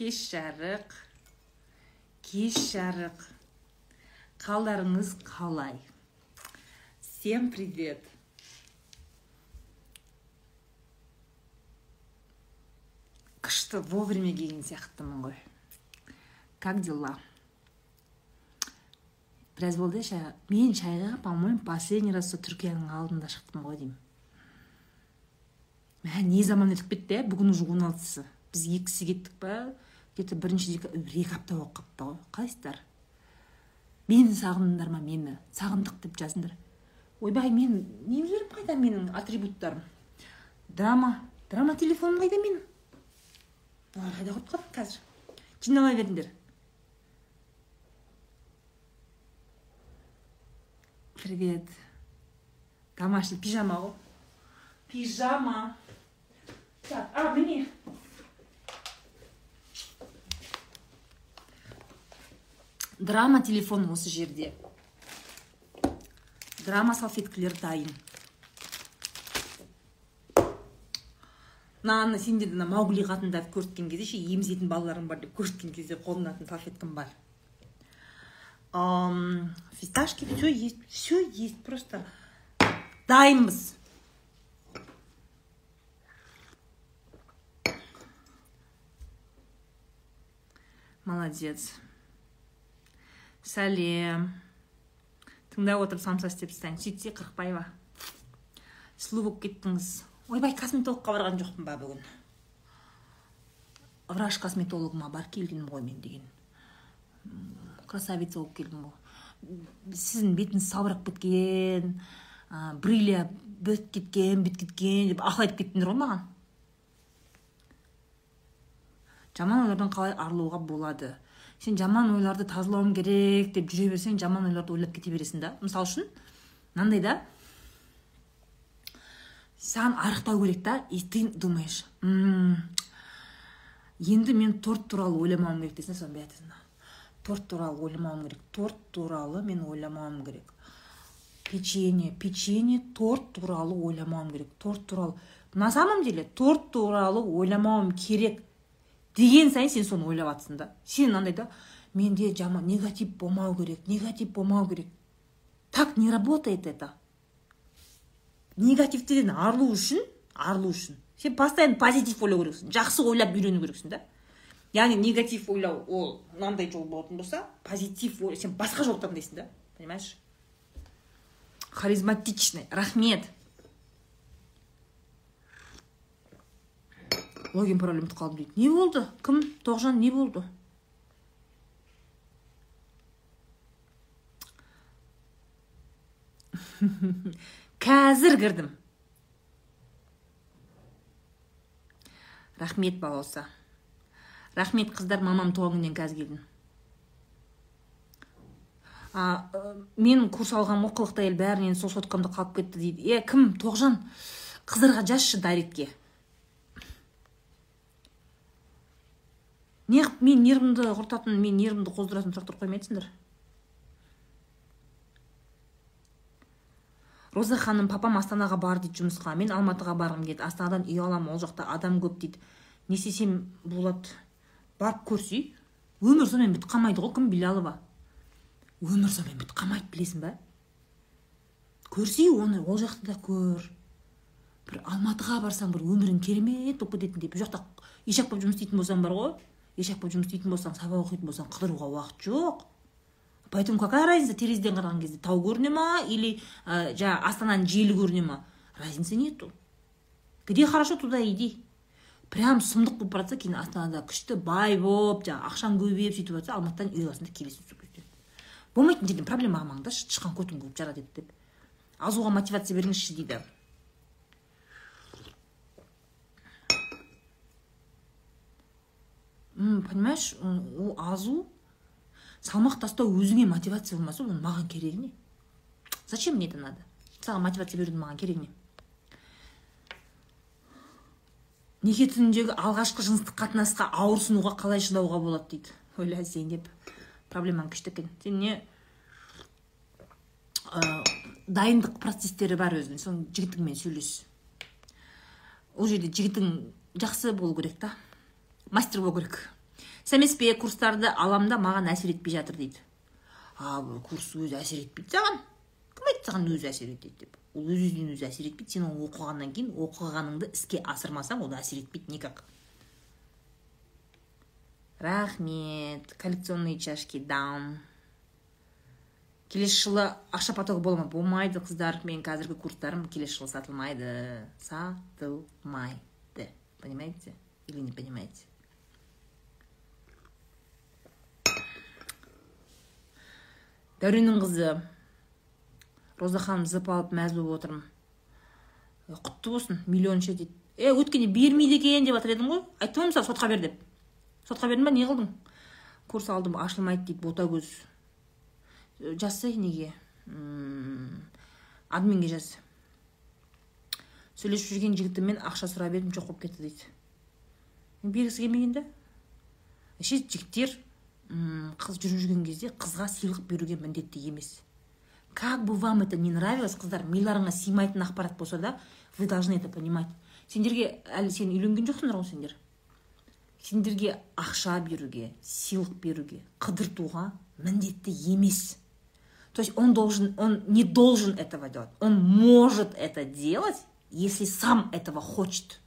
кеш жарық кеш жарық қалдарыңыз қалай всем привет. Күшті вовремя келген сияқтымын ғой. Как дела? Біраз болды шай мен шайға по моему последний раз сол түркияның алдында шықтым ғой деймін. Мә не заман өтіп кетті иә бүгін уже он алтысы. Біз екісі кеттік па? То бірінші бір екі апта болып қалыпты ғой. Қалайсыздар? Мені сағындыңдар ма? Мені. Сағындық деп жазыңдар. Ойбай мен немелерім қайда менің атрибуттарым? Драма. Драма телефоным қайда менің? Олар қайда қойып қалдым қазір? Жинала беріңдер. Привет. Домашний пижама ғой. Пижама. Так а міне. Драма телефон осы жерде. Драма салфеткілер дайын. Мынаны сендер мына маугли қатындарды көрсеткен кезде ше емізетін балаларың бар деп көрсеткен кезде қолданатын салфеткам бар. Фисташки все есть все есть просто. Дайынбыз. Молодец. Сәлем тыңдап отырып самса істеп тастайын. Сөйтсе қырықбаева сұлу болып кеттіңіз. Ойбай косметологқа барған жоқпын ба бүгін? Враж косметологыма барып келгенмін ғой мен деген. Красавица болып келдім ғой. Сіздің бетіңіз салбырап кеткен брыля бітіп кеткен бүйтіп кеткен деп ақыл айтып кеттіңдер ғой маған. Жаман ойлардан қалай арылуға болады? Сен жаман ойларды тазалауым керек деп жүре берсең жаман ойларды ойлап кете бересің да. Мысалы үшін мынандай да. Саған арықтау керек та и ты думаешь енді мен торт туралы ойламауым керек дейсің соны бүйтесің торт туралы ойламауым керек торт туралы мен ойламауым керек. Печенье печенье торт туралы ойламауым керек. Торт туралы на самом деле торт туралы ойламауым керек. Деген сайын сен соны ойлап жатрсың да. Сен андай да менде жаман негатив болмау керек негатив болмау керек так не работает это. Негативтен арылу үшін арылу үшін. Сен постоянно позитив ойлау керексің жақсы ойлап үйрену керексің да. Яғни негатив ойлау ол мынандай жол болатын болса позитив ой сен басқа жол таңдайсың да понимаешь? Харизматичный рахмет. Логин пароль ұмытып қалдым дейді не болды кім тоғжан не болды? Қазір кірдім. Рахмет балауса рахмет қыздар мамам туған күнінен қазір келдім. А, мен курс алған оқылықты әйел бәрінен сол соткамда қалып кетті дейді. Е кім? Тоғжан қыздарға жазшы дайректке. Неғып мен нервімді құртатын мен нервімді қоздыратын сұрақтар қоймайсыңдар роза ханым папам астанаға бар дейді жұмысқа. Мен алматыға барғым келеді астанадан үй аламын ол жақта адам көп дейді. Не істесем болады? Барып көрсей өмір сонымен бітіп қалмайды ғой кім билалова өмір сонымен бітіп қалмайды білесің ба көрсей оны ол жақты да көр. Бір алматыға барсаң бір өмірің керемет болып кететіндей бұл жақта ишак болып жұмыс істейтін болсаң бар ғой. Ешак болып жұмыс істейтін болсаң сабақ оқитын болсаң қыдыруға уақыт жоқ поэтому какая разница терезеден қараған кезде тау көріне ма или ә, жаңағы астананың желі көріне ма разницы нету где хорошо туда иди прям сұмдық болып бара жатса кейін астанада күшті бай болып жаңағы ақшаң көбейіп сөйтіп жатса алматыдан үй аласың да келесің сол кезде болмайтын жерден проблема қылмаңдаршы тышқан көтің көп жарады деп азуға мотивация беріңізші дейді понимаешь ол азу салмақ тастау өзіңе мотивация болмаса ол маған керегі не? Зачем мне это надо? Саған мотивация берудің маған керегі не? Неке түніндегі алғашқы жыныстық қатынасқа ауырсынуға қалай шыдауға болады дейді? Ойла зейнеп проблемаң күшті екен сен не ә, дайындық процестері бар өзінің. Соны жігітіңмен сөйлес. Ол жерде жігітің жақсы болу керек та. Мастер болу керек емес пе курстарды алам да маған әсер етпей жатыр дейді. А бұл курс өзі әсер етпейді саған. Кім айтты саған өзі әсер етеді деп? Ол өз өзінен өзі әсер етпейді. Сен оны оқығаннан кейін оқығаныңды іске асырмасаң ол әсер етпейді никак. Рахмет. Коллекционные чашки дам келесі жылы ақша потогы бола ма болмайды қыздар. Мен қазіргі курстарым келесі жылы сатылмайды. Сатылмайды. Понимаете или не понимаете? Дәуреннің қызы. Роза ханым зып алып мәз болып отырмын. Құтты болсын миллионша дейді. Е өткенде бермейді екен деп жатыр едің ғой. Айттым ғой сотқа бер деп. Сотқа бердің ба не қылдың? Курс алдым ашылмайды дейді ботагөз жазсай неге? Админге жаз. Сөйлесіп жүрген жігітіммен ақша сұрап едім жоқ болып кетті дейді. Бергісі келмеген да ше қыз жүріп жүрген кезде қызға сыйлық беруге міндетті емес. Как бы вам это не нравилось қыздар миларыңа сыймайтын ақпарат болса да вы должны это понимать. Сендерге әлі сен үйленген жоқсыңдар ғой сендер? Сендерге ақша беруге сыйлық беруге қыдыртуға міндетті емес. То есть он должен он не должен этого делать. Он может это делать если сам этого хочет.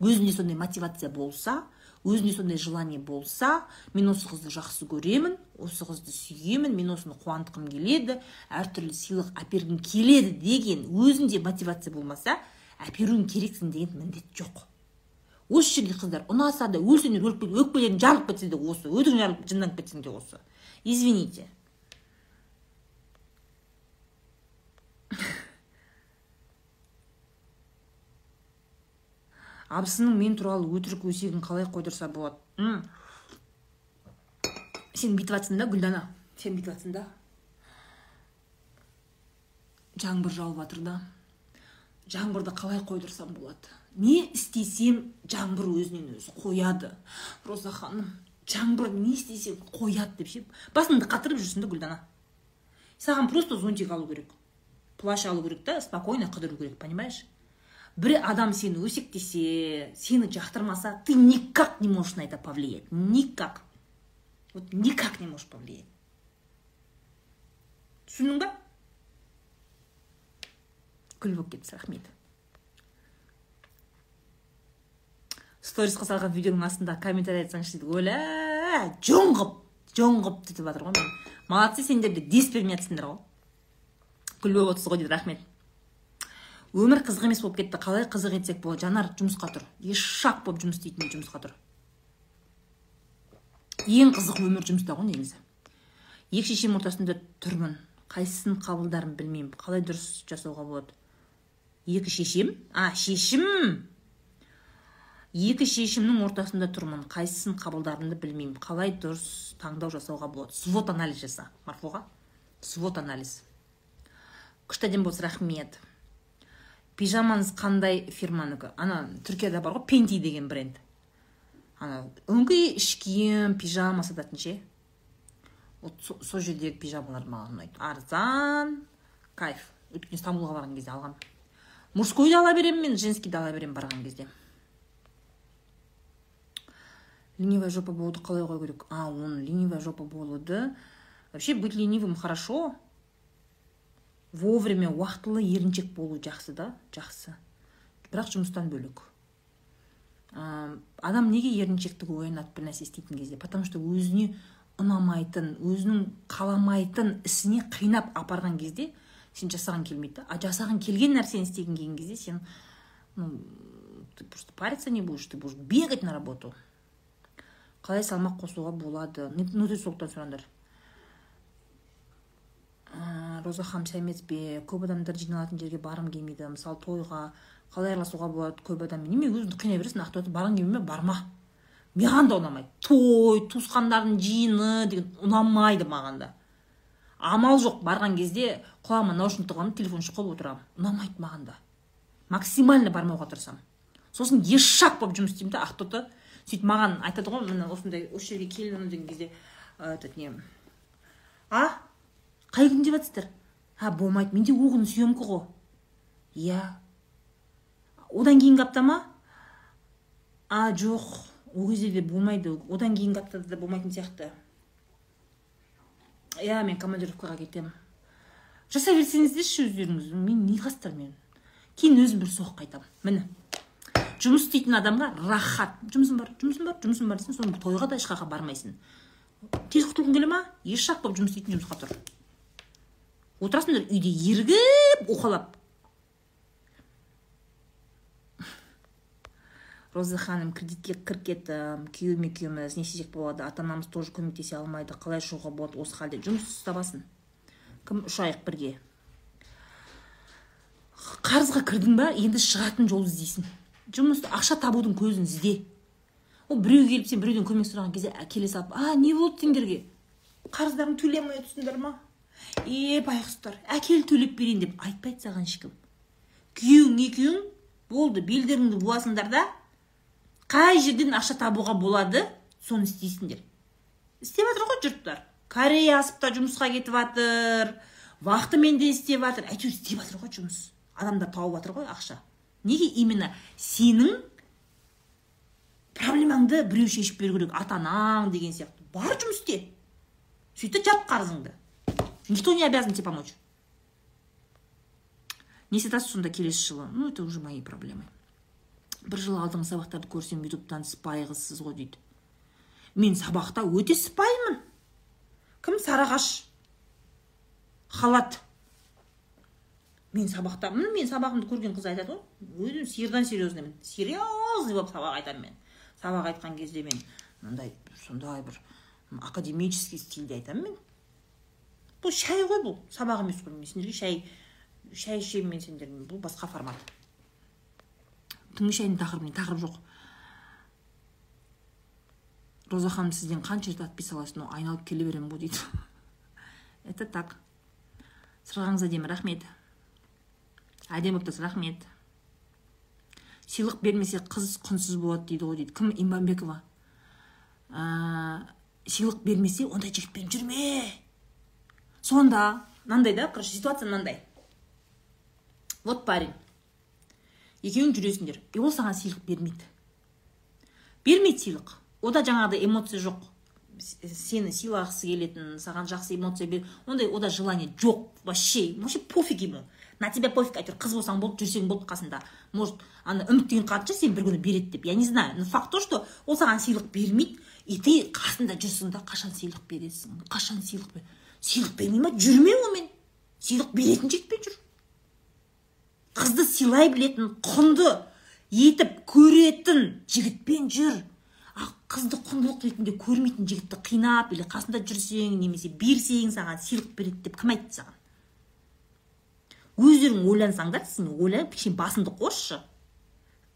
Өзінде сондай мотивация болса өзінде сондай желание болса мен осы қызды жақсы көремін осы қызды сүйемін мен осыны қуантқым келеді әртүрлі сыйлық әпергім келеді деген өзінде мотивация болмаса әперуің керексің деген міндет жоқ. Осы жерде қыздар ұнаса да өлсеңдер өкпелерің жарылып кетсе де осы өтің жарылып жынданып кетсең де осы. Извините. Абысының мен туралы өтірік өсегін қалай қойдырса болады. М. сен бүйтіп жатрсың да гүлдана? Сен бүйтіп жатрсың да. Жаңбыр жауып жатыр да. Жаңбырды қалай қойдырсам болады? Не істесем жаңбыр өзінен өзі қояды? Роза ханым жаңбыр не істесем қояды деп ше басыңды қатырып жүрсің да гүлдана. Саған просто зонтик алу керек. Плащ алу керек та спокойно қыдыру керек понимаешь? Бір адам сені өсектесе сені жақтырмаса ты никак не можешь на это повлиять. Никак. Вот никак не можешь повлиять. Түсіндің ба? Күл болып кетті рахмет сторисқа салған видеоның астында комментарий айтсаңшы дейді. Өлә жоңғып жоңғып деп жатыр ғой молодцы сендер де дес бермей жатсыңдар ғой? Күл болып отырсыз ғой дейді рахмет. Өмір қызық емес болып кетті. Қалай қызық етсек болады? Жанар жұмысқа тұр. Ешақ болып жұмыс істейтіндей жұмысқа тұр. Ең қызық өмір жұмыста ғой негізі. Екі шешем ортасында тұрмын. Қайсысын қабылдарын білмеймін. Қалай дұрыс жасауға болады? Екі шешем? А шешім! Екі шешімнің ортасында тұрмын. Қайсысын қабылдарымды білмеймін. Қалай дұрыс таңдау жасауға болады? Свот анализ жаса марфуға. Свот анализ. Күшті әдемі болсын рахмет. Пижамаңыз қандай фирманікі? Ана түркияда бар ғой пенти деген бренд. Ана өңкей іш киім пижама сататын ше? Вот сол жердегі пижамалар маған ұнайды. Арзан кайф. Өйткені стамбулға барған кезде алғам. Мужскойды ала беремін мен женскийді ала беремін барған кезде. Ленивая жопа болуды қалай қою керек? А оны ленивая жопа болуды. Вообще быть ленивым хорошо. Вовремя уақытылы еріншек болу жақсы да жақсы. Бірақ жұмыстан бөлек. Ә, адам неге еріншектік оянады бір нәрсе істейтін кезде? Потому что өзіне ұнамайтын өзінің қаламайтын ісіне қинап апарған кезде сен жасаған келмейді да. А жасаған келген нәрсені істеген келген кезде сен ну ты просто париться не будешь ты будешь бегать на работу. Қалай салмақ қосуға болады? Сұраңдар. Роза ханым сәлеметсіз бе көп адамдар жиналатын жерге барғым келмейді. Мысалы тойға қалай араласуға болады көп адаммен неме өзіңді қинай бересің ақтөбеде барғың келмей ме? Барма. Маған да ұнамайды. Той туысқандардың жиыны деген ұнамайды маған да. Амал жоқ. Барған кезде құлағыма наушник тығамын телефон қойып отырамын ұнамайды маған да. Максимально бармауға тырысамын сосын ешақ болып жұмыс істеймін да. Ақтоты сөйтіп маған айтады ғой міне осындай осы жерге келін деген кезде этот не а? Қай күн деп жатсыздар? А болмайды менде ол күні съемка ғой иә. Одан кейінгі апта ма? А жоқ ол кезде де болмайды. Одан кейінгі аптада да болмайтын сияқты. Иә мен командировкаға кетемін. Жасай берсеңіздерші өздеріңіз. Мен не қастар мен? Кейін өзім бір соққы айтамын міне. Жұмыс істейтін адамға рахат. Жұмысым бар жұмысым бар жұмысым бар десең соны тойға да ешқаққа бармайсың. Тез құтылғың келе ма? Еш жақ болып жұмыс істейтін жұмысқа тұр. Отырасыңдар үйде ерігіп уқалап. Роза ханым кредитке кіріп кеттім күйеуім екеуміз не істесек болады ата анамыз тоже көмектесе алмайды қалай шығуға болады осы халде? Жұмыс табасын кім үш айлық бірге? Қарызға кірдің ба? Енді шығатын жол іздейсің. Жұмыс ақша табудың көзін ізде. Ол біреу келіп сен біреуден көмек сұраған кезде келе салып а не болды сендерге? Қарыздарыңды төлей алмай отырсыңдар ма? Е байғұстар әкел төлеп берейін деп айтпайды саған ешкім. Күйеуің екеуің болды белдеріңді буасыңдар да. Қай жерден ақша табуға болады соны істейсіңдер. Істеп жатыр ғой жұрттар. Корея асып та жұмысқа кетіп жатыр вахтамен де істеп жатыр. Әйтеуір істеп жатыр ғой жұмыс. Адамдар тауып жатыр ғой ақша. Неге именно сенің проблемаңды біреу шешіп беру керек? Ата анаң деген сияқты. Бар жұмыс істе. Сөйт та жап қарызыңды. Никто не обязан тебе помочь. Не сонда келесі жылы ну это уже мои проблемы. Бір жыл алдыңғы сабақтарды көрсем ютубтан сыпайы қызсыз ғой дейді мен сабақта өте сыпайымын кім сарағаш халат. Мен сабақта мен сабағымды көрген қыз айтады ғой. Өзім сиырдан серьезнымын серьезный болып сабақ айтамын мен. Сабақ айтқан кезде мен мындай сондай бір академический стильде айтамын мен. Бұл шай ғой бұл сабақ емес қой мен шай шай ішемін мен сендермен бұл басқа формат. Түнгі шайдың тақырыбы тақырып жоқ. Роза ханым сізден қанша рет отписалась но айналып келе беремін ғой дейді. Это так. Сырғаңыз әдемі рахмет. Әдемі болып тұрсыз рахмет. Сыйлық бермесе қыз құнсыз болады дейді ғой дейді. Кім? Иманбекова. Ә, сыйлық бермесе ондай жігітпен жүрме. Сонда мынандай да короче ситуация мынандай вот парень. Екеуің жүресіңдер. И ол саған сыйлық бермейді. Бермейді сыйлық. Ода жаңағыдай эмоция жоқ. Сені сыйлағысы келетін саған жақсы эмоция бер. Ондай ода желание жоқ вообще. Вообще пофиг ему. На тебя пофиг әйтеуір қыз болсаң болды жүрсең болды қасында. Может ана үміттеген қатыншы сен бір күні береді деп. Я не знаю но факт то что ол саған сыйлық бермейді и ты қасында жүрсің да қашан сыйлық бересің? Қашан сыйлық бер? Сыйлық бермей ма? Жүрме онымен сыйлық беретін жігітпен жүр? Қызды сыйлай білетін құнды етіп көретін жігітпен жүр? А қызды құндылық ретінде көрмейтін жігітті қинап или қасында жүрсең немесе берсең саған сыйлық береді деп кім айтты саған? Өздерің ойлансаңдар сен ойланып кішкене басыңды қосшы.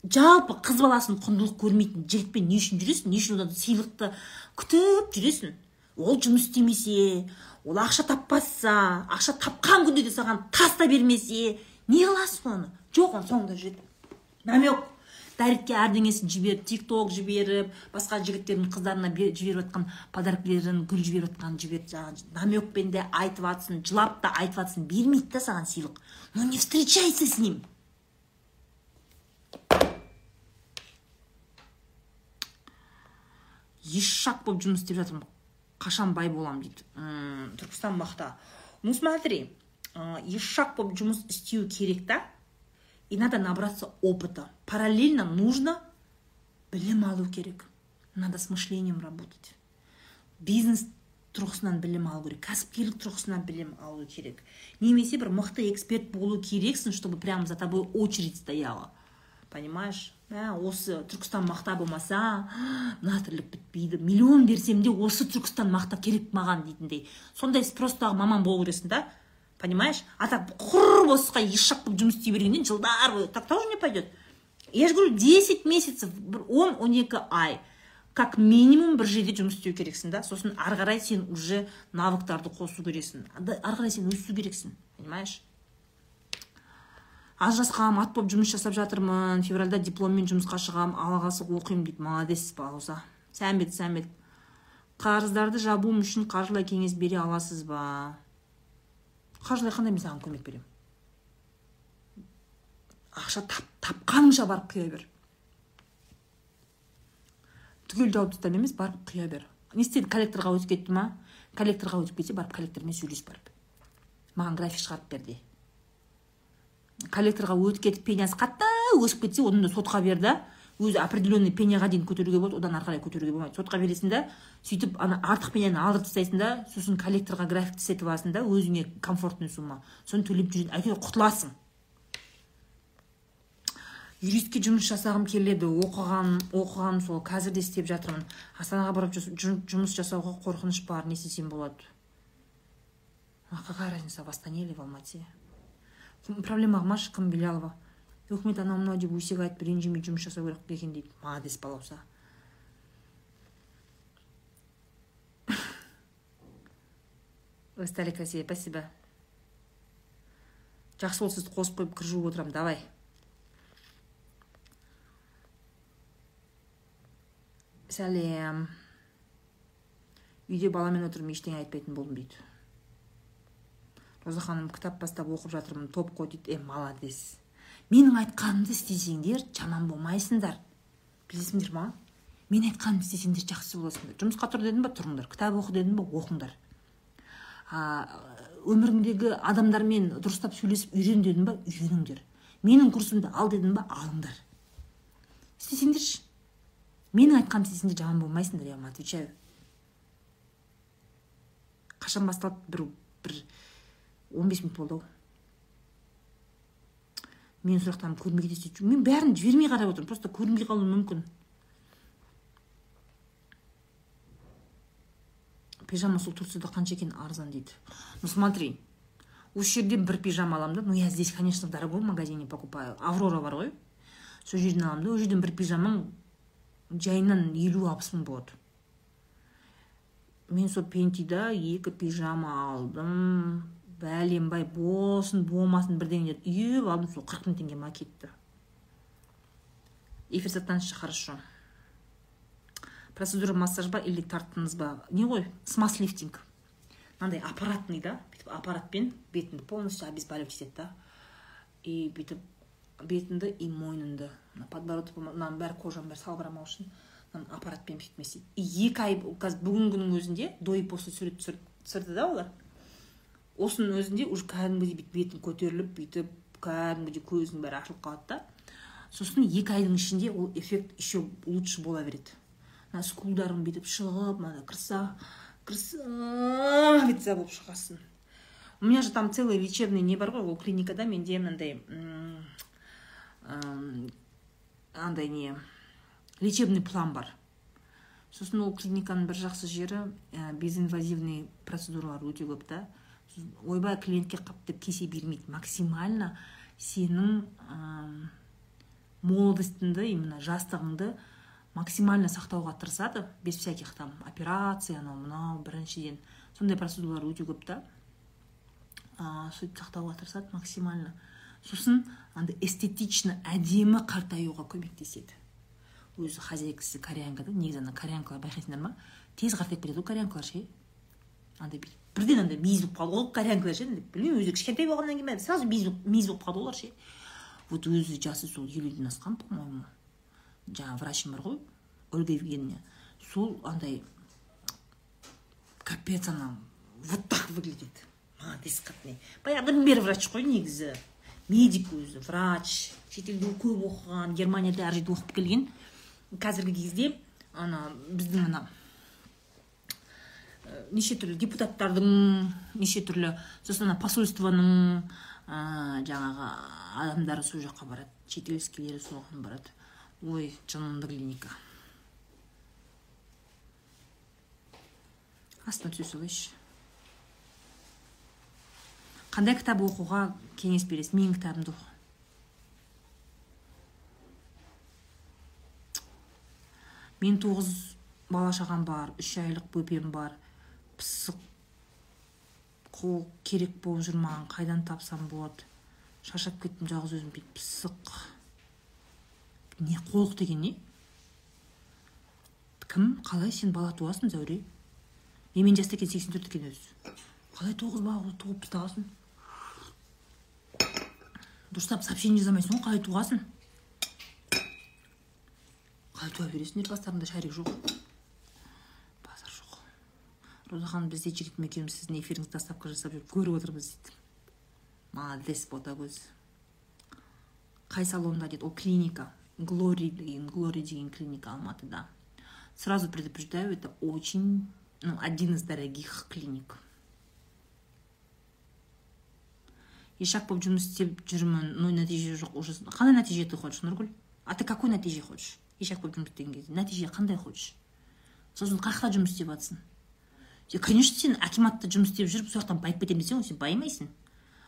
Жалпы қыз баласын құндылық көрмейтін жігітпен не үшін жүресің? Не үшін одан сыйлықты күтіп жүресің? Ол жұмыс істемесе ол ақша таппаса ақша тапқан күнде де саған таста бермесе не қыласың оны? Жоқ оның соңында жүреді намек дәретке әрдеңесін жіберіп тик ток жіберіп басқа жігіттердің қыздарына жіберіп жатқан подаркілерін гүл жіберіп жатқанын жіберіп жаңағы намекпен де айтып жатсын жылап та айтып жатсын бермейді да саған сыйлық. Но не встречайся с ним. Ешак болып жұмыс істеп жатырмын. Қашан бай боламын дейді. Түркістан бақта ну смотри ешак болып жұмыс істеу керек та. И надо набраться опыта. Параллельно нужно білім алу керек. Надо с мышлением работать. Бизнес тұрғысынан білім алу керек. Кәсіпкерлік тұрғысынан білім алу керек. Немесе бір мықты эксперт болу керексің чтобы прямо за тобой очередь стояла. Понимаешь? Мә осы түркістан мақта болмаса мына тірлік бітпейді. Миллион берсем де осы түркістан мақта керек маған дейтіндей. Сондай спростағы маман болу керексің да понимаешь? А так құр босқа еш жақ болып жұмыс істей бергеннен жылдар бойы так тоже не пойдет. Я же говорю 10 месяцев бір он он екі ай. Как минимум бір жерде жұмыс істеу керексің да. Сосын ары қарай сен уже навыктарды қосу керексің. Ары қарай сен өсу керексің понимаешь? Ажырасқанмын ат болып жұмыс жасап жатырмын февральда дипломмен жұмысқа шығамын ала қалса оқимын дейді молодец балауса сәмбет сәмбет қарыздарды жабуым үшін қаржылай кеңес бере аласыз ба? Қаржылай қандай мен саған көмек беремін ақша тап, тапқаныңша барып құя бер. Түгел жауып тастап емес барып құя бер. Не істеді коллекторға өтіп кетті ма? Коллекторға өтіп кетсе барып коллектормен сөйлес барып. Маған график шығарып бер де. Коллекторға өтіп кетіп пенясы қатты өсіп кетсе одан да сотқа бер да өзі определенный пеняға дейін көтеруге болады одан ары қарай көтеруге болмайды. Сотқа бересің да сөйтіп ана артық пеняны алдырып тастайсың да сосын коллекторға график істетіп аласың да өзіңе комфортный сумма. Соны төлеп жүресің әйтеуір құтыласың. Юристке жұмыс жасағым келеді оқыған оқыған сол қазір де істеп жатырмын. Астанаға барып жұмыс жасауға қорқыныш бар не істесем болады? А какая разница в астане или в алмате? Проблема қылмашы кім белялова өкімет анау мынау деп өсек айтып ренжімей жұмыс жасау керек екен дейді. Молодец балауса. Стали красивее спасибо. Жақсы болды сізді қосып қойып кір жуып отырамын. Давай. Сәлем. Үйде баламен отырмын ештеңе айтпайтын болдым дейді. Роза ханым кітап бастап оқып жатырмын топ қой дейді. Е молодец менің айтқанымды істесеңдер жаман болмайсыңдар. Білесіңдер ма? Мен айтқанымды істесеңдер жақсы боласыңдар. Жұмысқа тұр дедім ба тұрыңдар. Кітап оқы дедім ба оқыңдар. Өміріңдегі адамдармен дұрыстап сөйлесіп үйрен дедім ба үйреніңдер. Менің курсымды ал дедім ба алыңдар. Істесеңдерші. Менің айтқанымды істесеңдер жаман болмайсыңдар я вам отвечаю. Қашан басталды? Бір бір он бес минут болды ау менің сұрақтарымды көрмей кетесіз мен бәрін жібермей қарап отырмын. Просто көрінбей қалуы мүмкін. Пижама сол турцияда қанша екен? Арзан дейді. Ну смотри. Осы жерден бір пижама аламын да. Ну я здесь конечно в дорогом магазине покупаю. Аврора бар ғой. Сол жерден аламын да. Ол жерден бір пижамаң жайынан елу алпыс мың болады. Мен сол пентида екі пижама алдым. Бәленбай болсын болмасын бірдеңелер үйіп алдым сол қырық мың теңге ма кетті. Эфир саттаңызшы хорошо. Процедура массаж ба или тарттыңыз ба? Не ғой смаз лифтинг. Мынандай аппаратный да? Бүйтіп аппаратпен бетіңді полностью обезболивать етеді да. И бүйтіп бетіңді и мойныңды мына подбородок мынаның бәрі кожаның бәрі салбырамау үшін мынаны аппаратпен бүйтіп істейді и екі ай қазір бүгінгінің өзінде до и после сурет түсірді да олар. Осының өзінде уже кәдімгідей бүйтіп бетің көтеріліп бүйтіп кәдімгідей көзінің бәрі ашылып қалады да. Сосын екі айдың ішінде ол эффект еще лучше бола береді. Мына скулдарың бүйтіп шығып мына крыса красавица болып шығасың. У меня же там целый лечебный не бар ғой ол клиникада менде мынандай андай не лечебный план бар. Сосын ол клиниканың бір жақсы жері ә, безинвазивный процедуралар өте көп та. Ойбай клиентке қап деп кесе бермейді максимально сенің ә, молодостыңды именно жастығыңды максимально сақтауға тырысады без всяких там операция анау мынау біріншіден. Сондай процедуралар өте көп та. Ә, сөйтіп сақтауға тырысады максимально. Сосын андай эстетично әдемі қартаюға көмектеседі. Өзі хозяйкасы кореянка да негізі ана кореянкалар байқайсыңдар ма? Тез қартайып кетеді ғой кореянкалар ше? Андай бүйтіп бірден андай мейіз болып қалды ғой кореянкалар ше білмеймін өздері кішкентай болғаннан кейін сразу мейіз мейіз болып қалды олар ше. Вот өзі жасы сол елуден асқан по моему жаңағы врачым бар ғой ольга евгеньевна. Сол андай капец ана вот так выглядит. Молодец қатный баяғыдан бері врач қой негізі. Медик өзі врач. Шетелде көп оқыған германияда әр жерде оқып келген. Қазіргі кезде ана біздің ана неше түрлі депутаттардың неше түрлі сосын ана посольствоның ә, жаңағы адамдары сол жаққа барады шетелскийлері соған барады. Ой жанымды клиника. Астына түсе салайыншы. Қандай кітап оқуға кеңес бересіз? Менің кітабымды оқы. Мен тоғыз бала шағам бар үш айлық бөпем бар. Пысық қол керек болып жүр маған қайдан тапсам болады. Шаршап кеттім жалғыз өзім бүйтіп пысық. Не қолық деген не? Кім? Қалай сен бала туасың зәуре? Е мен жаста екен сексен төрт екен өзі. Қалай тоғыз бала туып тастағансың? Дұрыстап сообщение жазамайсың ғой қалай туғансың қалай туа бересіңдер бастарыңда шарик жоқ. Роза ханым бізде жігітім екеуміз сіздің эфиріңізді доставка жасап жүріп көріп отырмыз дейді. Молодец ботагөз. Қай салонда дейді? Ол клиника. Глори деген глори деген клиника алматыда. Сразу предупреждаю это очень ну, один из дорогих клиник. Ешак болып жұмыс істеп жүрмін но нәтиже жоқ уже қандай нәтиже ты хочешь нұргүл а ты какой нәтиже хочешь? Ешак болып жұмыс істеген кезде нәтиже қандай хочешь? Сосын қай жақта жұмыс істеп жатрсың конечно сен акиматта жұмыс істеп жүріп сол жақтан байып кетемін десең сен байымайсың.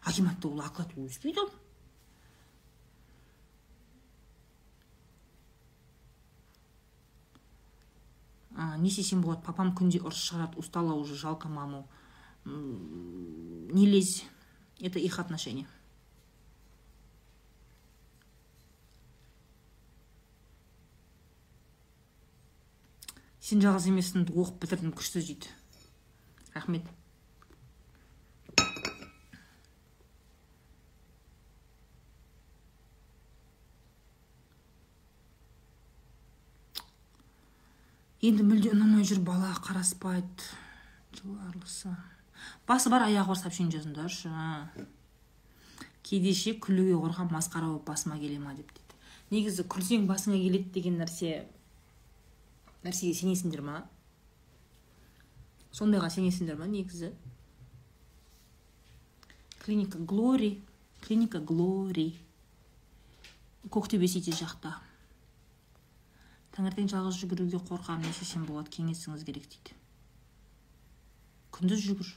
Акиматта ол оклад өспейді ол не істесем болады? Папам күнде ұрыс шығарады устала уже жалко маму. Не лезь. Это их отношения сен жалғыз емессің оқып бітірдім күшті дейді. Рахмет енді мүлде ұнамай жүр бала қараспайды жыл арылса басы бар аяғы бар сообщение жазыңдаршы кейде ше күлуге қорқамын масқара болып басыма келе ма деп дейді негізі күлсең басыңа келеді деген нәрсе нәрсеге сенесіңдер ма сондайға сенесіңдер ма негізі клиника глори клиника глори көктөбе сити жақта таңертең жалғыз жүгіруге қорқамын не істесем болады кеңесіңіз керек дейді. Күндіз жүгір.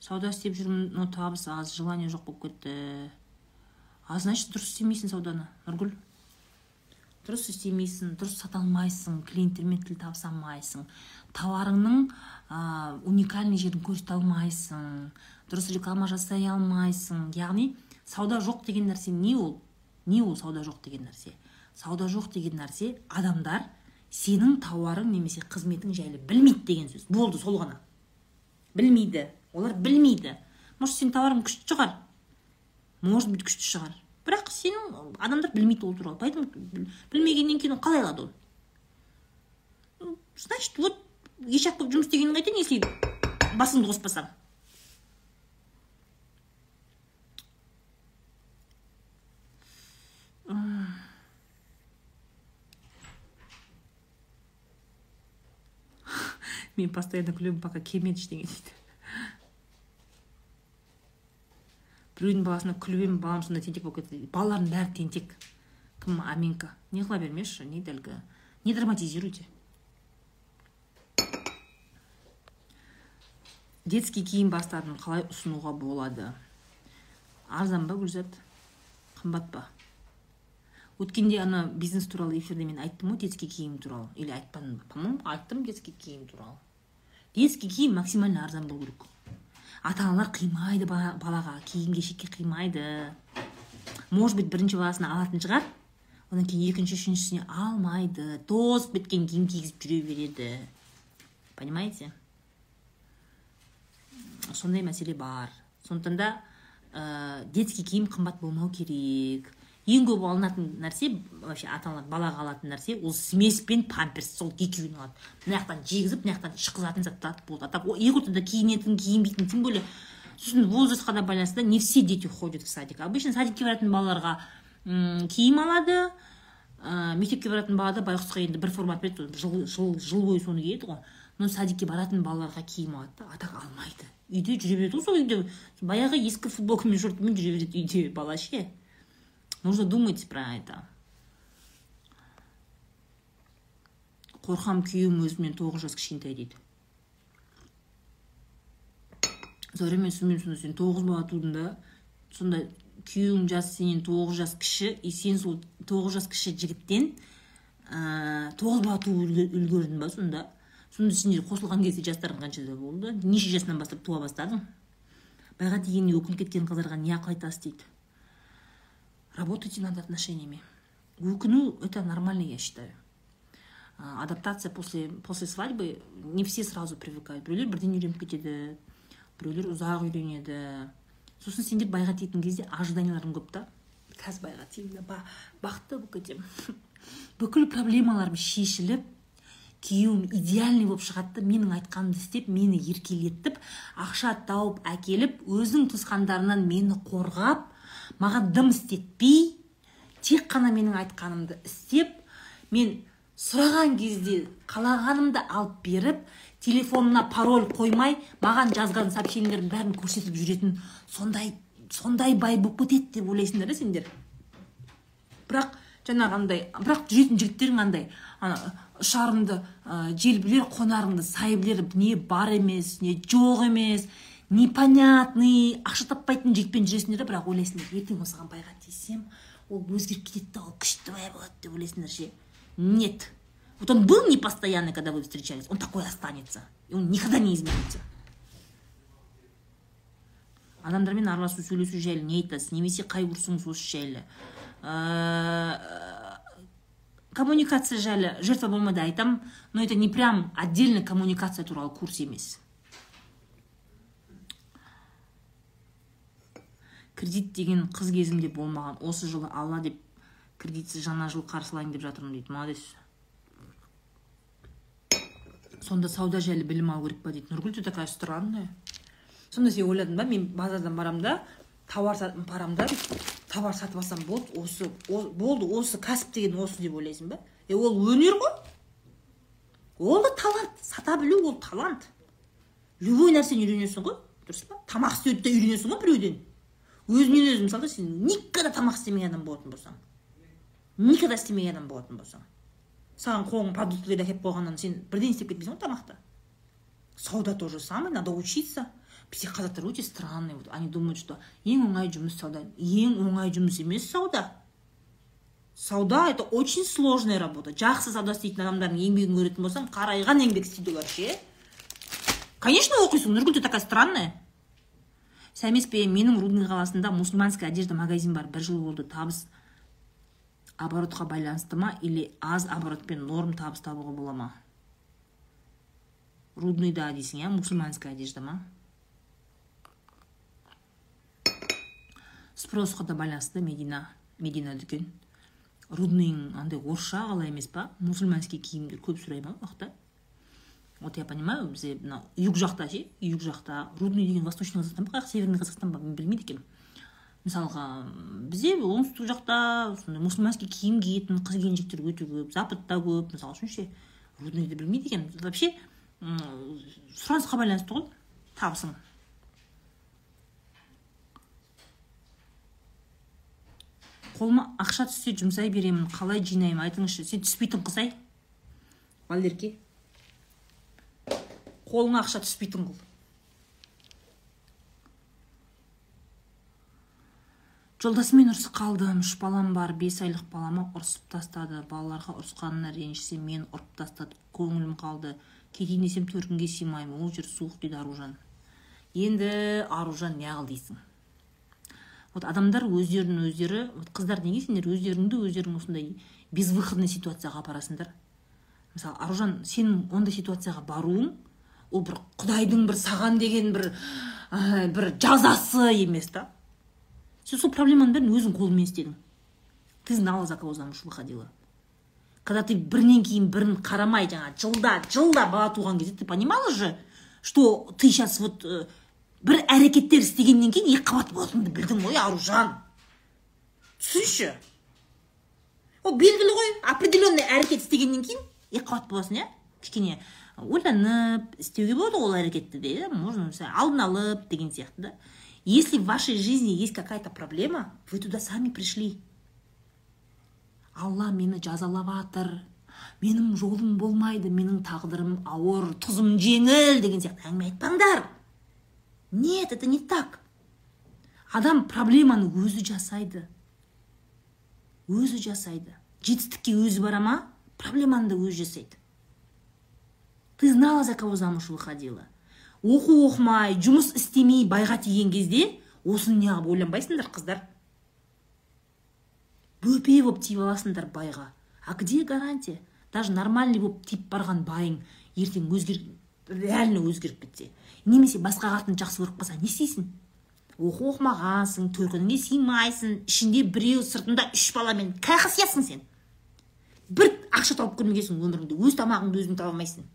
Сауда істеп жүрмін но табыс аз желание жоқ болып кетті. А значит дұрыс істемейсің сауданы нұргүл. Дұрыс істемейсің дұрыс сата алмайсың клиенттермен тіл табыса алмайсың тауарыңның ә, уникальный жерін көрсете алмайсың дұрыс реклама жасай алмайсың. Яғни сауда жоқ деген нәрсе не ол? Не ол сауда жоқ деген нәрсе? Сауда жоқ деген нәрсе адамдар сенің тауарың немесе қызметің жайлы білмейді деген сөз. Болды сол ғана. Білмейді. Олар білмейді. Может сенің товарың күшті шығар? Может быть күшті шығар. Бірақ сенің адамдар білмейді ол туралы. Поэтому білмегеннен кейін ол қалай алады ол? Значит вот ешак болып жұмыс істегенін қайтейін если басыңды қоспасаң. Мен постоянно күлемін пока келмеді ештеңе дейді. Біреудің баласына күліп едім балам сондай тентек болып кетті. Балалардың бәрі тентек. Кім аминка? Не қыла бермеші не әлгі не драматизируйте. Детский киім бастадым қалай ұсынуға болады? Арзан ба гүлзат? Қымбат па? Өткенде ана бизнес туралы эфирде мен айттым ғой детский киім туралы. Или айтпадым ба? По моему айттым детский киім туралы. Детский киім максимально арзан болу керек. Ата аналар қимайды балаға? Киім кешекке қимайды. Может быть бірінші баласына алатын шығар. Одан кейін екінші үшіншісіне алмайды. Тозып кеткен киім кигізіп жүре береді. Понимаете? Сондай мәселе бар. Сондықтан да ә, детский киім қымбат болмау керек. Ең көп алынатын нәрсе вообще ата аналар балаға алатын нәрсе ол смесь пен памперс. Сол екеуін алады. Мына жақтан жегізіп мына жақтан шыққызатын зат болды. А так екі ортада киінетін киінбейтін тем более сосын возрастқа да байланысты не все дети ходят в садик. Обычно садикке баратын балаларға киім алады. Ә, мектепке баратын бала да байғұсқа енді бір формат береді жыл, жыл, жыл бойы соны киеді ғой. Но садикке баратын балаларға киім алады да а так алмайды. Үйде жүре береді ғой сол үйде. Баяғы ескі футболкамен шортымен жүре береді үйде бала ше нужно думать про это. Қорқам күйеуім өзімнен тоғыз жас кішкентай дейді. Зәуре мен сен тоғыз бала тудың да сонда күйеуің жас сенен тоғыз жас кіші и сен сол тоғыз жас кіші жігіттен тоғыз бала туып үлгердің ба сонда? Сонда сендер қосылған кезде жастарың қаншада болды? Неше жасынан бастап туа бастадың? Байға тигеніне өкініп кеткен қыздарға не ақыл айтасыз дейді? Работайте над отношениями. Өкіну это нормально я считаю. Адаптация после, после свадьбы не все сразу привыкают. Біреулер бірден үйреніп кетеді біреулер ұзақ үйренеді. Сосын сендер байға тиетін кезде ожиданияларың көп та. Қазір байға тиейін ба? Бақытты болып кетемін. Бүкіл проблемаларым шешіліп күйеуім идеальный болып шығады да менің айтқанымды істеп мені еркелетіп ақша тауып әкеліп өзінің туысқандарынан мені қорғап маған дым істетпей тек қана менің айтқанымды істеп мен сұраған кезде қалағанымды алып беріп телефонына пароль қоймай маған жазған сообщениелердің бәрін көрсетіп жүретін сондай сондай бай болып кетеді деп ойлайсыңдар да сендер. Бірақ жаңағындай бірақ жүретін жігіттерің андай ана ұшарыңды ә, жел білер қонарыңды сай білер не бар емес не жоқ емес непонятный. Ақша таппайтын жігітпен жүресіңдер бірақ ойлайсыңдар ертең осыған байға тисем ол өзгеріп кетеді да ол күшті бай болады деп ойлайсыңдар ше нет. Вот он был непостоянный когда вы встречались он такой останется. И он никогда не изменится. Адамдармен араласу сөйлесу жайлы не айтасыз немесе қай курсыңыз осы жайлы коммуникация жайлы жертва болмады айтам но это не прям отдельно коммуникация туралы курс емес кредит деген қыз кезімде болмаған. Осы жылы алла деп кредитсіз жаңа жыл қарсылайын деп жатырмын дейді. Молодец. Сонда сауда жайлы білім алу керек па дейді? Нұргүл ты такая странная. Сонда сен ойладың ба мен базардан барамын да тауар барамын да товар сатып алсам болды осы болды осы кәсіп деген осы деп ойлайсың ба? Е ол өнер ғой. Ол да талант. Сата білу ол талант. Любой нәрсені үйренесің ғой. Дұрыс па? Тамақ істеуді де үйренесің ғой біреуден. Өзіңнен өзің мысалда сен никогда тамақ істемеген адам болатын болсаң никогда істемеген адам болатын болсаң саған қолың продуктілерді әкеліп қойғаннан сен бірден істеп кетпейсің ғой тамақты. Сауда то же самое надо учиться. Бізде қазақтар өте странный вот они думают что ең оңай жұмыс сауда ең оңай жұмыс емес сауда. Сауда это очень сложная работа. Жақсы сауда істейтін адамдардың еңбегін көретін болсаң қарайған еңбек істейді олар ше конечно оқисың нұргүл ты такая странная. Сәмес пе менің рудный қаласында мусульманская одежда магазин бар. Бір жыл болды табыс оборотқа байланысты ма или аз оборотпен норм табыс табуға бола ма? Рудныйда дейсің иә? Мусульманская одежда ма? Спросқа да байланысты медина медина дүкен. Рудныйың андай орысша қалай емес па? Мусульманский киімдер көп сұрай ма уақытта? Вот я понимаю бізде мына юг жақта ше юг жақта рудный деген восточный қазақстан ба северный қазақстан ба мен білмейді екенмін мысалға бізде оңтүстік жақта сондай мусульманский киім киетін қыз келіншектер өте көп западта көп мысалы үшін ше рудныйды білмейді екенмін вообще сұранысқа байланысты ғой табысың қолыма ақша түссе жұмсай беремін қалай жинаймын айтыңызшы сен түспейтін қыз ай валерке. Қолыңа ақша түспейтін қыл. Жолдасыммен ұрысып қалдым үш балам бар бес айлық балама ұрысып тастады. Балаларға ұрысқанына ренжісе мен ұрып тастады көңілім қалды. Кетейін десем төркінге сыймаймын ол жер суық дейді аружан. Енді аружан неғыл дейсің? Вот адамдар өздерін өздері вот қыздар неге сендер өздеріңді өздерің осындай безвыходный ситуацияға апарасыңдар? Мысалы аружан сенің ондай ситуацияға баруың ол бір құдайдың бір саған деген бір ә, бір жазасы емес та. Сен сол проблеманың бәрін өзің қолыңмен істедің. Ты знала за кого замуж выходила. Когда ты бірінен кейін бірін қарамай жаңа жылда жылда бала туған кезде ты понимала же что ты сейчас вот бір әрекеттер істегеннен кейін екі қабат болатыныңды білдің ғой аружан. Түсінші. Ол белгілі ғой определенный әрекет істегеннен кейін екі қабат боласың иә? Кішкене. Ойланып істеуге болады ол әрекетті де иә можно алдын алып деген сияқты да. Если в вашей жизни есть какая-то проблема вы туда сами пришли. Алла мені жазалап жатыр менің жолым болмайды менің тағдырым ауыр тұзым жеңіл деген сияқты. Әңгіме айтпаңдар. Нет это не так. Адам проблеманы өзі жасайды. Өзі жасайды. Жетістікке өзі бара ма? Проблеманы да өзі жасайды. Ты знала за кого замуж выходила? Оқу оқымай жұмыс істемей байға тиген кезде осыны неғып ойланбайсыңдар қыздар? Бөпе болып тиіп аласыңдар байға. А где гарантия? Даже нормальный болып тиіп барған байың ертең өзгер реально өзгеріп кетсе. Немесе басқа қатын жақсы көріп қалса не істейсің? Оқу оқымағансың төркініңе сыймайсың ішінде біреу сыртында үш баламен қай сиясың сен. Бір ақша тауып көрмегенсің өміріңде өз тамағыңды өзің таба алмайсың.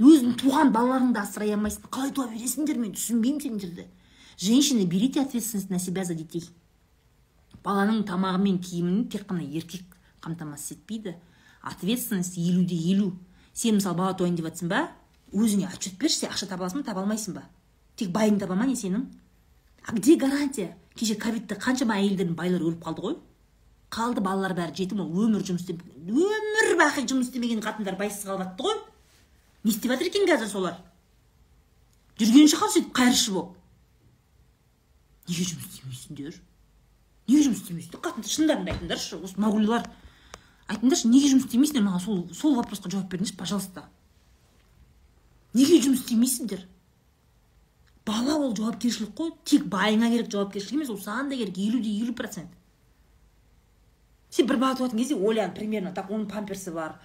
Өзің туған балаларыңды асырай алмайсың. Қалай туа бересіңдер мен? Түсінбеймін сендерді женщины берите ответственность на себя за детей баланың тамағы мен киімін тек қана еркек қамтамасыз етпейді. Ответственность елуде елу. Сен мысалы бала туайын деп жатрсың ба? Өзіңе отчет берші сен ақша таба аласың ба таба алмайсың ба? Тек байың таба ма не сенің? А где гарантия? Кеше ковидте қаншама әйелдердің байлары өліп қалды ғой. Қалды балалар бәрі жетім ол өмір жұмыс істеп өмір бақи жұмыс істемеген қатындар байсыз қалып жатты ғой. Не істеп жатыр екен қазір солар. Жүрген шығар сөйтіп қайыршы болып. Неге жұмыс істемейсіңдер? Неге жұмыс істемейсіңдер? Қатын шындарыңды айтыңдаршы осы магулилар айтыңдаршы неге жұмыс істемейсіңдер? Маған сол сол вопросқа жауап беріңізші пожалуйста. Неге жұмыс істемейсіңдер? Бала ол жауапкершілік қой. Тек байыңа керек жауапкершілік емес ол саған да керек. Елу де елу процент. Сен бір бала туатын кезде ойлан примерно так оның памперсі бар.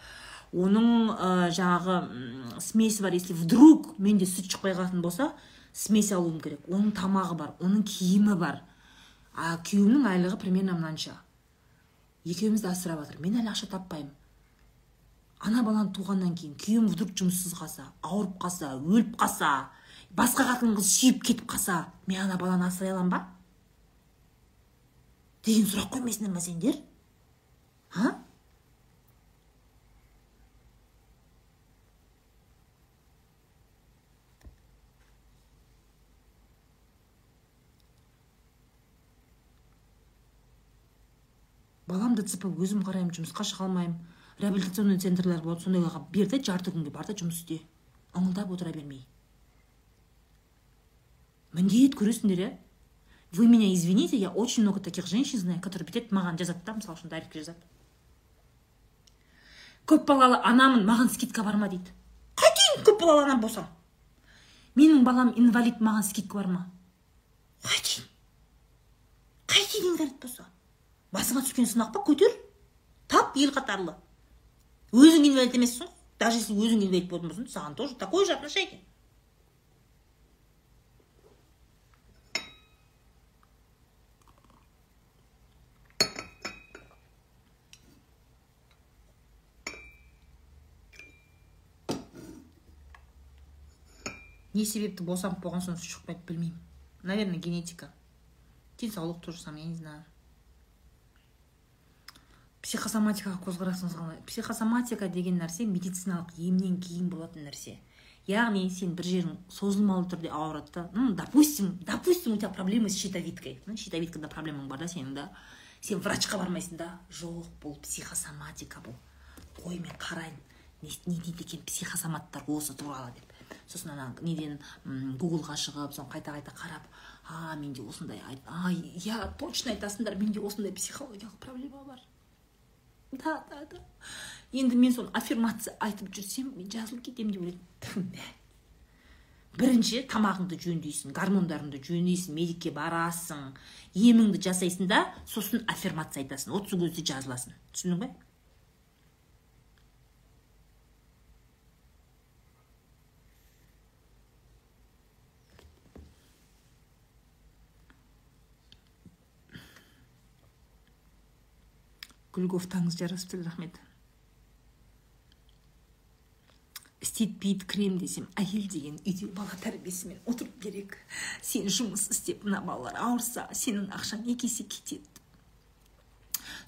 Оның ә, жаңағы смесі бар. Если вдруг менде сүт шықпай қалатын болса смесь алуым керек. Оның тамағы бар оның киімі бар. А күйеуімнің айлығы примерно мынанша. Екеумізді асырап жатыр. Мен әлі ақша таппаймын. Ана баланы туғаннан кейін күйеуім вдруг жұмыссыз қалса ауырып қалса өліп қалса басқа қатын қыз сүйіп кетіп қалса мен ана баланы асырай аламын ба? Деген сұрақ қоймайсыңдар ма сендер? А? Баламды дцп өзім қараймын жұмысқа шыға алмаймын. Реабилитационный центрлер болады сондайларға бер да жарты күнге бар да жұмыс істе. Ыңылдап отыра бермей. Міндет көресіңдер иә вы меня извините я очень много таких женщин знаю которые бүйтеді маған жазады да мысалы үшін дайректке жазады. Көп балалы анамын маған скидка бар ма дейді. Қайтейін көп балалы анам болсам менің балам инвалид маған скидка бар ма? Қайтейін қайтейін инвалид болса? Басыңа түскен сынақ па? Көтер. Тап ел қатарлы. Өзің инвалид емессің ғой. Даже если өзің инвалид болатын болсаң саған тоже такое же отношение. Не себепті босанып болған соң шықпайды білмеймін. Наверное генетика. Денсаулық тоже самое я не знаю. Психосоматикаға көзқарасыңыз қалай психосоматика деген нәрсе медициналық емнен кейін болатын нәрсе. Яғни сен бір жерің созылмалы түрде ауырады да ну допустим допустим у тебя проблемы с щитовидкой. Ну щитовидкада проблемаң бар да сенің да. Сен врачқа бармайсың да. Жоқ бұл психосоматика бұл. Қой мен қарайын не, не дейді екен психосоматтар осы туралы деп. Сосын ана неден гуглға шығып соны қайта қайта қарап а менде осындай а иә точно айтасыңдар менде осындай психологиялық проблема бар да да да. Енді мен соны аффирмация айтып жүрсем мен жазылып кетемін деп ойлаймын. Бірінші тамағыңды жөндейсің гормондарыңды жөндейсің медикке барасың еміңді жасайсың да сосын аффирмация айтасың вот сол кезде жазыласың. Түсіндің ба гүл жарасып тұр рахмет. Істетпейді крем десем әйел деген үйде бала тәрбиесімен отырып керек. Сен жұмыс істеп мына балалар ауырса сенің ақшаң екі есе кетеді.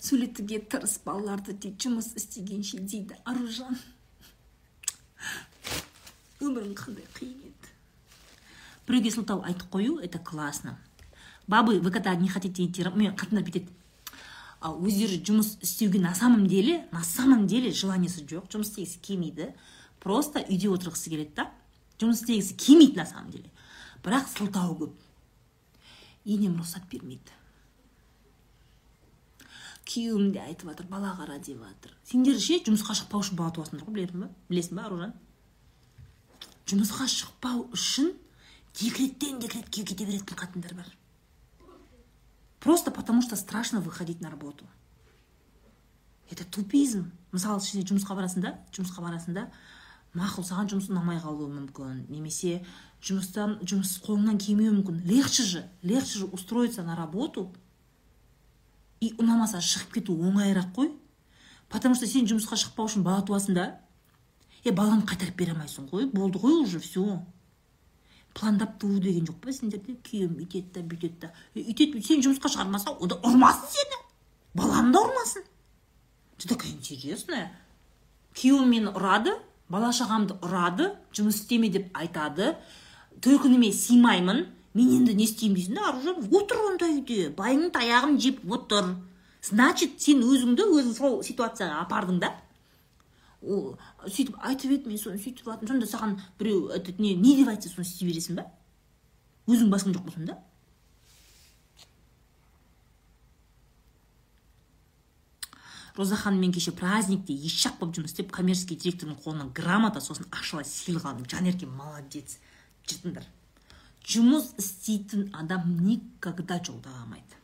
Сөйлетуге тырыс балаларды тек жұмыс істегенше дейді аружан. Өмірің қандай қиын еді. Біреуге сылтау айтып қою это классно. Бабы вы когда не хотите идти мен қатындар бүйтеді. Өздері жұмыс істеуге на самом деле на самом деле желаниесі жоқ жұмыс істегісі келмейді. Просто үйде отырғысы келеді да жұмыс істегісі келмейді на самом деле бірақ сылтауы көп. Енем рұқсат бермейді. Күйеуім де айтып жатыр бала қара деп жатыр. Сендер ше жұмысқа шықпау үшін бала туасыңдар ғой білесің ба? Білесің ба аружан? Жұмысқа шықпау үшін декреттен декретке кете беретін қатындар бар. Просто потому что страшно выходить на работу. Это тупизм. Мысалы сен жұмысқа барасың да, жұмысқа барасың да, мақұл саған жұмыс ұнамай қалуы мүмкін. Немесе жұмыстан жұмыс қолыңнан келмеуі мүмкін. Легче же легче же устроиться на работу и ұнамаса шығып кету оңайырақ қой. Потому что сен жұмысқа шықпау үшін бала туасың да. Е баланы қайтарып бере алмайсың ғой. Болды ғой уже все пландап туу деген жоқ па сендерде күйеуім үйтеді да бүйтеді да. Үйтеді сен жұмысқа шығармасаң онда ұрмасын сені. Баланы да ұрмасын. Ты такая интересная. Күйеуім мені ұрады бала шағамды ұрады жұмыс істеме деп айтады. Төркініме сыймаймын мен енді не істеймін дейсің да отыр онда үйде байыңның таяғын жеп отыр. Значит сен өзіңді өзің сол ситуацияға апардың да. Ол сөйтіп айтып еді мен соны сөйтіп алатынмын сонда саған біреу этот не не деп айтса соны істей бересің ба өзің басың жоқ болсын да. Роза ханыммен кеше праздникте еш болып жұмыс істеп коммерческий директордың қолынан грамота сосын ақшалай сыйлық алдым. Жанерке молодец жыртыңдар. Жұмыс істейтін адам никогда жолда қалмайды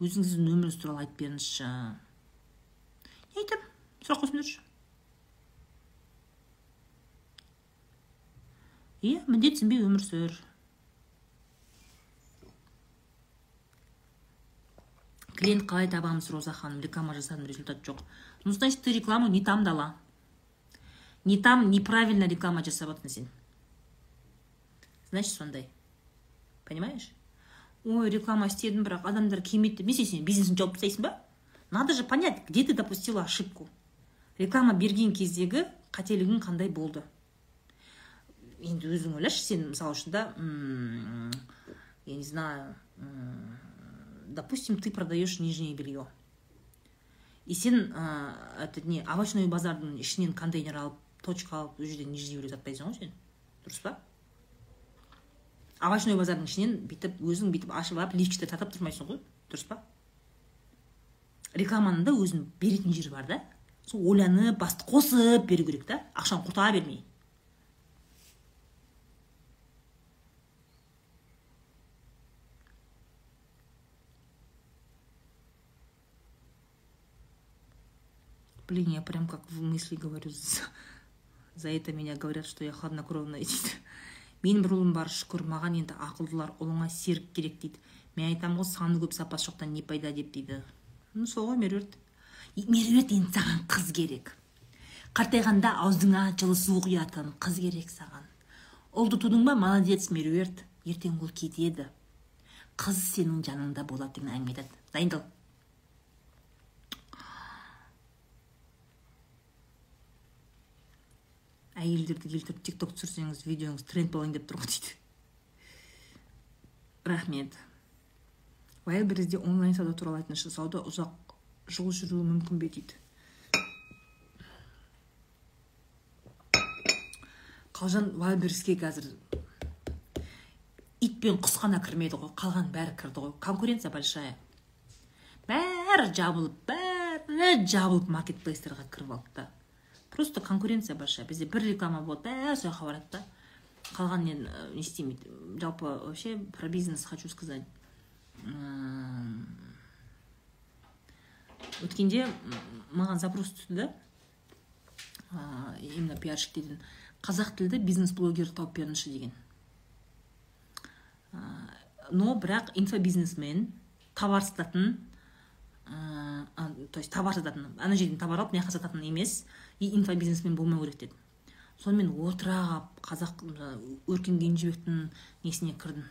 өзіңіздің өміріңіз туралы айтып беріңізші. Сұрақ қойсыңдаршы иә міндетсінбей өмір сүр. Клиент қалай табамыз роза ханым? Реклама жасадым результат жоқ. Ну значит ты рекламу не там дала. Не там неправильно реклама жасап жатрсың сен. Значит сондай. Понимаешь? Ой реклама істедім бірақ адамдар келмейді деп не істейсің сен бизнесін жауып тастайсың ба? Надо же понять где ты допустила ошибку. Реклама берген кездегі қателігің қандай болды енді өзің ойлашы сен мысалы үшін да я не знаю допустим ты продаешь нижнее белье. И сен это не овощной базардың ішінен контейнер алып точка алып ол жерден нижний белье сатпайсың ғой сен дұрыс па овощной базардың ішінен бүйтіп өзің бүйтіп ашып алып лифчикті сатып тұрмайсың ғой дұрыс па рекламаның да өзінің беретін жері бар да. Сол ойланып басты қосып беру керек та. Ақшаны құрта бермей. Блин я прям как в мысли говорю за это меня говорят что я хладнокровная дейді. Менің бір ұлым бар шүкір маған енді ақылдылар ұлыңа серік керек дейді. Мен айтамын ғой саны көп сапасы жоқтан не пайда деп дейді. Сол ғой меруерт. Меруерт енді саған қыз керек. Қартайғанда аузыңа жылы су құятын қыз керек саған. Ұлды тудың ба молодец меруерт. Ертең ол кетеді. Қыз сенің жаныңда болады деген әңгіме айтады дайындал әйелдерді келтіріп тик ток түсірсеңіз видеоңыз тренд болайын деп тұр ғой дейді. Рахмет. Вайлберризде онлайн сауда туралы айтыңызшы. Сауда ұзақ жыл жүруі мүмкін бе дейді? Қалжан вайлберриске қазір ит пен құс қана кірмеді ғой. Қалған бәрі кірді ғой. Конкуренция большая. Бәрі жабылып бәрі жабылып маркетплейстерға кіріп алды да. Просто конкуренция большая. Бізде бір реклама болады бәрі сол жаққа барады да. Қалған не не істемейді жалпы вообще про бизнес хочу сказать. Өткенде маған запрос түсті да. Именно пиарщиктерден. Қазақ тілді бизнес блогер тауып беріңізші деген. Но бірақ инфобизнесмен товар сататын то есть товар сататын ана жерден товар алып мына жаққа сататын емес и инфобизнесмен болмау керек деді сонымен отыра қалып қазақ өркен кенжебектің несіне кірдім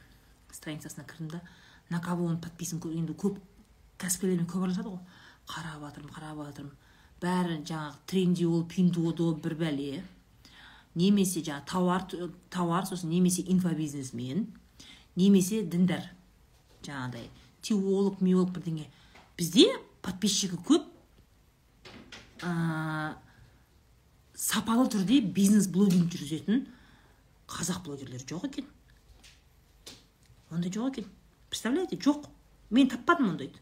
страницасына кірдім да. На кого он подписан? Енді көп кәсіпкерлермен көп араласады ғой. Қарап жатырмын қарап жатырмын бәрі жаңағы трендиол пиндодо бір бәле. Немесе жаңағы тауар тауар сосын немесе инфобизнесмен немесе діндар. Жаңағыдай теолог миолог бірдеңе. Бізде подписчигі көп. Ә, сапалы түрде бизнес блогинг жүргізетін қазақ блогерлер жоқ екен. Ондай жоқ екен. Представляете? Жоқ. Мен таппадым ондайды.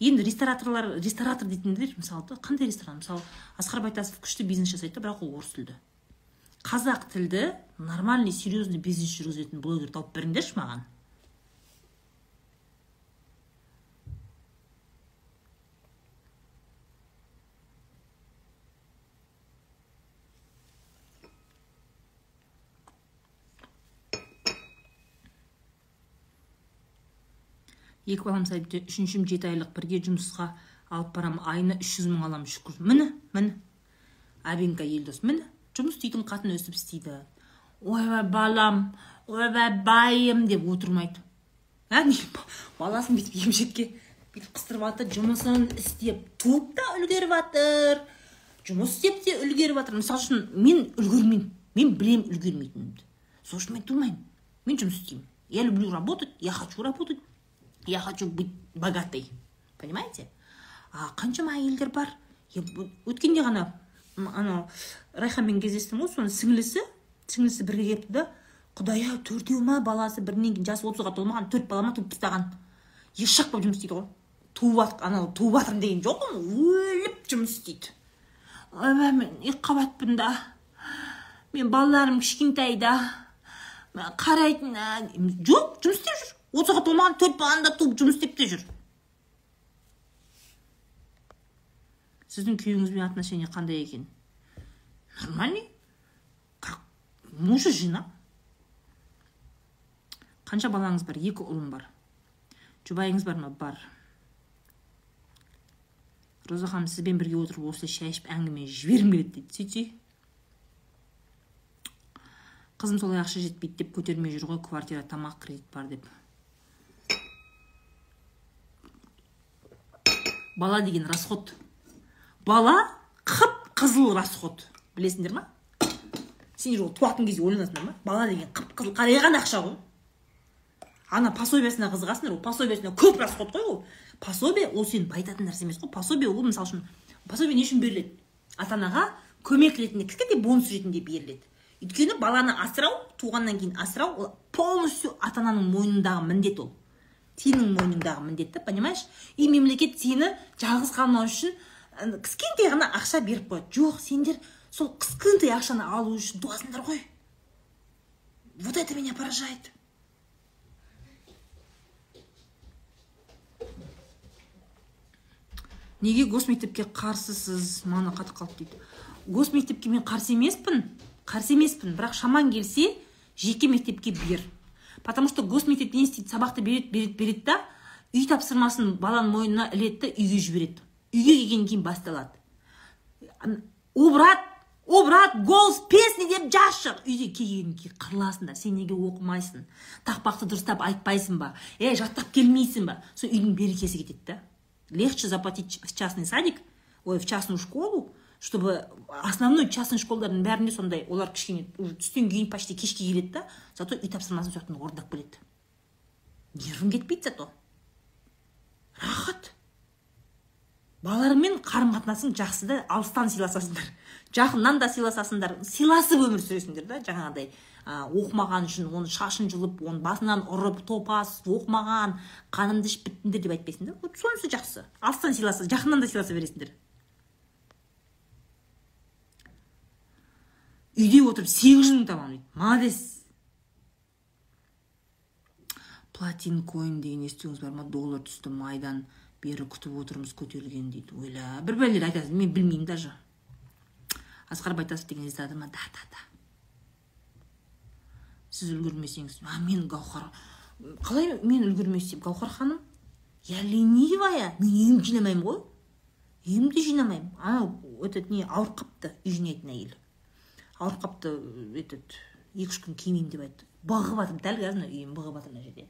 Енді рестораторлар ресторатор дейтіндер мысалы да қандай ресторан? Мысалы асқар байтасов күшті бизнес жасайды да бірақ ол орыс тілді. Қазақ тілді нормальный серьезный бизнес жүргізетін блогер тауып беріңдерші маған. Екі балам сәбиде үшіншім жеті айлық бірге жұмысқа алып барамын айына үш жүз мың аламын шүкір. Міне міне. Абинка елдос міне. Жұмыс істейтін қатын өсіп істейді. Ойбай балам ойбай байым деп отырмайды ә баласын бүйтіп емшекке бүйтіп қыстырып жатыр жұмысын істеп туып та үлгеріп жатыр жұмыс істеп те үлгеріп жатыр мысалы үшін мен үлгермеймін. Мен білемін үлгермейтінімді. Сол үшін мен тумаймын. Мен жұмыс істеймін. Я люблю работать я хочу работать. Я хочу быть богатой. Понимаете? А қаншама әйелдер бар? Өткенде ғана анау райханмен кездестім ғой соның сіңлісі. Сіңлісі бірге келіпті да. Құдай ау төртеу ма баласы бірінен кейін жасы отызға толмаған төрт бала ма? туып тастаған. Ешақ болып жұмыс істейді ғой туып анау туып жатырмын деген жоқ өліп жұмыс істейді ойбай мен екі қабатпын да? Мен балаларым кішкентай да қарайтын жоқ жұмыс істеп жүр отызға толмаған төрт баланы да туып жұмыс істеп те жүр сіздің күйеуіңізбен отношение қандай екен нормальный как мужа жена қанша балаңыз бар екі ұлым бар жұбайыңыз бар ма бар роза ханым сізбен бірге отырып осылай шай ішіп әңгіме жібергім келеді дейді сөйтсе қызым солай ақша жетпейді деп көтермей жүр ғой квартира тамақ кредит бар деп бала деген расход. Бала қып қызыл расход. Білесіңдер ма? Сендер ол туатын кезде ойланасыңдар ма? Бала деген қып қызыл қарайған ақша ғой. Ана пособиясына қызығасыңдар ол пособиясына көп расход қой ол. Пособие ол сені байытатын нәрсе емес қой. Пособие ол мысалы үшін пособие не үшін беріледі? Ата анаға көмек ретінде кішкентай бонус ретінде беріледі. Өйткені баланы асырау туғаннан кейін асырау ол полностью ата ананың мойнындағы міндет ол. Сенің мойныңдағы міндет та понимаешь? И мемлекет сені жалғыз қалмау үшін кішкентай ғана ақша беріп қояды. Жоқ сендер сол кішкентай ақшаны алу үшін туасыңдар ғой. Вот это меня поражает. Неге госмектепке қарсысыз мана қатып қалды дейді? Госмектепке мен қарсы емеспін қарсы емеспін. Бірақ шаман келсе жеке мектепке бер. Потому что госмектеп не істейді сабақты береді береді береді да үй тапсырмасын баланың мойнына іледі үйге жібереді. Үйге келгеннен кейін басталады. О брат о брат голос песни деп жазшы. Үйге келгеннен кейін қырыласыңдар сен неге оқымайсың? Тақпақты дұрыстап айтпайсың ба? Е жаттап келмейсің ба? Сол үйдің берекесі кетеді да. Легче заплатить в частный садик ой в частную школу чтобы основной частный школдардың бәрінде сондай олар кішкене түстен кейін почти кешке келеді да зато үй тапсырмасын сол жақтан орындап келеді нервің кетпейді зато. Рахат. Балаларыңмен қарым қатынасың жақсы да алыстан сыйласасыңдар. Жақыннан да сыйласасыңдар. Сыйласып өмір сүресіңдер да жаңағыдай. Оқымаған үшін оны шашын жұлып оны басынан ұрып топас оқымаған қанымды ішіп біттіңдер деп айтпайсыңдар. Вот сонысы жақсы. Алыстан сыйласа жақыннан да сыйласа бересіңдер. Үйде отырып сегіз жүз мың табамын дейді. Молодец. Платин коин деген естуіңіз бар ма? Доллар түсті майдан бері күтіп отырмыз көтерілген дейді. Ойла бір бәлелер айтасыз мен білмеймін даже. Асқар байтасов деген естіді ма? Да да да. Сіз үлгермесеңіз а мен гаухар қалай мен үлгермес деп гаухар ханым? Я ленивая. Мен үйімді жинамаймын ғой. Үйімді жинамаймын. Анау этот не ауырып қалыпты үй жинайтын әйел. Ауырып қалыпты этот екі үш күн кимеймін деп айтты. Бағып жатыр дәл қазір мына үйім бағып жатыр мына жерде.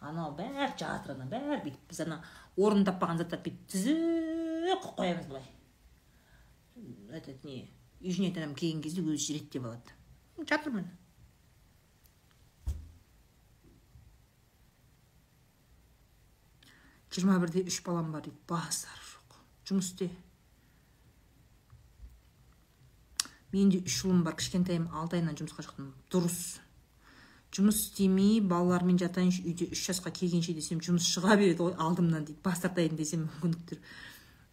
Анау бәрі жатыр ана бәрі бүйтіп біз ана орын таппаған заттарды бүйтіп тізіп қойып қоямыз былай. Этот не үй жинайтын адам келген кезде өзі реттеп алады. Жатырмын жиырма бірде үш балам бар дейді басар жоқ. Жұмыс істе. менде үч үш ұлым бар. Кішкентайым алты айынан жұмысқа шықтым. Дұрыс. Жұмыс істемей балалармен жатайынчы үйдө үч жашка келгенче десем жумуш чыга берет ғой алдымнан дейт бас тартайын десем мүмкіндіктер.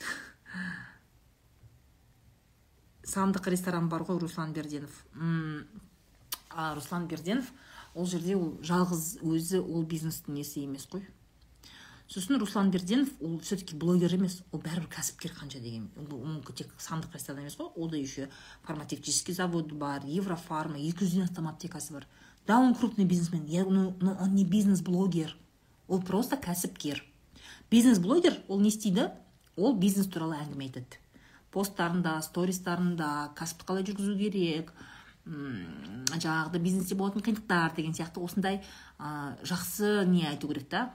Сандык ресторан бар ғой руслан берденов. Руслан берденов ол жерде ол жалгыз өзі ол бизнестин несі эмес кой сосын руслан берденов ол все таки блогер емес ол бәрібір кәсіпкер қанша деген ол тек сандық ресторан емес қой олда еще фармацевтический завод бар еврофарма екі жүзден астам аптекасы бар. Да он крупный бизнесмен я, но он не бизнес блогер ол просто кәсіпкер. Бизнес блогер ол не істейді ол бизнес туралы әңгіме айтады. Посттарында стористарында кәсіпті қалай жүргізу керек жаңағыдай бизнесте болатын қиындықтар деген сияқты осындай ә, жақсы не айту керек та.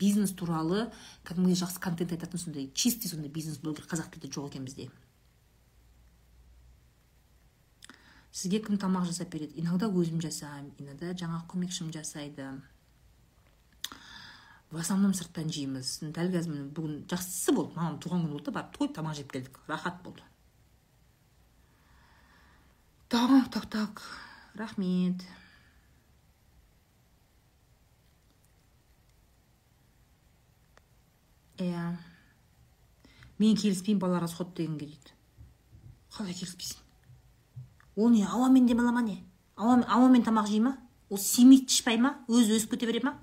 Бизнес туралы кәдімгідей жақсы контент айтатын сондай чистый сондай бизнес блогер қазақ тілде жоқ екен бізде. Сізге кім тамақ жасап береді? Иногда өзім жасаймын иногда жаңағы көмекшім жасайды. В основном сырттан жейміз. Дәл қазір міне бүгін жақсысы болды мамам туған күні болды да барып тойып тамақ жеп келдік. Рахат болды. Так так так рахмет. Иә. Мен келіспеймін бала расход дегенге дейді. Қалай келіспейсің? Ол не ауамен демала ма не? Ауамен тамақ жей ма? Ол семейді ішпай ма? Өзі өсіп кете бере ма?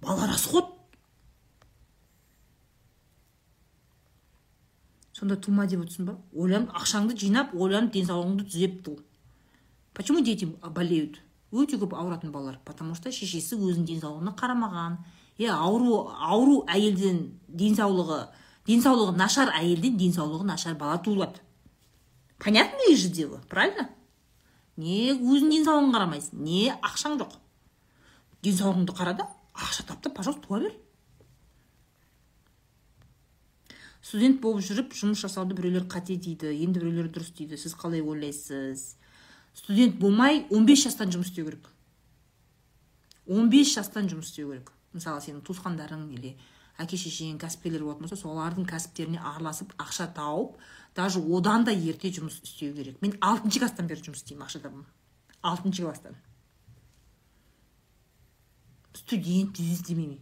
Бала расход сонда тума деп отырсың ба? Ойланып ақшаңды жинап ойланып денсаулығыңды түзеп ту. Почему дети болеют? Өте көп ауыратын балалар потому что шешесі өзінің денсаулығына қарамаған. Е ауру ауру әйелден денсаулығы денсаулығы нашар әйелден денсаулығы нашар бала туылады. Понятное же дело? Правильно? Не өзіңнің денсаулығыңа қарамайсың не ақшаң жоқ. Денсаулығыңды қара да ақша тап та пожалуйста туа бер. Студент болып жүріп жұмыс жасауды біреулер қате дейді енді біреулер дұрыс дейді сіз қалай ойлайсыз? Студент болмай 15 жастан жұмыс істеу керек. 15 жастан жұмыс істеу керек. Мысалы сенің туысқандарың или әке шешең кәсіпкерлер болатын болса солардың кәсіптеріне араласып ақша тауып даже одан да ерте жұмыс істеу керек. Мен алтыншы класстан бері жұмыс істеймін ақша табамын алтыншы класстан. Студент бизнес демеймін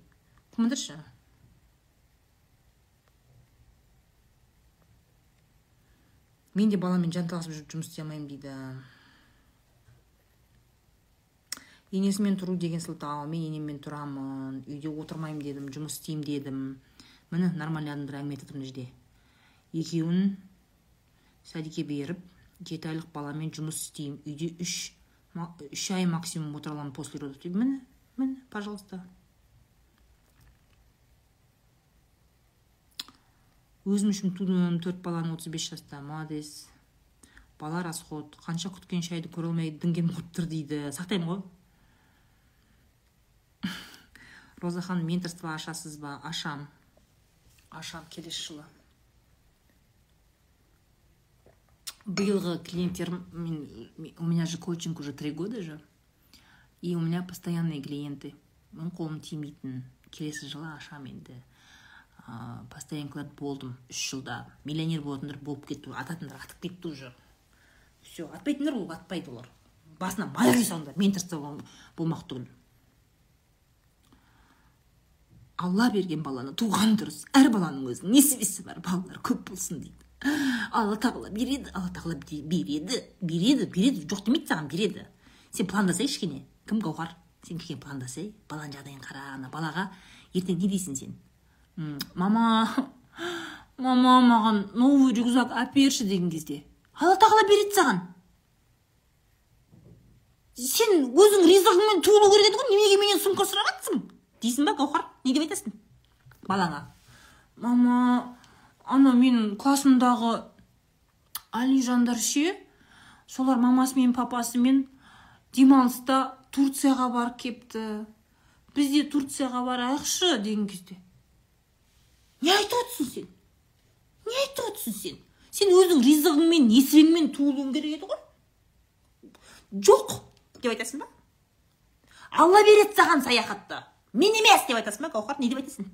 мен де баламен жанталасып жүріп жұмыс істей алмаймын дейді. Енесімен тұру деген сылтау мен енеммен тұрамын үйде отырмаймын дедім жұмыс істеймін дедім. Міне нормальный адамдар әңгіме айтып жатыр мына жерде. Екеуін сәдике беріп жеті айлық баламен жұмыс істеймін. Үйде үш үш ай максимум отыра аламын после родов дейді міне міне пожалуйста. Өзім үшін тудым төрт баланы отыз бес жаста. Молодец. Бала расход. Қанша күткен шайды көре алмай діңгем құрып тұр дейді. Сақтаймын ғой. Роза ханым менторство ашасыз ба? Ашам. Ашам келесі жылы. Биылғы клиенттерім мен у меня же коучинг уже три года же и у меня постоянные клиенты. Мен қолым тимейтін. Келесі жылы ашам енді. Ә, постоянный клиент болдым үш жылда. Миллионер болатындар болып кетті. Ататындар атып кетті уже. Все атпайтындар ол атпайды олар. Басына май құй салыңдар менторство болмақ түгіл. Алла берген баланы туған дұрыс. Әр баланың өзінің несібесі бар балалар көп болсын дейді. Алла тағала береді алла тағала береді береді береді. Жоқ демейді саған береді. Сен пландасай кішкене. Кім гауһар? Сен кішкене пландасай. Баланың жағдайын қара ана балаға. Ертең не дейсің сен? Мама мама маған новый рюкзак әперші деген кезде. Алла тағала береді саған. Сен өзің ризығыңмен туылу керек еді ғой. Неменеге менен сумка сұрап жатсың дейсің ба гауһар? Не деп айтасың? Балаңа. Мама ана менің классымдағы алижандар ше? Солар мамасы мен папасымен демалыста турцияға барып кепті. Біз де турцияға барайықшы деген кезде. Не айтып отырсың сен? Не айтып отырсың сен? Сен өзің ризығыңмен несібеңмен туылуың керек еді ғой. Жоқ деп айтасың ба? Алла береді саған саяхатты. Мен емес деп айтасың ба гауһар не деп айтасың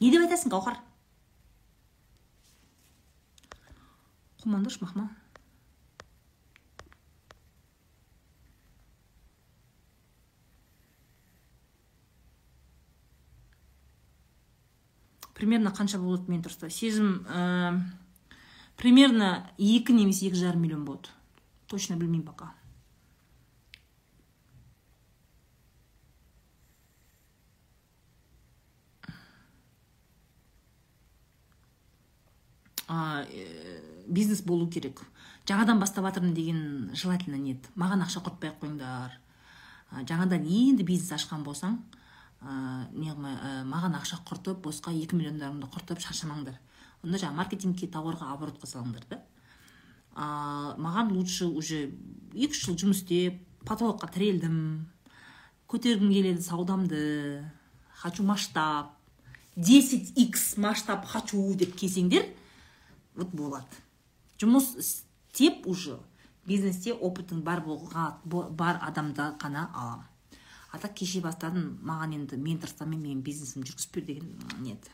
не деп айтасың гауһар қумаңдаршы мақма примерно қанша болады менторство сезім ә, примерно екі немесе екі жарым миллион болады точно білмеймін пока. Ә, бизнес болу керек. Жаңадан бастап жатырмын деген желательно нет маған ақша құртпай ақ қойыңдар. Ә, жаңадан енді бизнес ашқан болсаң ә, не ә, маған ақша құртып босқа екі миллиондарыңды құртып шаршамаңдар. Онда жаңағы маркетингке тауарға оборотқа салыңдар да. А, маған лучше уже екі үш жыл жұмыс істеп потолокқа тірелдім. Көтергім келеді саудамды. Хочу масштаб. 10 x масштаб хочу деп келсеңдер вот болады жұмыс істеп уже бизнесте опытың бар болға, бар адамда ғана алам. А так кеше бастадым маған енді менторствомен менің бизнесімді жүргізіп бер деген нет.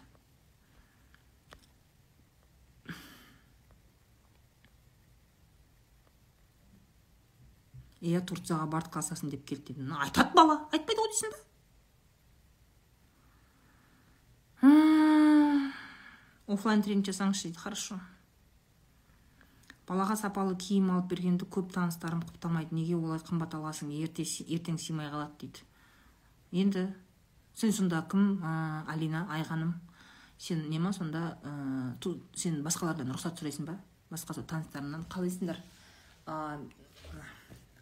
Иә турцияға барды қаласың деп келді дедім. Айтады бала айтпайды ғой дейсің ба? Оффлайн тренинг жасаңызшы дейді хорошо. Балаға сапалы киім алып бергенді көп таныстарым құптамайды. Неге олай қымбат аласың? Ерте, ертең сыймай қалады дейді. Енді сен сонда кім? Ә, алина айғаным. Сен не ма сонда? Ә, ту, сен басқалардан рұқсат сұрайсың ба? Басқа таныстарыңнан қалайсыңдар?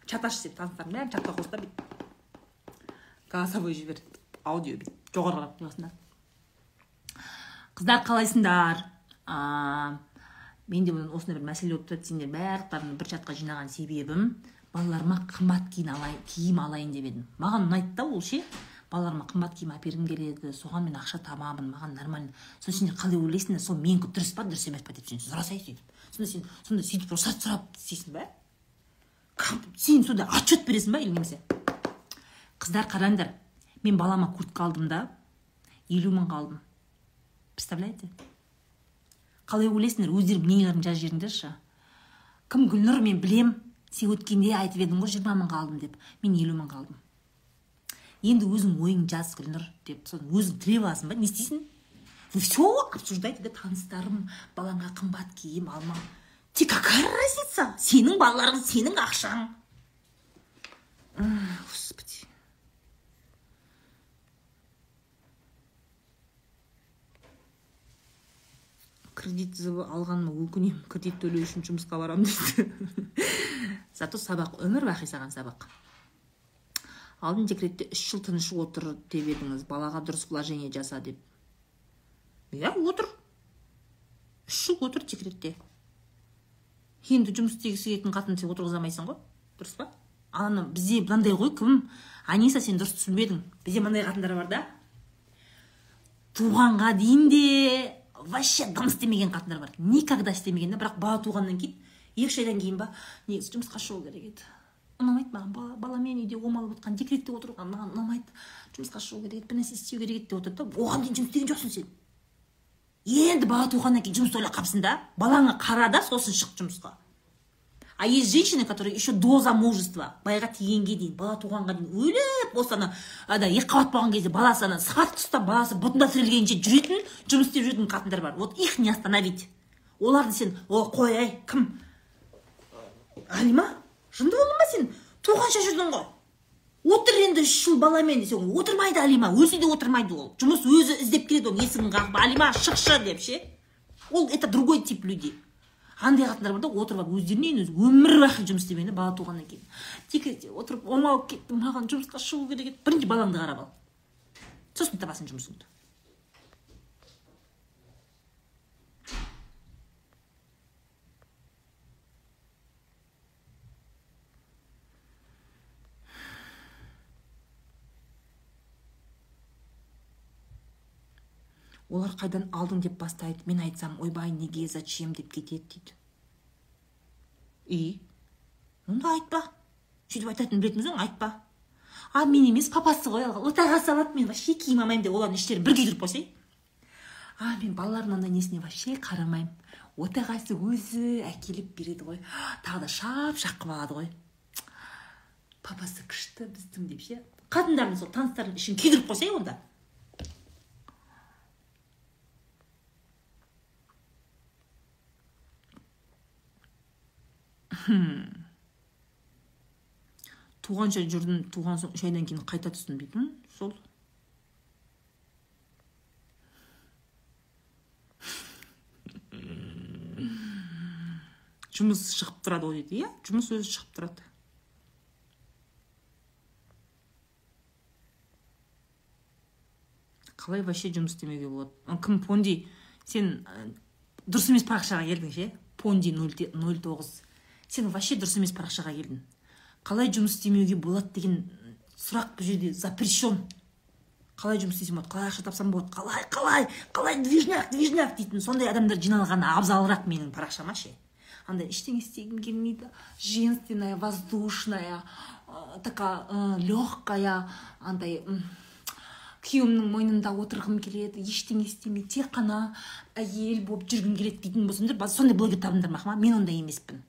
Чаташ деп таныстардың бәрін чатқа қос та бүйтіп голосовой жібер аудио бүйтіп жоғары қарап қыздар қалайсыңдар? Менде осындай бір мәселе болып тұрады сендер барлықтарыңды бір чатқа жинаған себебім балаларыма қымбат алайын, киім алайын деп едім. Маған ұнайды да ол ше. Балаларыма қымбат киім әпергім келеді соған мен ақша табамын маған нормально. Сонда сендер қалай ойлайсыңдар? Сол менікі дұрыс па дұрыс емес па деп сен сұрасай сөйтіп. Сонда сен сонда сөйтіп рұқсат сұрап істейсің ба? Сен сонда отчет бересің ба или немесе? Қыздар қараңдар мен балама куртка алдым да елу мыңға алдым. Представляете? Қалай ойлайсыңдар өздерің мнениелеріңді жазып жіберіңдерші кім гүлнұр мен білем сен өткенде айтып едің ғой жиырма мыңға алдым деп. Мен елу мыңға алдым. Енді өзің ойыңды жаз гүлнұр деп соны өзің тілеп аласың ба не істейсің? Все обсуждаете да таныстарым балаңа қымбат киім алма. Тебе какая разница? Сенің балаларың сенің ақшаң. Господи. Кредит алғаныма өкінемін кредит төлеу үшін жұмысқа барамын дейді. Зато сабақ өмір бақи саған сабақ. Алдын декретте үш жыл тыныш отыр деп едіңіз балаға дұрыс вложение жаса деп. Иә отыр. Үш жыл отыр декретте. Енді жұмыс істегісі келетін қатын сен отырғыза алмайсың ғой. Дұрыс па? Ана бізде мынандай ғой кім? Аниса сен дұрыс түсінбедің. Бізде мынандай қатындар бар да? Туғанға дейін де вообще дым істемеген қатындар бар. Никогда істемеген да бірақ бала туғаннан кейін екі үш айдан кейін ба негізі жұмысқа шығу керек еді. Ұнамайды маған бала, баламен үйде омалып отқан декретте отырған маған ұнамайды. Жұмысқа шығу керек еді бір нәрсе істеу керек еді деп отырды да оған дейін жұмыс істеген жоқсың сен енді бала туғаннан кейін жұмысты ойлап қалыпсың да балаңа қара да сосын шық жұмысқа. А есть женщины которые еще до замужества байға тигенге дейін бала туғанға дейін өліп осы ана ана екі қабат болған кезде баласы ана сағат ұстап баласы бұтында тірелгенше жүретін жұмыс істеп жүретін қатындар бар. Вот их не остановить. Оларды сен о қой ай кім? Алима жынды болдың ба сен? Туғанша жүрдің ғой. Отыр енді үш жыл баламен десең отырмайды алима өзі де отырмайды ол. Жұмыс өзі іздеп келеді оның есігін қағып алима шықшы! деп ше. Ол это другой тип людей. Андай қатындар бар да отырып алып өздерінен өзі өмір бақи жұмыс істемеген бала туғаннан кейін. Тек отырып омалып кеттім маған жұмысқа шығу керек еді. Бірінші балаңды қарап ал. Сосын табасың жұмысыңды. Олар қайдан алдың деп бастайды. Мен айтсам ойбай неге зачем деп кетеді? дейді. И? Онда айтпа. Сөйтіп айтатынын білетін айтпа а мен емес папасы ғой отағасы алады мен вообще киім алмаймын деп олардың іштерін бір күйдіріп қойсай а мен балалардың андай несіне вообще қарамаймын. Отағасы өзі әкеліп береді ғой. Тағы да шап шақ қылып алады ғой папасы күшті біздің деп ше? Қатындардың сол таныстардың ішін күйдіріп қойсай онда туғанша жүрдім туған соң үш айдан кейін қайта түстім дейтін сол. Жұмыс шығып тұрады ғой дейді иә? Жұмыс өзі шығып тұрады. Қалай вообще жұмыс істемеуге болады? Кім понди? Сен дұрыс емес парақшаға келдің ше? Понди нөл тоғыз. Сен вообще дұрыс емес парақшаға келдің. Қалай жұмыс істемеуге болады деген сұрақ бұл жерде запрещен. Қалай жұмыс істесем болады қалай ақша тапсам болады қалай қалай қалай движняк движняк дейтін сондай адамдар жиналғаны абзалырақ менің парақшама ше. Андай ештеңе істегім келмейді женственная воздушная такая легкая андай күйеуімнің мойнында отырғым келеді ештеңе істемей тек қана әйел болып жүргім келеді дейтін болсаңдар сондай блогер табыңдар ма мен ондай емеспін.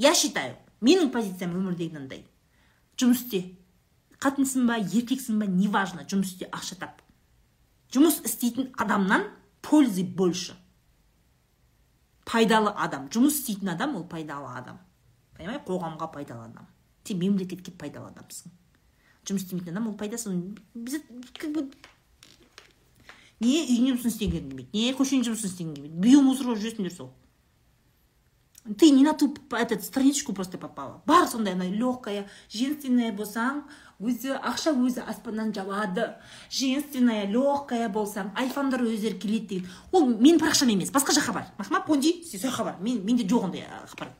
Я считаю менің позициям өмірдегі мынандай жұмыс істе. Қатынсың ба еркексің ба неважно жұмыс істе ақша тап. Жұмыс істейтін адамнан пользы больше. Пайдалы адам. Жұмыс істейтін адам ол пайдалы адам. Понимай қоғамға пайдалы адам. Сен мемлекетке пайдалы адамсың. Жұмыс істемейтін адам ол пайдасы. Біз как бы не үйіңнен жұмыс істегің келмейді не көшенің жұмысын істегің келмейді биомусор болып жүресіңдер сол. Ты не на ту этот страничку просто попала. Бар сондай ана легкая женственная болсаң өзі ақша өзі аспаннан жауады женственная легкая болсаң айфондар өздері келеді деген ол менің парақшам емес басқа жаққа бар махма понди сол бар мен менде жоқ ондай ақпарат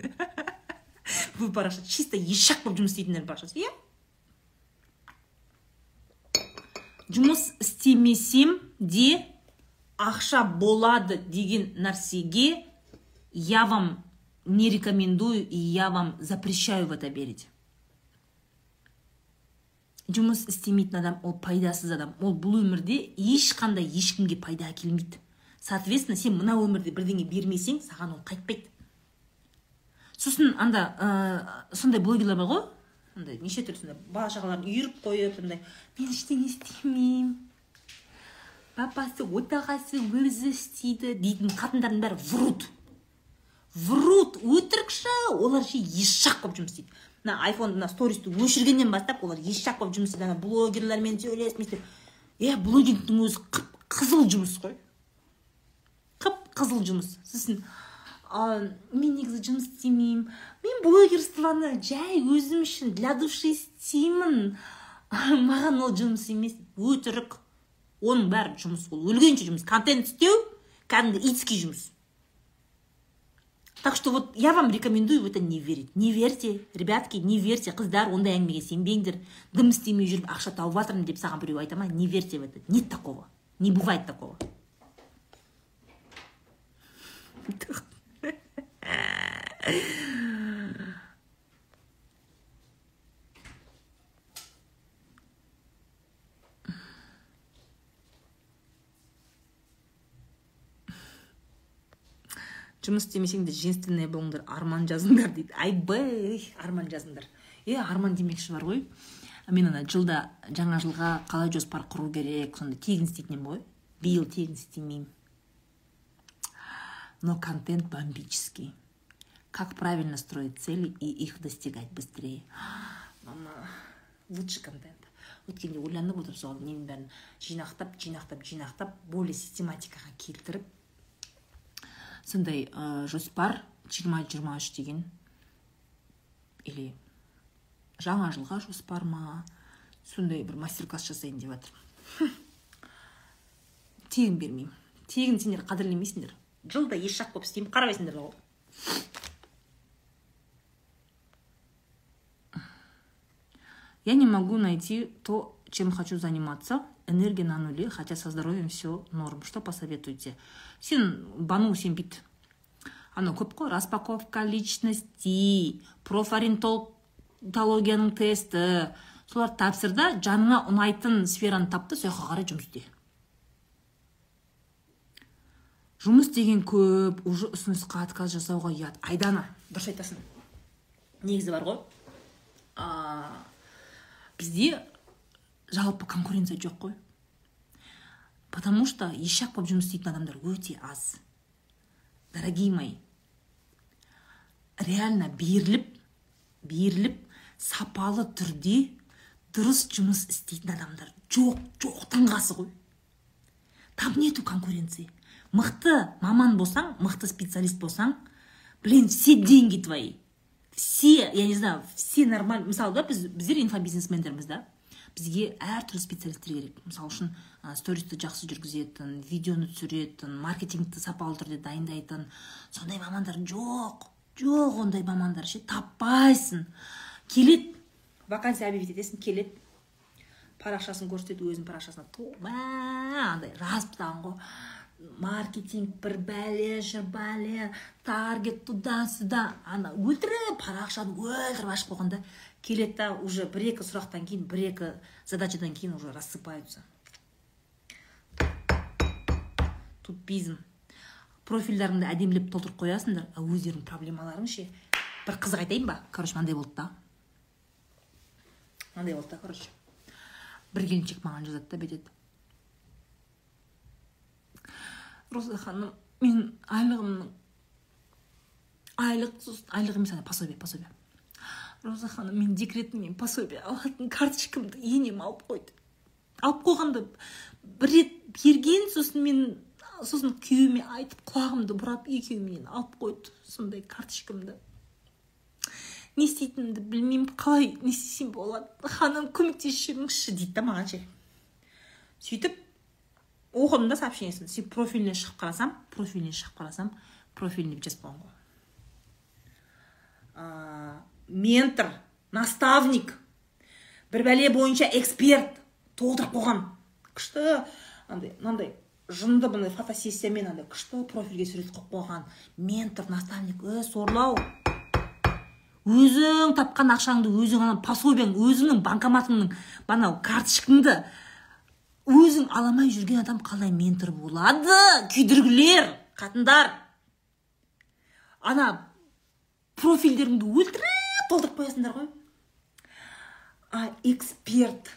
бұл парақша чисто ешак болып жұмыс істейтіндердің парақшасы иә жұмыс істемесем де ақша болады деген нәрсеге я вам не рекомендую и я вам запрещаю в это верить. Жұмыс істемейтін адам ол пайдасыз адам. Ол бұл өмірде ешқандай ешкімге пайда әкелмейді. Соответственно сен мына өмірде бірдеңе бермесең саған ол қайтпайды. Сосын анда ә, сондай блогерлер бар ғой. Андай неше түрлі сондай бала шағаларын үйіріп қойып андай мен ештеңе істемеймін папасы отағасы өзі істейді дейтін қатындардың бәрі врут. Врут. Өтірікші олар ше ешжақ болып жұмыс істейді. Мына айфон мына стористі өшіргеннен бастап олар ешжақ болып жұмыс істейді. Ана блогерлермен сөйлесіп не иә блогингтің өзі қып қызыл жұмыс қой. Қып қызыл жұмыс. Сосын мен негізі жұмыс істемеймін мен блогерствоны жай өзім үшін для души істеймін маған ол жұмыс емес өтірік. Оның бәрі жұмыс ол өлгенше жұмыс контент істеу кәдімгі итский жұмыс так что вот я вам рекомендую в это не верить. Не верьте ребятки не верьте. Қыздар ондай әңгімеге сенбеңдер. Дым істемей жүріп ақша тауып жатырмын деп саған біреу айта ма? Не верьте в это. Нет такого. Не бывает такого. жұмыс істемесең де женственный болыңдар арман жазыңдар дейді. Айбай арман жазыңдар. Е арман демекші бар ғой. Мен ана жылда жаңа жылға қалай жоспар құру керек сондай тегін істейтін едім ғой. Биыл тегін істемеймін. Но контент бомбический. Как правильно строить цели и их достигать быстрее. Мама лучший контент. Өткенде ойланып отырып сол ненің бәрін жинақтап жинақтап жинақтап более систематикаға келтіріп. Сондай ә, жоспар 2023 деген. Или жаңа жылға жоспар ма? Сондай бір мастер класс жасайын деп жатырмын тегін бермеймін. Тегін сендер қадірлемейсіңдер. Жылда еш жақ болып істеймін қарабайсыңдар ғой я не могу найти то чем хочу заниматься. Энергия на нуле хотя со здоровьем все норм. Что посоветуете? Сен бану сен бүйт анау көп қой распаковка личностей профориентологияның тесті соларды тапсыр да жаныңа ұнайтын сфераны тап та сол жаққа қарай жұмыс істе. Жұмыс деген көп уже ұсынысқа отказ жасауға ұят. Айдана дұрыс айтасың. Негізі бар ғой. Бізде жалпы конкуренция жоқ қой. Потому что ешак болып жұмыс істейтін адамдар өте аз. Дорогие мои реально беріліп беріліп сапалы түрде дұрыс жұмыс істейтін адамдар жоқ жоқтың қасы ғой. Там нету конкуренции. Мықты маман болсаң мықты специалист болсаң блин все деньги твои. Все я не знаю все нормально мысалы да біз біздер инфобизнесмендерміз да. Бізге әртүрлі специалисттер керек. Мысалы үшін стористі жақсы жүргізетін видеоны түсіретін маркетингті сапалы түрде дайындайтын сондай мамандар жоқ жоқ ондай мамандар ше таппайсың. Келеді вакансия объявить етесің келеді парақшасын көрсетеді өзінің парақшасына. Андай жазып тастаған ғой. Маркетинг бір бәле жүр бәле таргет туда сюда ана өлтіріп парақшаны өлтіріп ашып қойған да келеді да уже бір екі сұрақтан кейін бір екі задачадан кейін уже рассыпаются. Тупизм. Профильдарыңды әдемілеп толтырып қоясыңдар а өздеріңнің проблемаларың ше? Бір қызық айтайын ба? Короче мынандай болды да. Мынандай болды да короче. Бір келіншек маған жазады да бүйтеді. Роза ханым мен айлығымның айлық айлық емес ана пособие пособие. Роза ханым мен декретімнен пособие алатын карточкамды енем алып қойды. Алып қойғанды бір рет берген сосын мен сосын күйеуіме айтып құлағымды бұрап екеуіменен алып қойды сондай карточкамды. Не істейтінімді білмеймін қалай не істесем болады. Ханым көмектесіп жіберіңізші дейді да маған ше. Сөйтіп оқыдым да сообщениесін сөйтіп профиліне шығып қарасам профиліне шығып қарасам профиліне жазып қойған ғой ментор наставник бір бәле бойынша эксперт толтырып қойған. Күшті андай мынандай жынды мындай фотосессиямен андай күшті профильге сурет қойып қойған. Ментор наставник е сорлау. Өзің тапқан ақшаңды өзің ана пособияң өзіңнің банкоматыңның анау карточкаңды өзің аламай жүрген адам қалай ментор болады? Күйдіргілер қатындар. Ана профильдеріңді өлтіріп толтырып қоясыңдар ғой. А эксперт.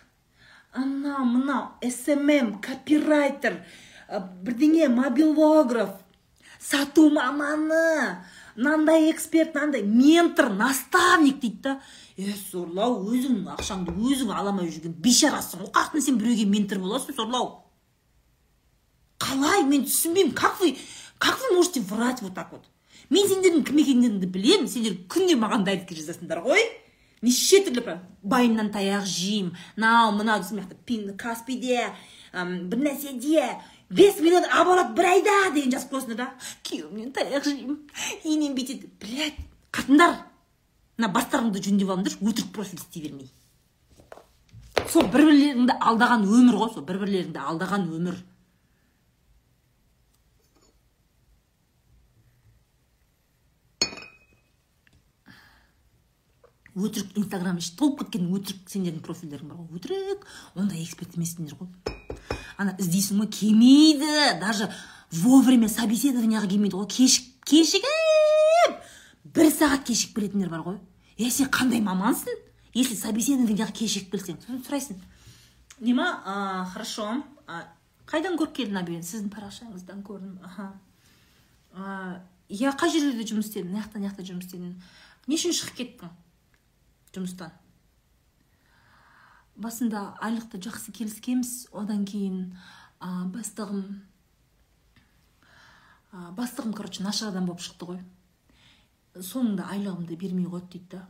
Ана мынау смм копирайтер. Бірдеңе мобилограф. Сату маманы. Мынандай эксперт мынандай ментор наставник дейді да. Е сорлау өзің ақшаңды өзің аламай жүрген бейшарасың ғой қаяқтан сен біреуге ментор боласың сорлау. Қалай? Мен түсінбеймін. Как вы как вы можете врать вот так вот? Мен сендердің кім екендеріңді білемін. Сендер күнде маған дайректке жазасыңдар ғой. Неше түрлі байымнан таяқ жеймін. Мынау мынау сияқты каспиде бір нәрседе. Бес миллион оборот бір айда деген жазып қоясыңдар да? Күйеуімнен таяқ жеймін енем бүйтеді блять қатындар мына бастарыңды жөндеп алыңдаршы өтірік профиль істей бермей. Сол бір бірлеріңді алдаған өмір ғой сол бір бірлеріңді алдаған өмір. Өтірік инстаграм іші толып кеткен өтірік сендердің профильдерің бар ғой. Өтірік. Ондай эксперт емессіңдер ғой. Ана іздейсің ғой келмейді. Даже вовремя собеседованияға келмейді ғой. Кешік кешігіп бір сағат кешігіп келетіндер бар ғой. Е сен қандай мамансың? Если собеседованияға кешігіп келсең. Сосын сұрайсың. Не ма а, хорошо. Қайдан көріп келдің объявление сіздің парақшаңыздан көрдім. Аха. Иә қай жерлерде жұмыс істедің мына жақта мына жақта жұмыс істедім? Не үшін шығып кеттің? Жұмыстан. Басында айлықты жақсы келіскенбіз. Одан кейін ә, бастығым ә, бастығым короче нашар адам болып шықты ғой. Соңында айлығымды бермей қойды дейді да.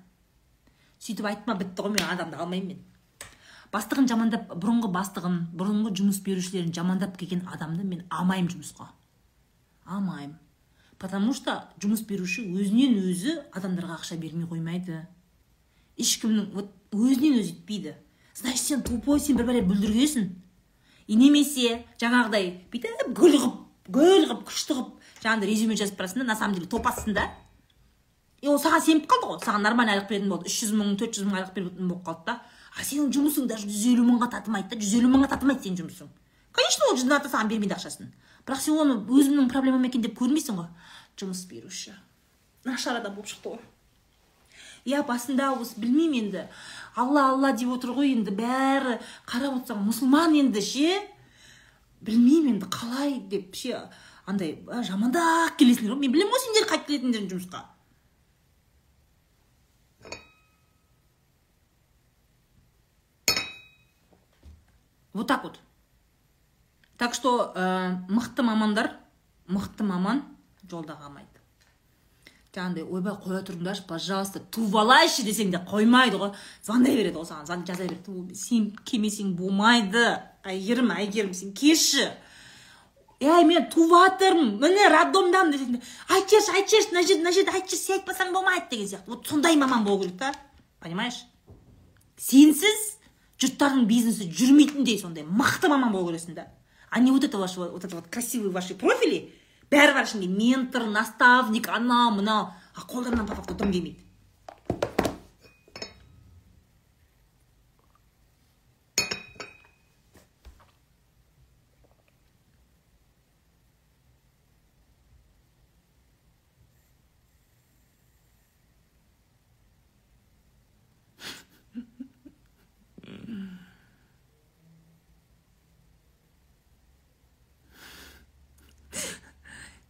Сөйтіп айтма бітті ғой мен адамды алмаймын мен. Бастығын жамандап бұрынғы бастығын бұрынғы жұмыс берушілерін жамандап келген адамды мен алмаймын жұмысқа. Алмаймын. Потому что жұмыс беруші өзінен өзі адамдарға ақша бермей қоймайды. Ешкімнің вот өзінен өзі етпейді значит сен тупой сен бір бәле бүлдіргенсің и немесе жаңағыдай бүйтіп гүл қылып гүл қылып күшті қылып жаңағыдай резюме жазып барасың да на самом деле топассың да. И ол саған сеніп қалды ғой саған нормальный айлық беретін болды. үш жүз мың төрт жүз мың айлық беретін болып қалды да. А сенің жұмысың даже жүз елу мыңға татымайды да жүз елу мыңға татымайды сенің жұмысың. Конечно ол жүз саған бермейді ақшасын. Бірақ сен оны өзімнің проблемам екен деп көрмейсің ғой. Жұмыс беруші. Нашар адам болып шықты ғой. Иә басында осы білмеймін енді алла алла деп отыр ғой енді бәрі қарап отырсаң мұсылман енді ше? Білмеймін енді қалай? деп ше андай жамандап келесіңдер ғой мен білемін ғой сендер қайтып келетіндерің жұмысқа вот так вот. Так что ә, мықты мамандар мықты маман жолда қалмайды жаңағыдай ойбай қоя тұрыңдаршы пожалуйста туып алайыншы десең де қоймайды ғой звондай береді ғой саған звонить жаза береді сен келмесең болмайды әйгерім әйгерім сен келші ей мен туып жатырмын міне роддомдамын десең де жіберші айтып жіберші мына жерде мына жерде жіберші сен айтпасаң болмайды деген сияқты вот сондай маман болу керек та понимаешь сенсіз жұрттардың бизнесі жүрмейтіндей сондай мықты маман болу керексің да а не вот это ваше вот это вот красивые ваши профили бәрі бар ішінде ментор наставник анау мынау. А қолдарынан папа дым келмейді.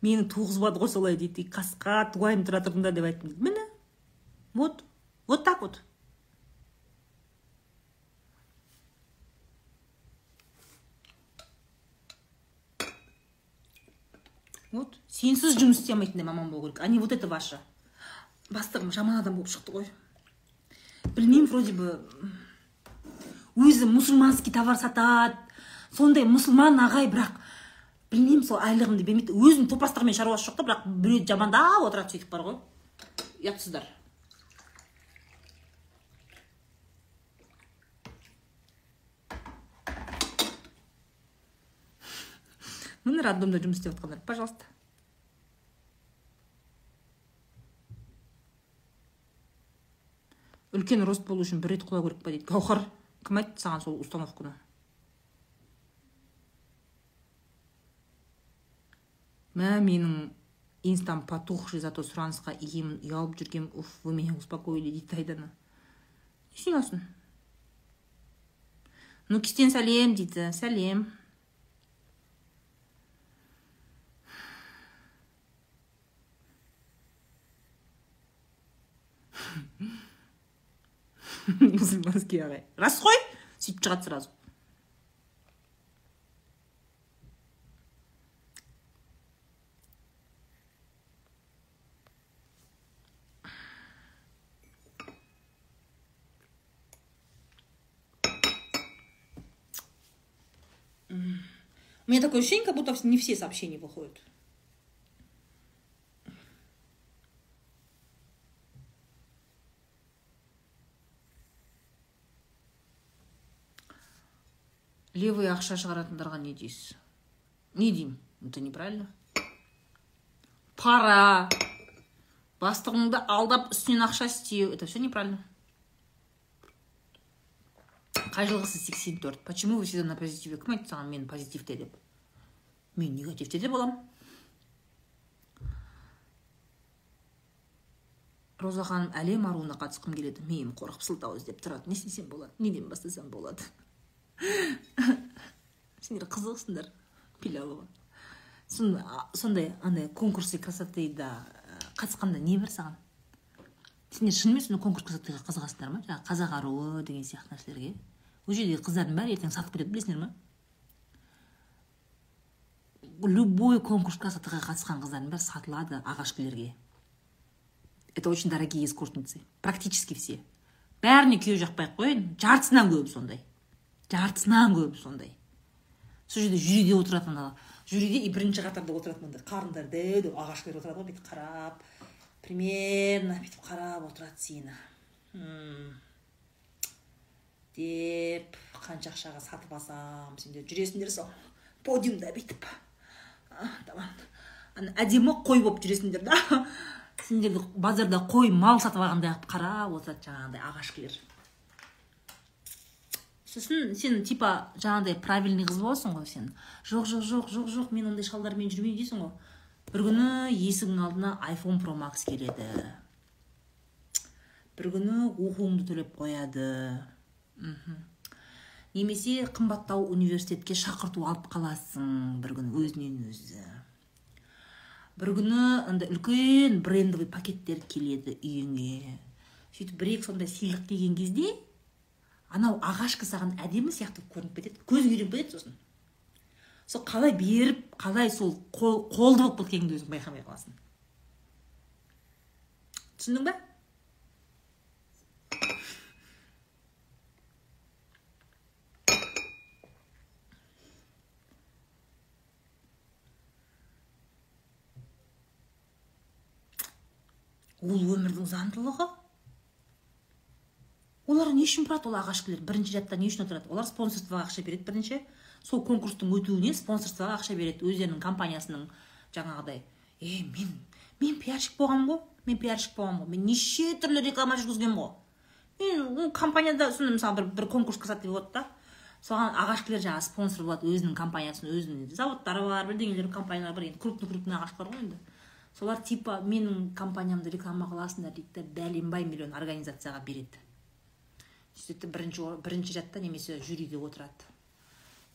Мені туғызбады ғой солай дейді. Қасқа туайын тұра тұрдыңдар деп айттым. Дейді міне. Вот вот так вот. Вот. Сенсіз жұмыс істей алмайтындай маман болу керек. А не вот это ваше. Бастығым жаман адам болып шықты ғой. Білмеймін вроде бы. Өзі мұсылманский товар сатады. Сондай мұсылман ағай бірақ білмеймін сол айлығымды бермейді өзінің топастығымен шаруасы жоқ та бірақ біреуді жамандап отырады сөйтіп бар ғой. Ұятсыздар. Міне роддомда жұмыс істеп жатқандар пожалуйста. Үлкен рост болу үшін бір рет құлау керек па дейді. Гауһар кім айтты саған сол установканы? Мә менің инстам потухший зато сұранысқа иемін ұялып жүргем. Уф вы меня успокоили дейді айдана несіне алсын нукистен сәлем дейді. Сәлем. Мұсылманский ағай. Рас қой сөйтіп шығады сразу. У меня такое ощущение, как будто не все сообщения выходят. левый ақша шығаратындарға не дейсіз. Не деймін это неправильно. Пара бастығыңды алдап үстінен ақша істеу. Это все неправильно. Қай жылғысы сексен төрт. Почему вы всегда на позитиве? Кім айтты саған мен позитивте деп мен негативте де боламын роза ханым әлем аруына қатысқым келеді. Миым қорқып сылтау іздеп тұрады. Не істесем болады неден бастасам болады. Сендер қызықсыңдар пилялова. Сондай андай конкурсы красотыда қатысқанда не бар саған? Сендер шынымен сондай конкурс красотыға қызығасыңдар ма? Жаңағы қазақ аруы деген сияқты нәрселерге? Ол жердегі қыздардың бәрі ертең сатып кетеді білесіңдер ма любой конкурс красотаға қатысқан қыздардың бәрі сатылады ағашкілерге. Это очень дорогие эскортницы практически все. Бәріне күйеу жақпай ақ қояйын жартысынан көбі сондай. Жартысынан көбі сондай. Сол жерде жюриде отыратын жюриде и бірінші қатарда отыратын андай қарындары дәу ағашкілер отырады ғой бүйтіп қарап примерно бүйтіп қарап отырады сені. Деп қанша ақшаға сатып алсам сендер жүресіңдер сол подиумда бүйтіп. Ана әдемі қой болып жүресіңдер да. Сендерді базарда қой мал сатып алғандай қылып қарап отырады жаңағыдай ағашкелер сосын сен типа жаңағыдай правильный қыз боласың ғой сен. Жоқ жоқ жоқ жоқ жоқ мен ондай шалдармен жүрмеймін дейсің ғой. Бір күні есігіңнің алдына айфон про макс келеді. Бір күні оқуыңды төлеп қояды. Немесе қымбаттау университетке шақырту алып қаласың бір күні өзінен өзі. Бір күні андай үлкен брендовый пакеттер келеді үйіңе. Сөйтіп бір екі сондай сыйлық келген кезде анау ағашка саған әдемі сияқты көрініп кетеді көзің үйреніп кетеді сосын. Сол қалай беріп қалай сол қол, қолды болып кеткеніңді өзің байқамай қаласың. Түсіндің ба ол өмірдің заңдылығы. Олар не үшін барады ол ағашкілер бірінші рядта не үшін отырады? Олар спонсорствоға ақша береді бірінші. Сол конкурстың өтуіне спонсорствоға ақша береді өздерінің компаниясының жаңағыдай. Е мен мен пиарщик болғанмын ғой. Мен пиарщик болғанмын ғой. Мен неше түрлі реклама жүргізгенмін ғой. Мен компанияда сондай мысалы бір, бір конкурс қылсады деп болады да. Соған ағашкілер жаңағы спонсор болады өзінің компаниясының өзінің заводтары бар бірдеңелер компаниялар бар. Енді крупный крупный ағаш бар ғой енді. Солар типа менің компаниямды реклама қыласыңдар дейді да бәленбай миллион организацияға береді. Сөйтіп бірінші бірінші рядта немесе жюриде отырады.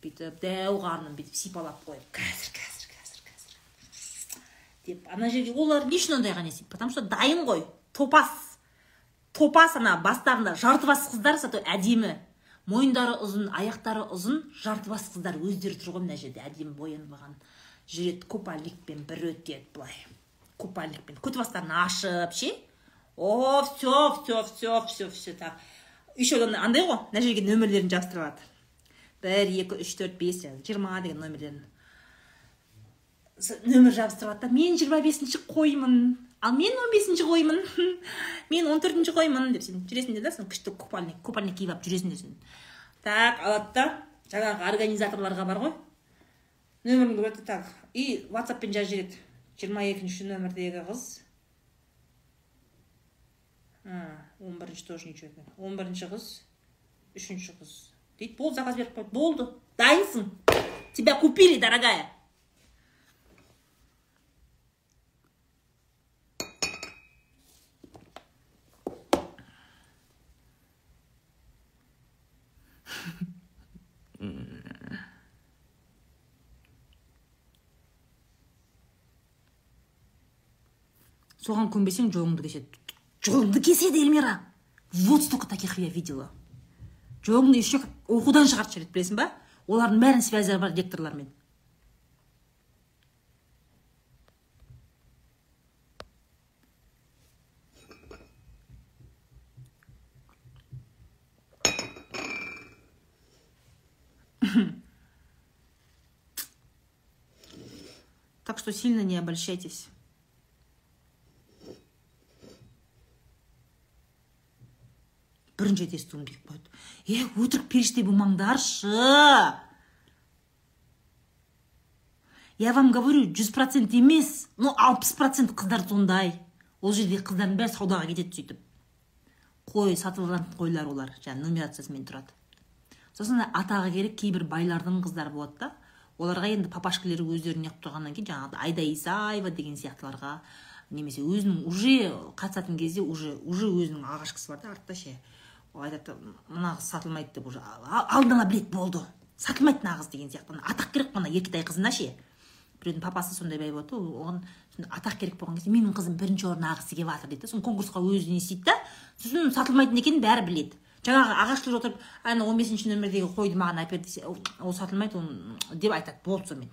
Бүйтіп дәу қарнын бүйтіп сипалап қойып қазір қазір қазір қазір деп ана жерге олар не үшін ондайға не істейді потому что дайын ғой топас. Топас ана бастарында жарты бас қыздар зато әдемі. Мойындары ұзын аяқтары ұзын жарты бас қыздар өздері тұр ғой мына жерде. Әдемі боянып алған жүреді купальникпен бір өтеді былай. Купальникпен бастарын ашып ше о все все все все все так еще андай ғой мына жерге нөмірлерін жабыстыра алады бір екі үш төрт бес жиырма деген нөмірлерін нөмір жабыстырып алады да мен жиырма бесінші қоймын ал мен он бесінші қоймын мен он төртінші қоймын деп сен жүресіңдер да сен күшті купальник купальник киіп алып жүресіңдер сен так алады да жаңағы организаторларға бар ғой нөміріңді көреді так. И ватсаппен жазып жібереді жиырма екінші нөмірдегі қыз. Он бірінші тоже ничего он бірінші қыз үшінші қыз. Дейді болды заказ беріп қойды болды дайынсың. Тебя купили дорогая. Соған көнбесең жоғыңды кеседі жоғыңды кеседі эльмира вот столько таких я видела. Жоғыңды еще оқудан шығарып жібереді білесің ба? Олардың бәрінің связьдары бар ректорлармен так что сильно не обольщайтесь. Бірінші рет естуім келіп қойды е өтірік періште болмаңдаршы я вам говорю жүз процент емес ну алпыс процент қыздар сондай. Ол жердегі қыздардың бәрі саудаға кетеді сөйтіп. Қой сатылған қойлар олар. Жаңағы нумерациясымен тұрады. Сосын атағы керек кейбір байлардың қыздары болады да. Оларға енді папашкілері өздері неғып тұрғаннан кейін жаңағы айда исаева деген сияқтыларға немесе өзінің уже қатысатын кезде уже уже өзінің алғашқысы бар да артта ше. Ол айтады мына қыз сатылмайды деп уже алдын ала біледі болды сатылмайды мына қыз деген сияқты. Атақ керек мына еркетай қызына ше. Біреудің папасы сондай бай болады оған атақ керек болған кезде менің қызым бірінші орын алғысы келіп жатыр дейді да. Сосын конкурсқа өзі не істейді да сосын сатылмайтын екенін бәрі біледі. Жаңағы ағашкүл отырып ана он бесінші нөмірдегі қойды маған әпер десе ол сатылмайды ол деп айтады болды сонымен.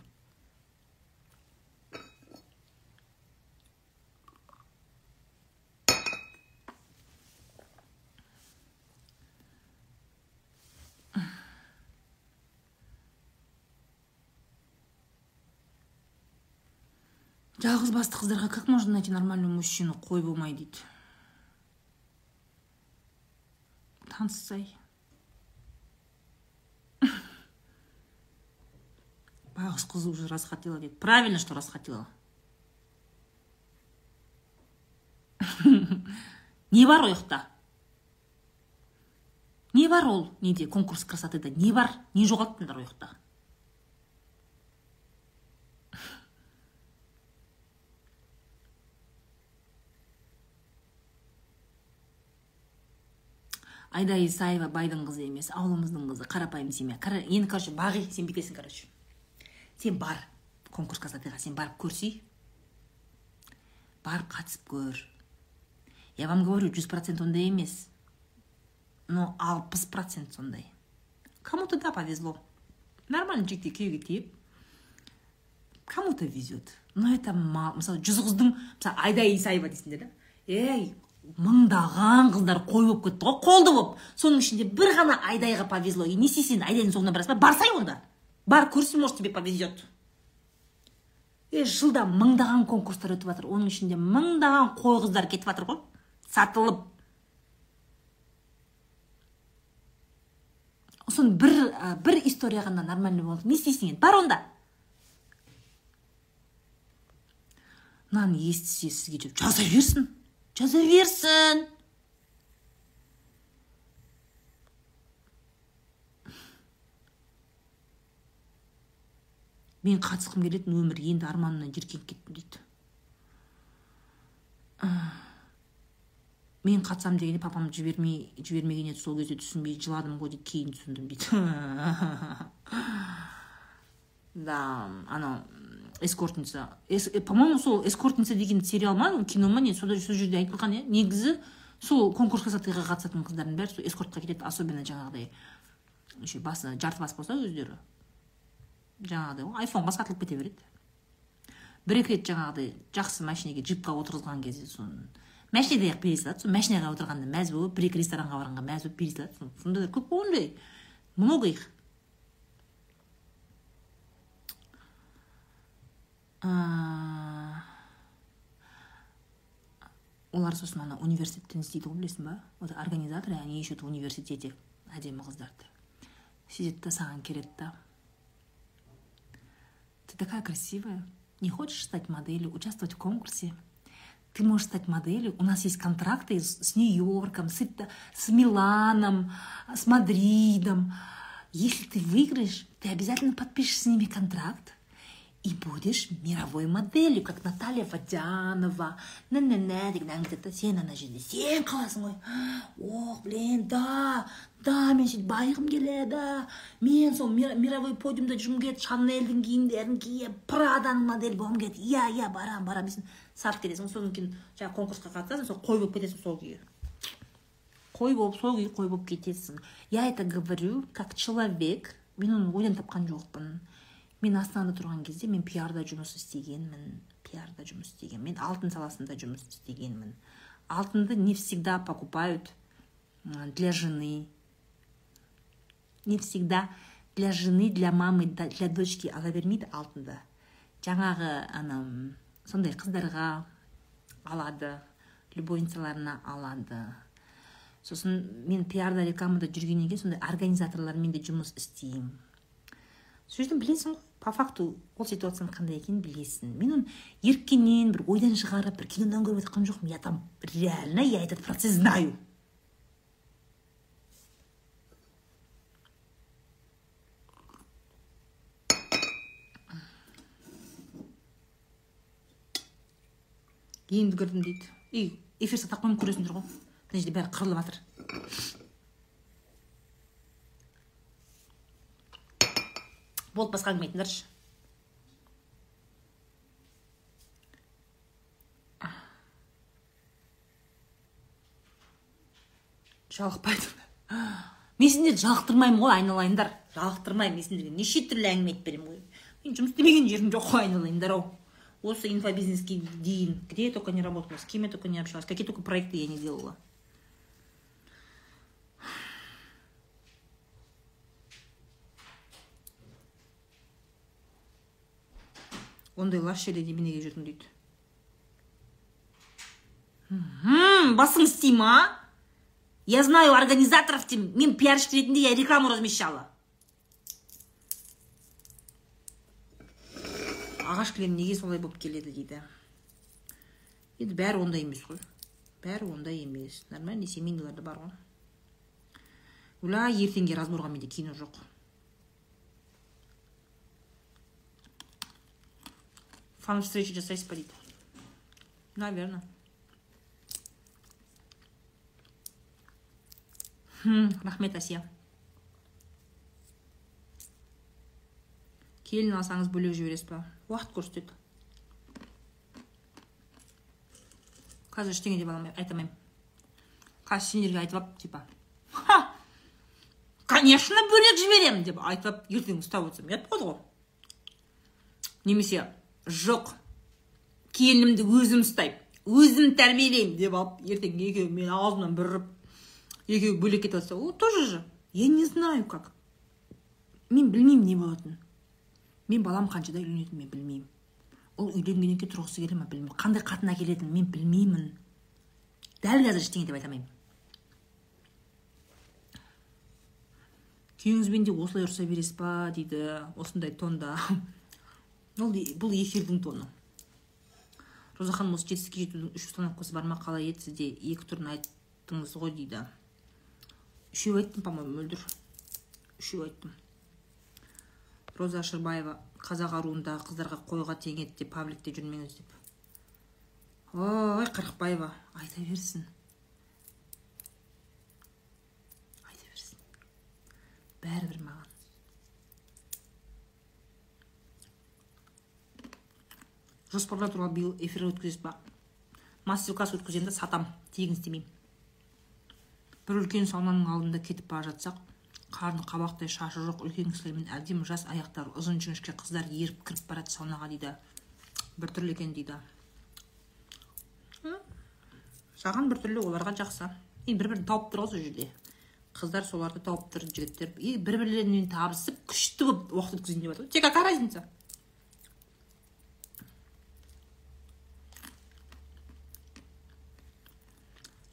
Жалғыз басты қыздарға как можно найти нормального мужчину? Қой болмай дейді. Танысай. Байғұс қыз уже расхотела дейді правильно что расхотела? Не бар ол жақта не бар ол. Неде конкурс красотыда не бар не жоғалттыңдар ол жақта айда исаева байдың қызы емес ауылымыздың қызы қарапайым семья енді короче бағи сен бүйтесің короче. Сен бар конкурс красотыға сен барып көрсей. Барып қатысып көр. Я вам говорю жүз процент ондай емес. Но алпыс процент сондай. Кому то да повезло. Нормальный жігітке күйеуге тиіп. Кому то везет. Но это мал мысалы жүз қыздың мысалы айда исаева дейсіңдер да? Ей мыңдаған қыздар қой болып кетті ғой қолды болып. Соның ішінде бір ғана айдайға повезло. И не істейсің айдайдың соңына барасың ба? Барсай онда. Бар көрсін может тебе повезет. Е жылда мыңдаған конкурстар өтіп жатыр. Оның ішінде мыңдаған қой қыздар кетіп жатыр ғой. Сатылып. Соны бір бір история ғана нормальный болды. Не істейсің енді? Бар онда. Мынаны естісе сізге жаза берсін. Жаза берсін мен қатысқым келетін өмір енді арманымнан жиіркеніп кеттім дейді мен қатысамын дегенде папам жібермей жібермеген еді сол кезде түсінбей жыладым ғой дейді кейін түсіндім дейді да анау эскортница. По моему сол эскортница деген сериал ма кино ма не сол жерде айтылған иә негізі сол конкурс красотыға қатысатын қыздардың бәрі сол эскортқа кетеді особенно жаңағыдай еще басы жарты бас болса өздері. Жаңағыдай ғой айфонға сатылып кете береді. Бір екі рет жаңағыдай жақсы машинеге джипқа отырғызған кезде соны машинеде ақ бере салады сол машинаға отырғанда мәз болып бір екі ресторанға барғанға мәз болып бере салады сондайлар көп қой ондай много их. олар сосын ана университеттен істейді ғой білесің ба вот организаторы они ищут в университете әдемі қыздарды сөйтеді да саған келеді да ты такая красивая не хочешь стать моделью участвовать в конкурсе ты можешь стать моделью. У нас есть контракты с, с Нью-Йорком, с, с Миланом, с Мадридом. Если ты выиграешь, ты обязательно подпишешь с ними контракт и будешь мировой моделью, как Наталья Водянова. сен қаласың ғой ох блин да да мен сөйтіп байығым келеді мен сол мировой подиумда жүргім келеді шанельдің киімдерін киіп праданың модель болғым келеді иә иә барамын барамын дейсің сатып кетесің содан кейін жаңағы конкурсқа қатысасың сол қой болып кетесің сол күйі. Қой болып сол күйі қой болып кетесің. Я это говорю как человек мен оны ойдан тапқан жоқпын. Мен астанада тұрған кезде мен пиарда жұмыс істегенмін пиарда жұмыс істегенмін мен алтын саласында жұмыс істегенмін. Алтынды не всегда покупают для жены. Не всегда для жены для мамы для дочки. Ала бермейді алтынды? Жаңағы ана сондай қыздарға алады любовницаларына алады. Сосын мен пиарда рекламада жүргеннен кейін сондай организаторлармен де жұмыс істеймін. Сол жерден білесің ғой. По факту ол ситуацияның қандай екенін білесің. Мен оны еріккеннен бір ойдан шығарып бір кинодан көріп жатқан жоқпын. Я там реально я этот процесс знаю. Енді көрдім дейді. И эфир қойып көресіңдер ғой. Мына жерде бәрі қырылып жатыр. Болды басқа әңгіме айтыңдаршы жалықпайды. Мен сендерді жалықтырмаймын ғой айналайындар. Жалықтырмаймын мен сендерге неше түрлі әңгіме айтып беремін ғой. Мен жұмыс істемеген жерім жоқ қой айналайындар ау. Осы инфобизнеске дейін где я только не работала с кем я только не общалась какие только проекты я не делала. Ондай лас жерде неменеге жүрдің дейді. Басың істей ма я знаю организаторов деймін мен пиарщик ретінде я рекламу размещала. Ағаш кілем неге солай болып келеді дейді? Енді бәрі ондай емес қой. Бәрі ондай емес. Нормальный семейныйлар да бар ғой. Уля ертеңге разборға менде кино жоқ. Фан встречи ба дейді наверное рахмет әсия келін алсаңыз бөлек жібересіз ба уақыт көрсетеді қазір ештеңе деп айта алмаймын қазір сендерге айтып алып типа ха конечно бөлек жіберемін деп айтып алып ертең ұстап отырсам ұят болады ғой немесе жоқ. Келінімді өзім ұстаймын. Өзім тәрбиелеймін деп алып ертең екеуі менің аузымнан бір ұрып екеуі бөлек кетіп жатса ол тоже же. Я не знаю как. Мен білмеймін не болатынын. Мен балам қаншада үйленетінін мен білмеймін. Ол үйленгеннен кейін тұрғысы келе ма білмеймін. Қандай қатын әкелетінін мен білмеймін. Дәл қазір ештеңе деп айта алмаймын күйеуіңізбен де осылай ұрыса бересіз ба? дейді осындай тонда. Ол бұл эфирдің тоны. Роза ханым осы жетістікке жетудің үш установкасы бар ма қалай еді? Сізде екі түрін айттыңыз ғой дейді. Үшеу айттым по моему мөлдір. Үшеу айттым. Роза ашырбаева қазақ аруындағы қыздарға қойға тең еді деп пабликте жүрмеңіз деп. Ой қырықбаева айта берсін. Бәрібір маған. Жоспарлар туралы биыл эфир өткізесіз ба? Мастер класс өткіземін да сатам тегін істемеймін. Бір үлкен саунаның алдында кетіп бара жатсақ қарны қабақтай шашы жоқ үлкен кісілермен әдемі жас аяқтары ұзын жіңішке қыздар еріп кіріп барады саунаға дейді. Біртүрлі екен дейді. Саған біртүрлі оларға жақсы. Енді бір бірін тауып тұр ғой сол жерде. Қыздар соларды тауып тұр жігіттер. И бір бірлерімен табысып күшті болып уақыт өткізейін деп жатыр тебе какая разница.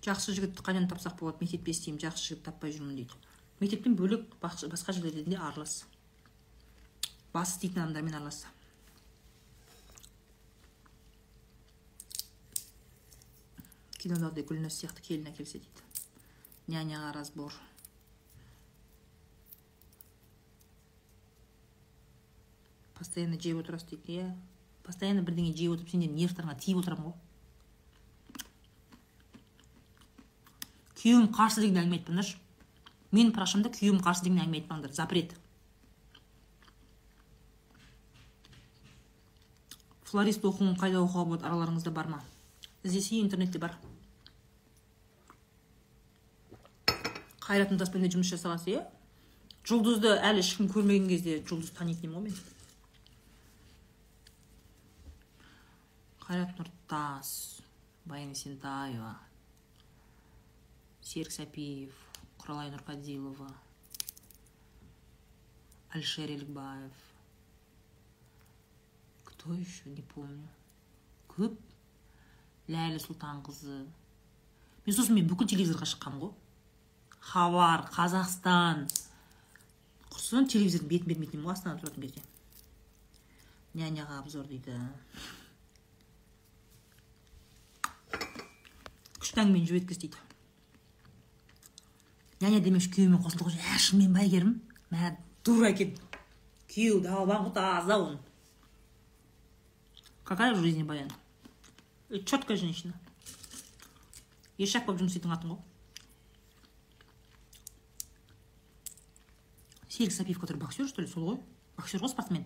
Жақсы жігітті қайдан тапсақ болады? Мектепте істеймін жақсы жігіт таппай жүрмін дейді мектептен бөлек басқа жерлерден де аралас. Бас істейтін адамдармен аралас кинодағыдай гүлназ сияқты келін әкелсе дейді. Няняға разбор постоянно жеп отырасыз дейді иә? Постоянно бірдеңе жеп отырып сендердің нервтарыңа тиіп отырамын ғой. Күйеуім қарсы деген әңгіме айтпаңдаршы менің парақшамда күйеуім қарсы деген әңгіме айтпаңдар запрет. Флорист оқуын қайда оқуға болады араларыңызда бар ма? Іздесе интернетте бар. Қайрат нұртаспенде жұмыс жасағансыз иә? Жұлдызды әлі ешкім көрмеген кезде жұлдызды танитын едім ғой мен. Қайрат нұртас баян есентаева. Серік сәпиев құралай нұрқадилова алишер елікбаев кто еще? Не помню. Көп. Ләйлі сұлтанқызы. Мен сосын мен бүкіл телевизорға шыққанмын ғой. Хабар қазақстан. Құрсын телевизордың бетін бермейтін едім ғой астанада тұратын кезде. Няняға обзор дейді. Күшті жібек өткіз дейді няня демекші күйеуімен қосылды ғой ә шынымен ба әйгерім мә дура екен күйеуі ғой таза оның какая в жизни баян? Четкая женщина. Ешак болып жұмыс істейтін қатын ғой серік сапиев который боксер что ли сол ғой боксер ғой спортсмен.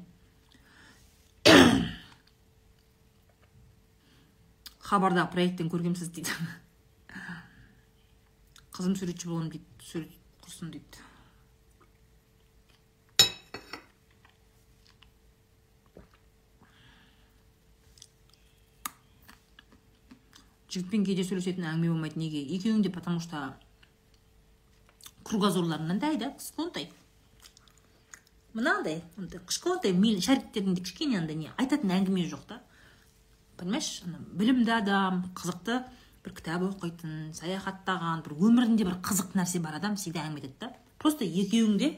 Хабардағы проекттен көргенсіз дейді. Қызым суретші боламын дейді сурет құрсын дейді жігітпен кейде сөйлесетін әңгіме болмайды неге екеуің де потому что кругозорларың мынандай да кішкентай мынандай кішкентай миль шариктерінде кішкене андай не айтатын әңгіме жоқ та понимаешь білімді адам қызықты бір кітап оқитын саяхаттаған бір өмірінде бір қызық нәрсе бар адам всегда әңгіме айтады да. Просто екеуің де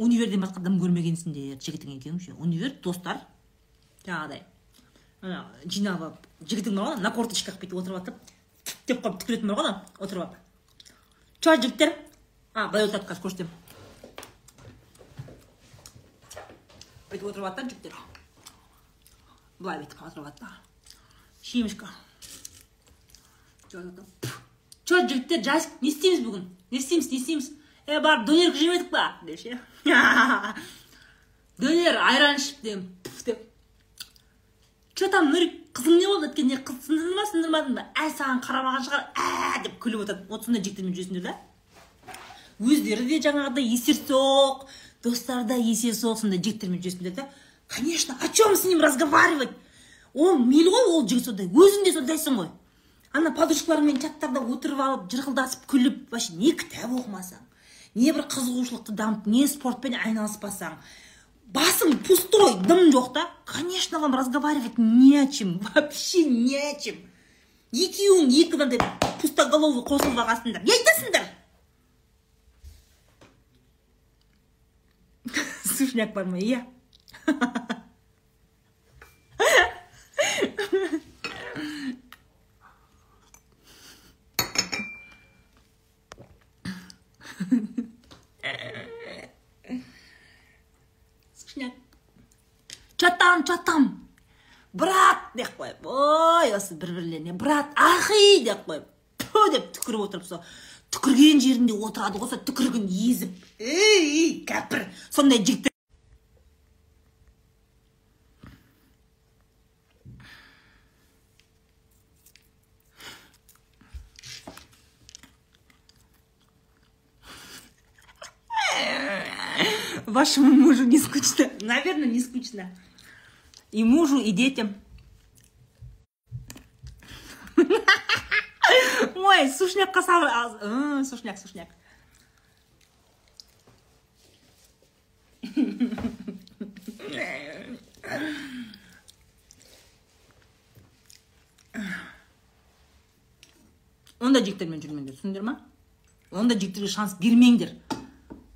универден басқа дым көрмегенсіңдер жігітің екеуің ше. Универ достар жаңағыдай жинап алып жігітің бар ғой на корточках бүйтіп отырып алып деп қойып түкіретін бар ғой ана отырып алып. Че жігіттер? А былай отырады қазір көрсетемін. Бүйтіп отырып да жігіттер. Былай бүйтіп отырып алады да шемішка че жігіттер жас не істейміз бүгін не істейміз не істейміз е барып донер жеп едік па деп ше донер айран ішіп деп деп че там нұрик қызың не болды өткен не қыз сындырды ма сындырмадың ба ә саған қарамаған шығар ә деп күліп отырады вот сондай жігіттермен жүресіңдер да өздері де жаңағыдай есерсоқ достары да есерсоқ сондай жігіттермен жүресіңдер да конечно о чем с ним разговаривать ол мейлі ғой ол жігіт сондай өзің де сондайсың ғой ана подружкаларыңмен чаттарда отырып алып жырқылдасып күліп вообще не кітап оқымасаң не бір қызығушылықты дамып не спортпен айналыспасаң басың пустой дым жоқ та. Конечно вам разговаривать не о чем вообще не о чем. Екеуің екі мынандай пустоголовый қосылып алғансыңдар. Не айтасыңдар? Сушняк бар ма иә сушняк чатам чатам брат деп қойып ой осы бір бірлеріне брат ахи деп қойып ту деп түкіріп отырып сол түкірген жерінде отырады ғой сол түкірігін езіп ей кәпір сондай жігіттер Вашему мужу не скучно? Наверное, не скучно. И мужу, и детям. Ой, сушняк касал. Сушняк, сушняк. ондай жігіттермен жүрмеңдер түсіндіңдер ма ондай жігіттерге шанс бермеңдер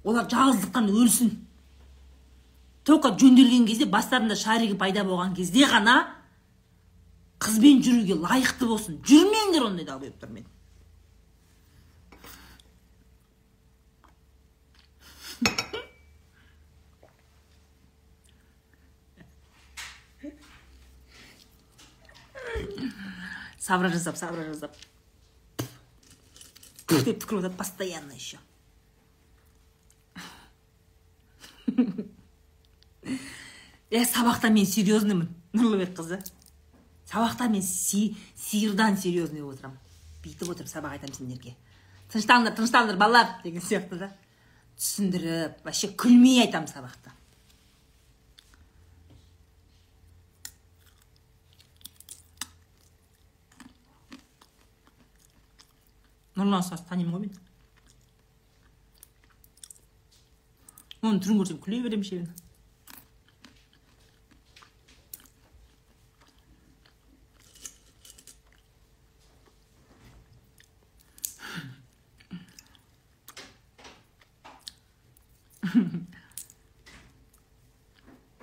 олар жалғыздықтан өлсін только жөнделген кезде бастарында шаригі пайда болған кезде ғана қызбен жүруге лайықты болсын жүрмеңдер ондай долбоебтермен сабра жасап сабра жасап деп түкіріп жатады постоянно еще е сабақта мен серьезнымын нұрлыбек қызы. Сабақта мен си, сиырдан серьезный болып отырамын. Бүйтіп отырып сабақ айтамын сендерге. Тынышталыңдар тынышталыңдар балалар деген сияқты да. Түсіндіріп вообще күлмей айтамын сабақта. Нұрлан ұстазды танимын ғой мен. Оның түрін көрсем күле беремін ше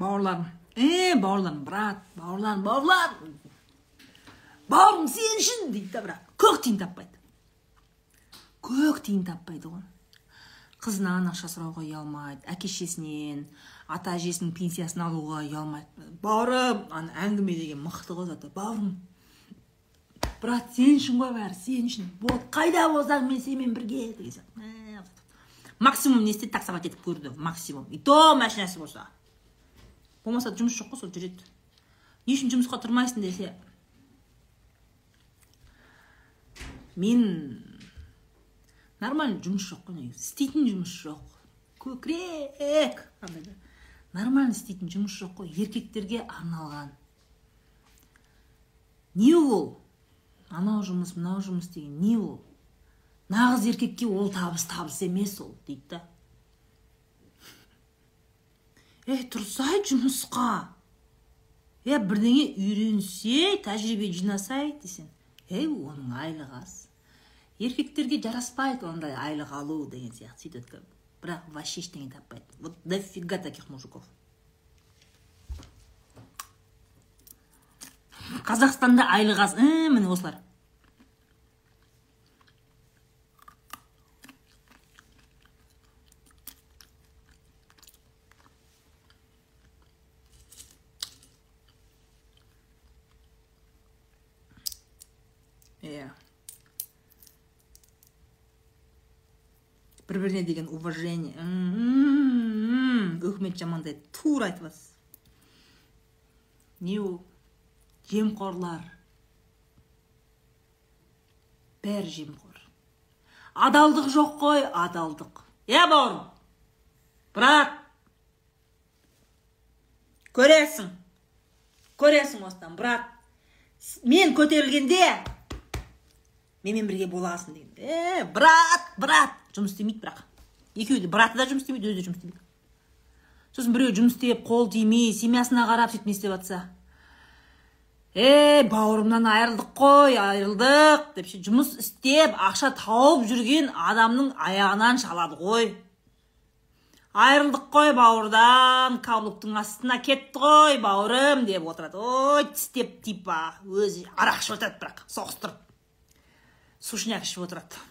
бауырларым е бауырларым брат бауырларым бауырлар бауырым сен үшін дейді да бірақ көк тиын таппайды көк тиын таппайды ғой қызынан ақша сұрауға ұялмайды әке шешесінен ата әжесінің пенсиясын алуға ұялмайды бауырым ана әңгіме деген мықты ғой зато бауырым брат сен үшін ғой бәрі сен үшін болды қайда болсаң мен сенімен бірге деген сияқты максимум не істеді таксовать етіп көрді максимум и то машинасы болса болмаса жұмыс жоқ қой сол жүреді. Не үшін жұмысқа тұрмайсың десе. Мен нормальный жұмыс жоқ қой негізі. Істейтін жұмыс жоқ. Көкірек! Нормально істейтін жұмыс жоқ қой. Еркектерге арналған. Не ол? Анау жұмыс мынау жұмыс деген не ол? Нағыз еркекке ол табыс табыс емес ол дейді да. Е тұрсай жұмысқа е бірдеңе үйренсе тәжірибе жинасай десең ей оның айлығы аз. Еркектерге жараспайды ондай айлық алу деген сияқты сөйтеді бірақ вообще ештеңе таппайды. Вот дофига таких мужиков. Қазақстанда айлық аз. Міне осылар иә бір біріне деген уважение. Үкімет жамандайды тура айтып жатсыз не ол жемқорлар. Бәрі жемқор. Адалдық жоқ қой адалдық. Иә бауырым? Брат көресің. Көресің осыдан. Брат мен көтерілгенде менімен бірге боласың деген е брат брат. Жұмыс істемейді бірақ. Екеуі де браты да жұмыс істемейді өзі де жұмыс істемейді. Сосын біреу жұмыс істеп қол тимей семьясына қарап сөйтіп не істеп жатса. Е бауырымнан айырылдық қой айырылдық деп ше жұмыс істеп ақша тауып жүрген адамның аяғынан шалады ғой. Айырылдық қой бауырдан каблуктың астына кетті ғой бауырым деп отырады. Ой тістеп типа өзі арақ ішіп отырады бірақ соғыстырып. Сушняк ішіп отырады.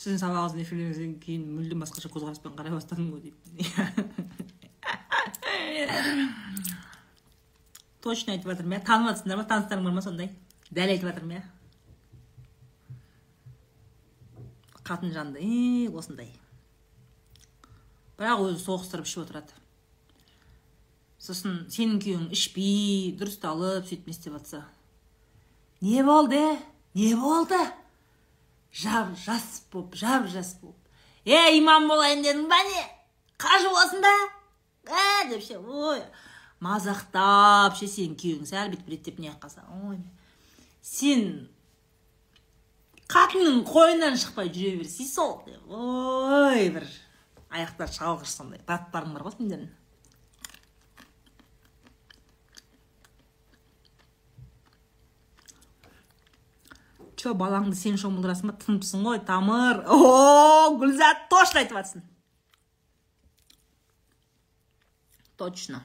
Сіздің сабағыңызды эфирлеріңізден кейін мүлдем басқаша көзқараспен қарай бастадым ғой дейді точно айтып жатырмын иә. Танып жатсыңдар ма? Таныстарың бар ма сондай? Дәл айтып жатырмын иә. Қатын жанды е осындай. Бірақ өзі соғыстырып ішіп отырады. Сосын сенің күйеуің ішпей дұрысталып сөйтіп не істеп жатса. Не болды? Не болды? Жап жас болып жап жас болып е имам болайын дедің ба не? Қажы боласың ба ә деп ше ой. Мазақтап ше сенің күйеуің сәл бүйтіп реттеп не қалса ой. Сен қатынның қойнынан шықпай жүре берсей сол деп ой бір аяқтары шалғыш сондай браттарың бар ғой сендердің. Че балаңды сен шомылдырасың ба? Тыныпсың ғой тамыр. О гүлзат точно айтып жатсың. Точно.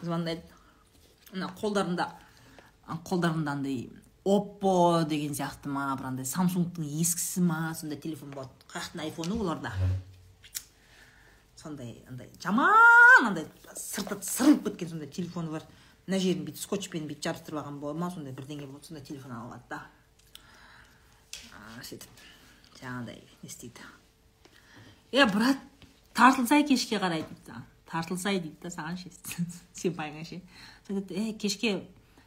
Звондайды. Ана қолдарында қолдарында андай оппо деген сияқты ма бір андай самсунгтың ескісі ма сондай телефон болады. Қаяқтың айфоны оларда. Сондай андай жаман андай сырты сырылып кеткен сондай телефоны бар. Мына жерін бүйтіп скотчпен бүйтіп жабыстырып алған болады ма сондай бірдеңе болады сондай телефон алып алады да сөйтіп жаңағыдай не істейді е брат тартылсай кешке қарай дейді тартылсай дейді да саған ше сенпайыңа ше айтады е кешке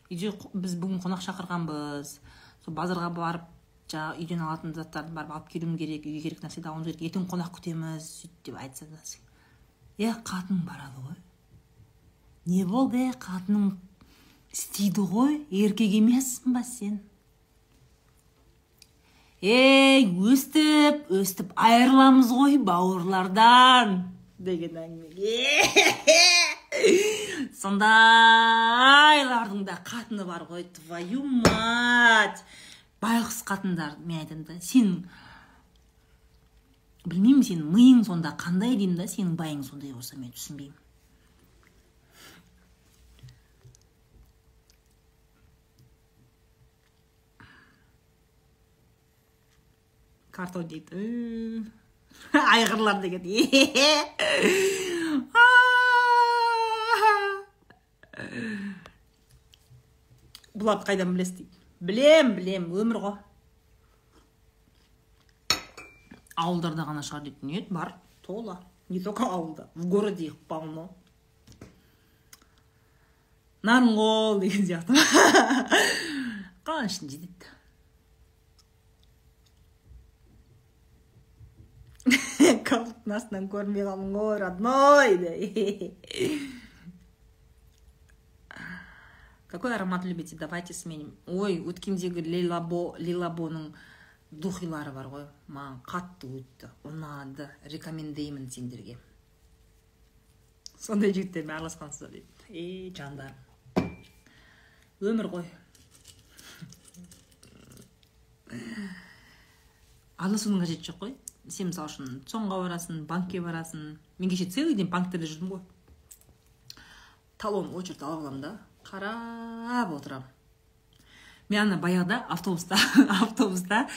үйде біз бүгін қонақ шақырғанбыз сол базарға барып жаңағы үйден алатын заттарды барып алып келуім керек үйге керек нәрседе алуымыз керек ертең қонақ күтеміз сөйтіп деп айтса да е қатын барады ғой не болды қатының істейді ғой еркек емессің ба сен? Ей өстіп өстіп айырыламыз ғой бауырлардан деген әңгіме сондайлардың да қатыны бар ғой твою мать. Байғұс қатындар мен айтамын да сен білмеймін сенің миың сонда қандай деймін да сенің байың сондай болса мен түсінбеймін. Картон дейді айғырлар деген бұларды қайдан білесіз дейді білем білем өмір ғой ауылдарда ғана шығар дейді нет бар тола не только ауылда в городе их полно нарынқол деген сияқты қаланың ішінде астынан көрмей қалдың ғой родной какой аромат любите? Давайте сменим. Ой өткендегі лилабо лилабоның духилары бар ғой маған қатты өтті ұнады рекомендеймін сендерге сондай жігіттермен араласқансыздар дейді е жандарым өмір ғой араласудың қажеті жоқ қой сен мысалы үшін цонға барасың банкке барасың мен кеше целый день банктерде жүрдім ғой талон очередь алып аламын да қарап отырамын мен ана баяғыда автобуста автобуста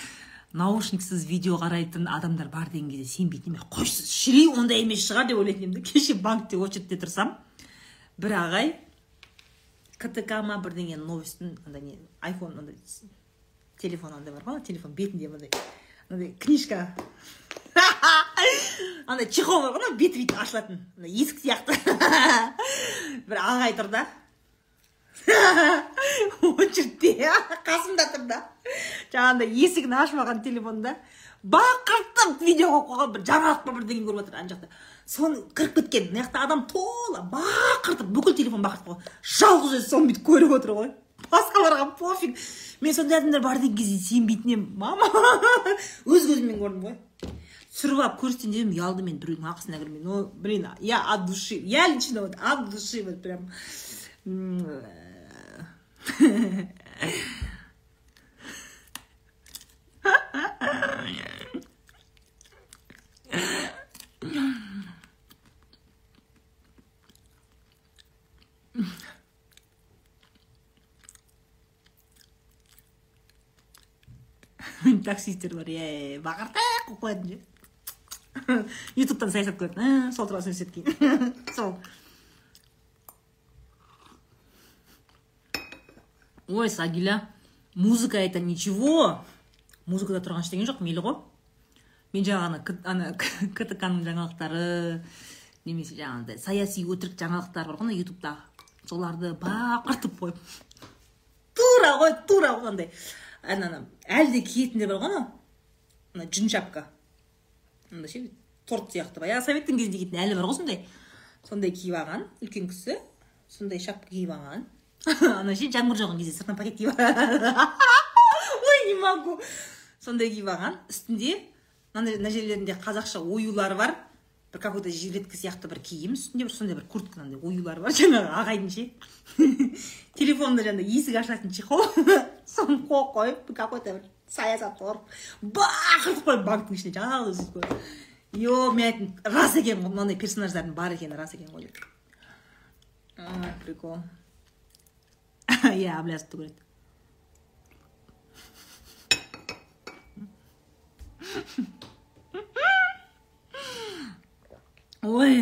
наушниксіз видео қарайтын адамдар бар деген кезде сенбейтін едім қойшы шіли ондай емес шығар деп ойлайтын едім да кеше банкте очередьте тұрсам бір ағай ктк ма бірдеңе новостьтің андай не айфон андай телефон андай бар ғой телефон бетінде мындай мынандай книжка. Андай чехол бар ғой беті бүйтіп ашылатын. Есік сияқты. Бір ағай тұр да. Очередьте. Қасымда тұр да. Жаңағындай есігін ашпаған телефонда бақыртып видео қойып қойған бір жаңалық па бірдеңе көріп жатыр ана жақта. Соны кіріп кеткен. Мына жақта адам тола бақыртып бүкіл телефон бақыртып қойған. Жалғыз өзі соны бүйтіп көріп отыр ғой. Басқаларға пофиг. Мен сондай адамдар бар деген кезде сенбейтін едім мама. Өз көзіммен көрдім ғой. Түсіріп алып көрсетейін дедім ұялды мен біреудің ақысына кірмей. Ну блин я от души. Я лично вот от души вот прям. таксисттер бар е бақыртақ қылып қоятын ше ютубтан саясат көретін сол туралы сөйлеседі кейін сол ой сагиля музыка это ничего музыкада тұрған ештеңе жоқ мейлі ғой мен жаңағы ана ктк ның жаңалықтары немесе жаңағыдай саяси өтірік жаңалықтар бар ғой ютубтағы соларды бақыртып қойып тура ғой тура ғой андай ана әлі де киетіндер бар ғой анау ана жүн шапка. Андай ше торт сияқты баяғы советтің кезінде киетін әлі бар ғой сондай. Сондай киіп алған үлкен кісі. Сондай шапка киіп алған. Ана ше жаңбыр жауған кезде сыртынан пакет киіп ой не могу. Сондай киіп алған. Үстінде мына жерлерінде қазақша оюлары бар. Бір какой то жилетка сияқты бір киім. Үстінде бір сондай бір куртка мынандай оюлары бар. Жаңағы ағайдың ше. Телефонда жаңағыдай есік ашатын чехол соны қойып қойып какой то бір саясат ұрып бақыртып қойып банктің ішіне жалғыз өзі көріп е мен айттым рас екен ғой мынандай персонаждардың бар екені рас екен ғой деп прикол иә облясовты көреді ой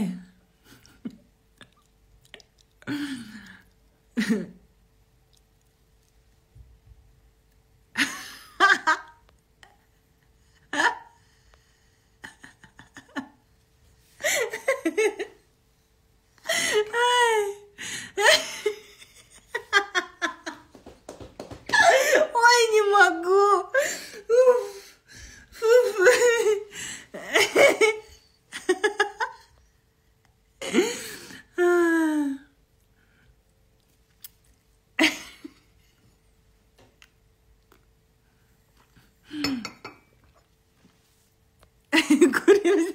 не могу көреміз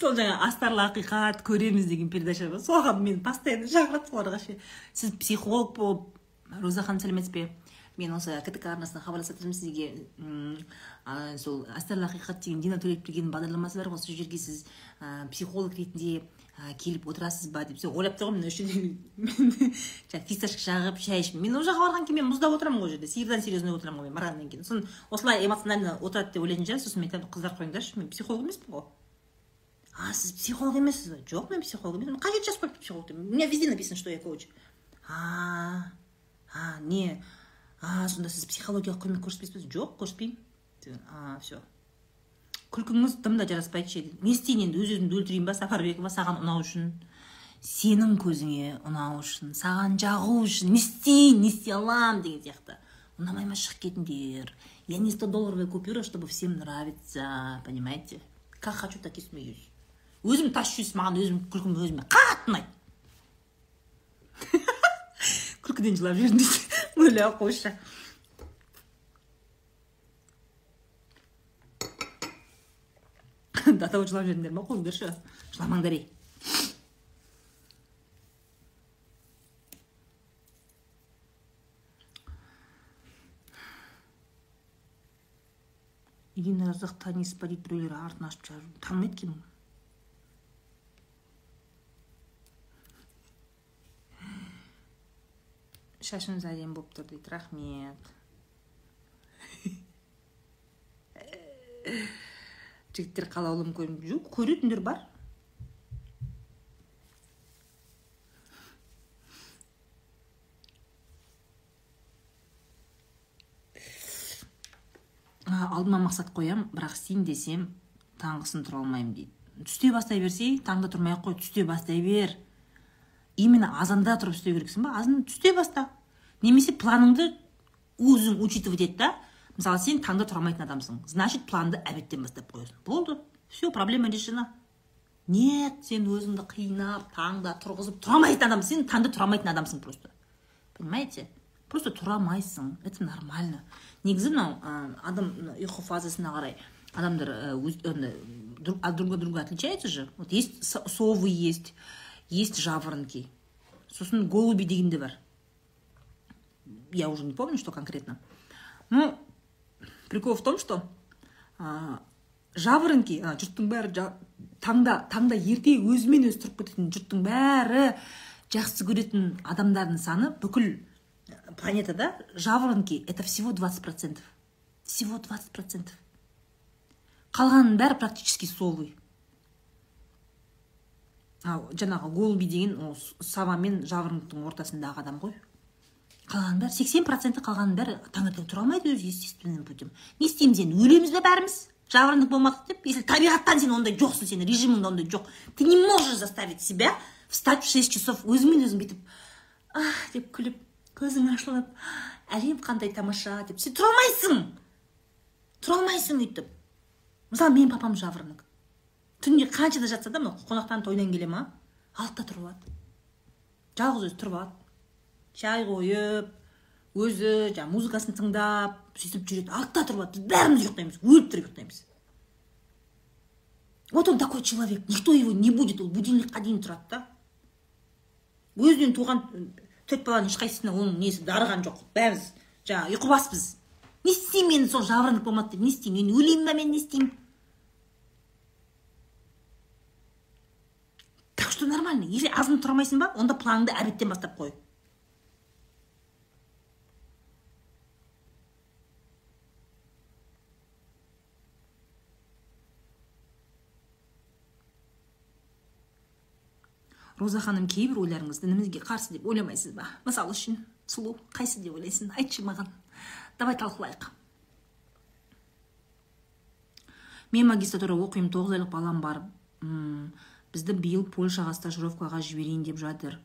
сол жаңа астарлы ақиқат көреміз деген передача бар. Соған мені постоянно шақырады соларға ше сіз психолог болып роза ханым сәлеметсіз бе? Мен осы ктк арнасынан хабарласып жатырмын сізге сол астарлы ақиқат деген дина төлепбергеннің бағдарламасы бар ғой. Сол жерге сіз психолог ретінде келіп отырасыз ба деп. Ойлап тұрғанмын мына жерде жаңағы фисташка жағып шай ішіп мен ол жаққа барған кейін мен мұздап отырамын ғой ол жерде. Сиырдан серьезный отырамын ғой мен барғаннан кейін. Сосын осылай эмоционально отырады деп ойлайтын шығар сосын мен айтамын қыздар қойыңдаршы мен психолог емеспін ғой а сіз психолог емессіз ба жоқ мен психолог емеспін қажеті жазып қойыпты психолог деп у меня везде написано что я коуч. А а не. А сонда сіз психологиялық көмек көрсетпейсіз ба жоқ көрсетпеймін а все күлкіңіз тым да жараспайды ше не істейін енді өз өзімді өлтірейін ба сапарбекова саған ұнау үшін сенің көзіңе ұнау үшін саған жағу үшін не істейін не істей аламын деген сияқты. Ұнамай ма шығып кетіңдер? Я не 100 долларовая купюра чтобы всем нравиться понимаете? Как хочу так и смеюсь. Өзім тас жүйесі маған өзім күлкім өзіме қатты ұнайды. Күлкіден жылап жібердім дейді. Ойлап қойшы. До того жылап жібердіңдер ма қойыңдаршы жыламаңдар ей. Ирина разақ танисыз ба дейді біреулер артын ашып жазып танымайды екенмін шашыңыз әдемі болып тұр дейді рахмет. Жігіттер қалаулым көрініп жоқ көретіндер бар? Алдыма мақсат қоямын бірақ істейін десем таңғысын тұра алмаймын дейді. Түсте бастай берсе таңда тұрмай ақ қой түсте бастай бер. Именно азанда тұрып істеу керексің ба? Азан түсте баста. Немесе планыңды өзің учитывать ет да мысалы сен таңда тұра алмайтын адамсың. Значит планды обедтен бастап қоясың. Болды. Все проблема решена. Нет сен өзіңді қинап таңда тұрғызып тұра алмайтын адамсың сен таңда тұра алмайтын адамсың просто. Понимаете? Просто тұра алмайсың это нормально. Негізі мынау адам ұйқы фазасына қарай адамдар друг от друга отличаются же? Вот есть совы есть есть жаворонки. Сосын голуби деген де бар. Я уже не помню что конкретно. Ну прикол в том что ә, жаворонки жұрттың бәрі таңда таңда ерте өзімен өзі тұрып кететін жұрттың бәрі жақсы көретін адамдардың саны бүкіл планетада жаворонки это всего 20 процентов. Всего 20 процентов. Қалғанының бәрі практически совы ал жаңағы голуби деген ол сава мен жаворонктың ортасындағы адам ғой. Қалғанның бәрі сексен проценті қалғанның бәрі таңертең тұра алмайды өзі естественным путем. Не істейміз енді? Өлеміз бе бәріміз? Жаворонок болмадық деп? Если табиғаттан сен ондай жоқсың сенің режиміңде ондай жоқ ты не можешь заставить себя встать в шесть часов өзіңмен өзің бүйтіп ах деп күліп көзің ашылып әлем қандай тамаша деп. Сен тұра алмайсың! Тұра алмайсың өйтіп. Мысалы менің папам жаворонок. Түнде қаншада жатса да мына қонақтан тойдан келе ма? Алтыда тұрып алады жалғыз өзі тұрып алады шай қойып өзі жаңағы музыкасын тыңдап сөйтіп жүреді. Алтыда тұрып алады біз бәріміз ұйықтаймыз өліп тұрып ұйықтаймыз. Вот он такой человек. Никто его не будет ол будильникқа дейін тұрады да. Өзінен туған төрт баланың ешқайсысына оның несі дарыған жоқ. Бәріміз жаңағы ұйқыбаспыз не істеймін енді сол жаворонок болмады деп не істеймін. Енді өлеймін ба мен не істеймін? Что нормально? Если азын тұра алмайсың ба онда планыңды обедтен бастап қой. Роза ханым кейбір ойларыңыз дінімізге қарсы деп ойламайсыз ба? Мысалы үшін сұлу қайсы деп ойлайсың? Айтшы маған. Давай талқылайық. Мен магистратура оқимын тоғыз айлық балам бар. Бізді биыл польшаға стажировкаға жіберейін деп жатыр.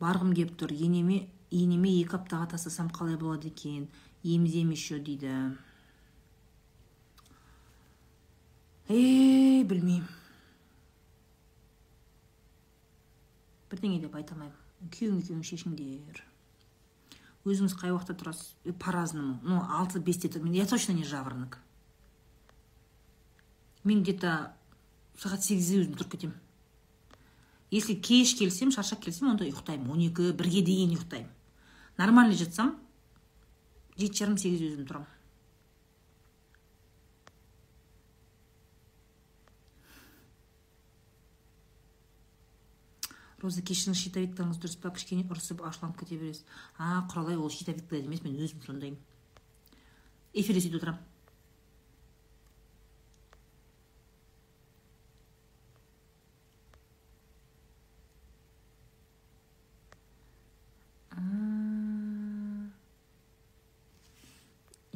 Барғым кеп тұр енеме енеме екі аптаға тастасам қалай болады екен? Емізем еще дейді. Ей білмеймін. Бірдеңе деп айта алмаймын. Күйеуің екеуің шешіңдер. Өзіңіз қай уақытта тұрасыз по разному ну алты бесте я точно не жаворонок. Мен где то сағат сегізде өзім тұрып кетемін. Если кеш келсем шаршап келсем онда ұйықтаймын. Он екі бірге дейін ұйықтаймын. Нормально жатсам жеті жарым сегізде өзім тұрамын. Роза кешіріңіз щитовидкаңыз дұрыс па? Кішкене ұрысып ашуланып кете бересіз. А құралай ол щитовидка емес мен өзім сондаймын эфирде сөйтіп отырамын.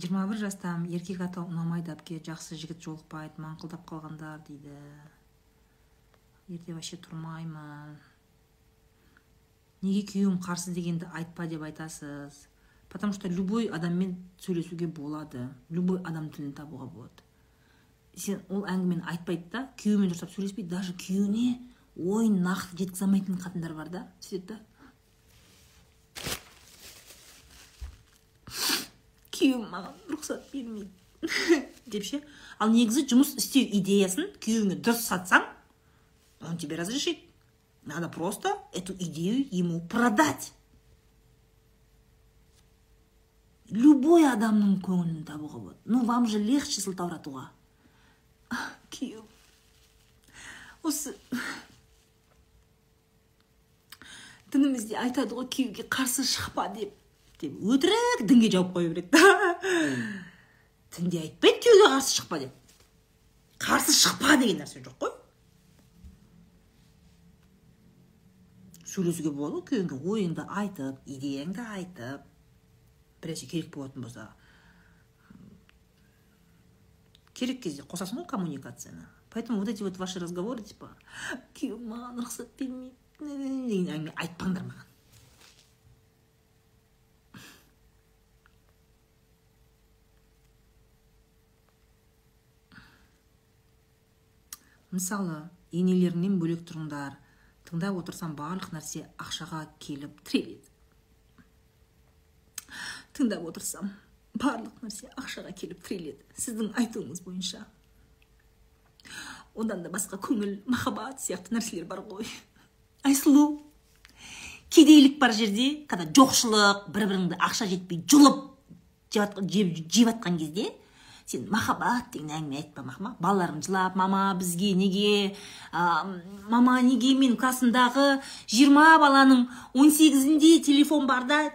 Жиырма бір жастамын еркек атау ұнамайды әпке жақсы жігіт жолықпайды маңқылдап қалғандар дейді. Ерте вообще тұрмаймын. Неге күйеуім қарсы дегенді айтпа деп айтасыз? Потому что любой адаммен сөйлесуге болады. Любой адам тілін табуға болады. Сен ол әңгімені айтпайды да күйеуімен дұрыстап сөйлеспейді даже күйеуіне ойын нақты жеткізе алмайтын қатындар бар да сөйтеді да. Күйеуім маған рұқсат бермейді деп ше ал негізі жұмыс істеу идеясын күйеуіңе дұрыс сатсаң он тебе разрешит Надо просто эту идею ему продать. Любой адамның көңілін табуға болады. Ну, вам же легче сылтауратуға. Күйеу. Осы дінімізде айтады ғой күйеуге қарсы шықпа деп. Деп өтірік дінге жауып қоя береді. Дінде айтпайды күйеуге қарсы шықпа деп. Қарсы шықпа деген нәрсе жоқ қой. сөйлесуге болады ғой күйеуіңе ойыңды айтып идеяңды айтып бірнәрсе керек болатын болса керек кезде қосасың ғой коммуникацияны поэтому вот эти вот ваши разговоры типа күйеуім маған рұқсат бермейді деген әңгіме айтпаңдар маған мысалы енелеріңнен бөлек тұрыңдар. Тыңдап отырсам барлық нәрсе ақшаға келіп тіреледі. Тыңдап отырсам барлық нәрсе ақшаға келіп тіреледі. Сіздің айтуыңыз бойынша. Одан да басқа көңіл махаббат сияқты нәрселер бар ғой. Айсұлу кедейлік бар жерде когда жоқшылық бір біріңді ақша жетпей жұлып жеп жатқан кезде сен махаббат деген әңгіме айтпамақ ма балаларың жылап мама бізге неге ә, мама неге мен классымдағы жиырма баланың он сегізінде телефон барда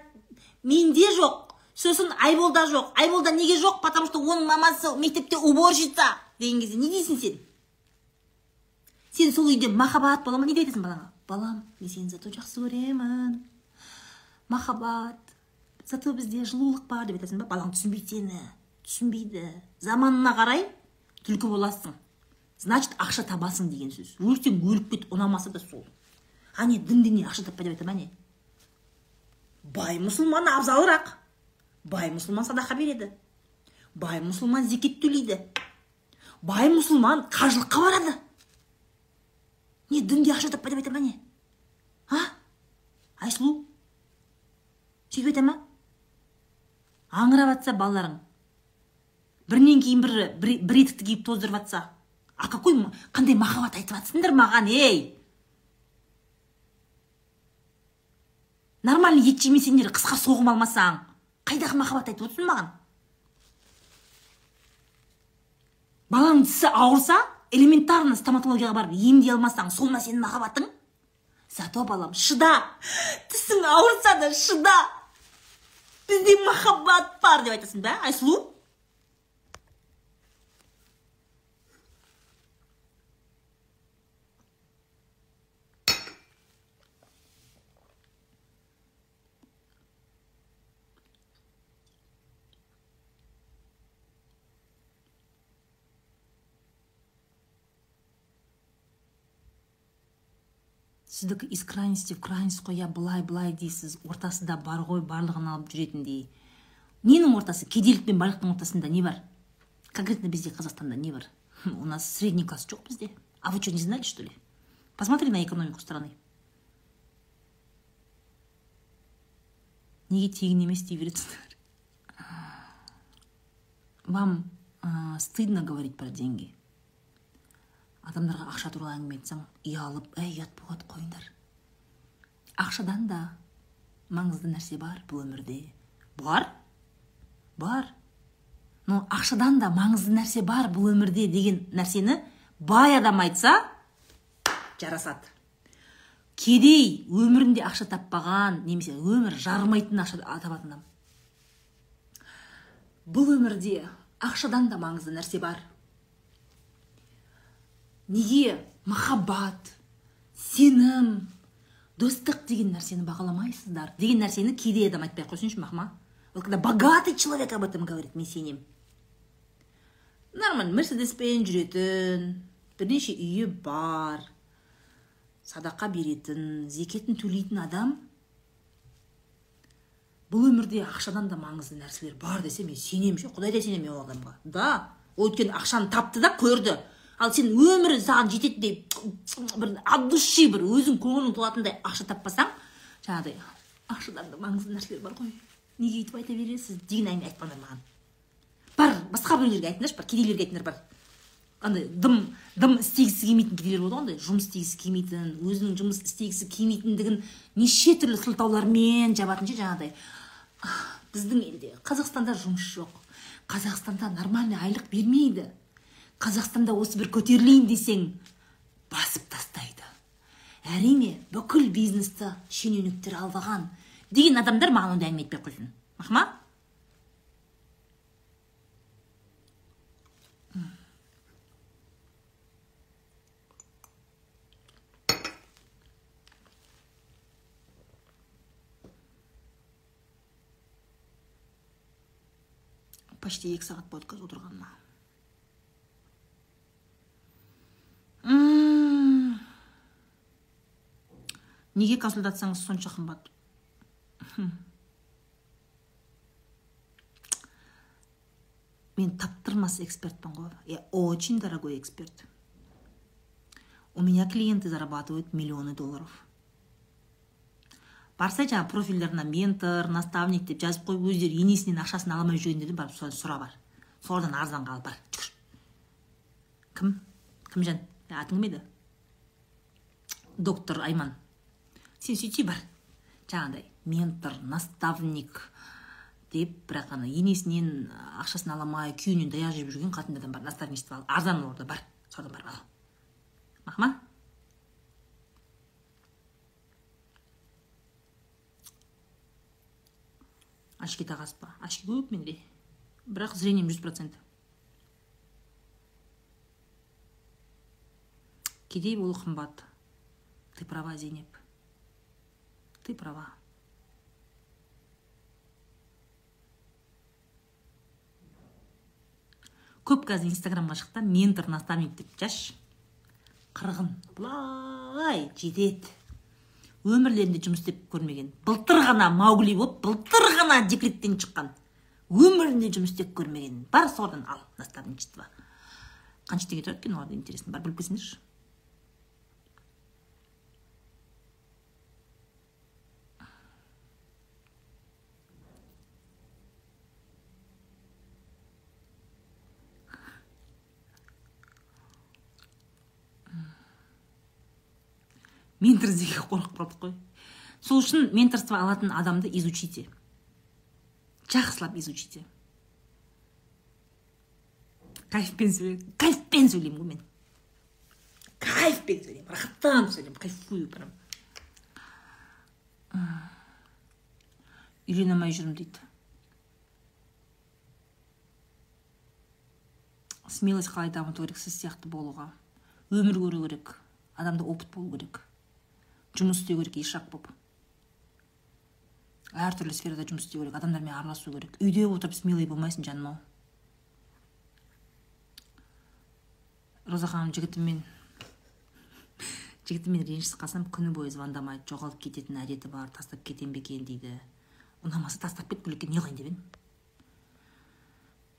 менде жоқ. Сосын айболда жоқ. Айболда неге жоқ? Потому что оның мамасы мектепте уборщица деген кезде. Не дейсің сен? Сен сол үйде махаббат бола ма? Не деп айтасың балаңа? Балам мен сені зато жақсы көремін. Махаббат зато бізде жылулық бар деп айтасың ба? Балаң түсінбейді сені. Түсінбейді. Заманына қарай түлкі боласың. Значит ақша табасың деген сөз. Өлсең өліп кет ұнамаса да сол. А не дінде не ақша таппай деп айта ма не бай мұсылман абзалырақ. Бай мұсылман садақа береді. Бай мұсылман зекет төлейді. Бай мұсылман қажылыққа барады. Не дінде ақша таппай деп айта ма не а? Айсұлу? Сөйтіп айта ма аңырап жатса балаларың. Бірінен кейін бірі бір, етікті киіп тоздырып жатса а какой қандай махаббат айтып жатсыңдар маған ей? Нормальный ет жемесеңдер қысқа соғым алмасаң қайдағы махаббат айтып отырсың маған? Баланың тісі ауырса элементарно стоматологияға барып емдей алмасаң сол ма сенің махаббатың? Зато балам шыда! Тісің ауырса да шыда! Бізде махаббат бар деп айтасың ба айсұлу? Сіздікі из крайности в крайность қой иә былай былай дейсіз ортасында бар ғой барлығын алып жүретіндей. Ненің ортасы? Кедейлік пен байлықтың ортасында не бар? Конкретно бізде қазақстанда не бар? У нас средний класс жоқ бізде. А вы что не знали что ли? Посмотри на экономику страны. Неге тегін емес дей вам стыдно говорить про деньги? Адамдарға ақша туралы әңгіме айтсаң ұялып әй ұят болады қойыңдар. Ақшадан да маңызды нәрсе бар бұл өмірде. Бар. Бар. Но ақшадан да маңызды нәрсе бар бұл өмірде деген нәрсені бай адам айтса жарасады. Кедей өмірінде ақша таппаған немесе өмір жарымайтын ақша табатын адам. Бұл өмірде ақшадан да маңызды нәрсе бар. Неге махаббат сенім достық деген нәрсені бағаламайсыздар? Деген нәрсені кедей адам айтпай ақ қойсыншы махма. Вот когда богатый человек об этом говорит мен сенемін нормально мерседеспен жүретін бірнеше үйі бар садақа беретін зекетін төлейтін адам. Бұл өмірде ақшадан да маңызды нәрселер бар десе мен сенемін ше құдай да сенемін ол адамға. Да ол өйткені ақшаны тапты да көрді. Ал сен өмірі саған жететіндей бір от души бір өзің көңілің толатындай ақша таппасаң жаңағыдай ақшадан да маңызды нәрселер бар ғой. Неге өйтіп айта бересіз? Деген әңгіме айтпаңдар маған. Бар басқа біреулерге айтыңдаршы бар кедейлерге айтыңдар бар. Андай дым дым істегісі келмейтін кедейлер болады ғой андай жұмыс істегісі келмейтін өзінің жұмыс істегісі келмейтіндігін неше түрлі сылтаулармен жабатын ше жаңағыдай. Біздің елде қазақстанда жұмыс жоқ. Қазақстанда нормальный айлық бермейді. Қазақстанда осы бір көтерілейін десең басып тастайды. Әрине бүкіл бизнесті шенеуніктер алған деген адамдар маған ондай әңгіме айтпай қойсын. Мақма? Почти екі сағат қазір отырғаныма. Неге консультацияңыз сонша қымбат? Мен таптырмас экспертпін ғой. Я очень дорогой эксперт. У меня клиенты зарабатывают миллионы долларов. Барса жаңағы профильдеріне ментор наставник деп жазып қойып өздері енесінен ақшасын ала алмай жүргендерден барып солардан сұра бар. Солардан арзанға ал бар. Кім кім? Жан атың кім еді? Доктор айман. Сен сөйтсей бар. Жаңағыдай ментор наставник деп бірақ ана енесінен ақшасын ала алмай күйеуінен таяқ жеп жүрген қатындардан бар наставничество ал арзан орда бар содан барып ал. Мақма очки тағасыз ба очки көп менде бірақ зрением жүз процент. Кедей болу қымбат ты права зейнеп. Ты права. Көп қазір инстаграмға шықты ментор наставник деп жазшы қырғын. Былай жетеді. Өмірлерінде жұмыс істеп көрмеген. Былтыр ғана маугли болып былтыр ғана декреттен шыққан. Өмірінде жұмыс істеп көрмеген. Бар солардан ал наставничество қанша теңге тұрады екен? Оларда интересно барып біліп келсеңдерші ментор іздеуге қорқып қалдық қой. Сол үшін менторство алатын адамды изучите. Жақсылап изучите. Кайфпен сөйле кайфпен сөйлеймін ғой мен. Кайфпен сөйлеймін рахаттанып сөйлеймін кайфую прям. Үйрене алмай жүрмін дейді. Смелость қалай дамыту керек сіз сияқты болуға? Өмір көру керек адамда опыт болу керек. Жұмыс істеу керек ишак болып. Әртүрлі сферада жұмыс істеу керек адамдармен араласу керек. Үйде отырып смелый болмайсың жаным ау. Роза ханым жігітіммен жігітіммен ренжісіп қалсам күні бойы звондамайды жоғалып кететін әдеті бар тастап кетем бе екен дейді. Ұнамаса тастап кет бөлекке не қылайын деп едім?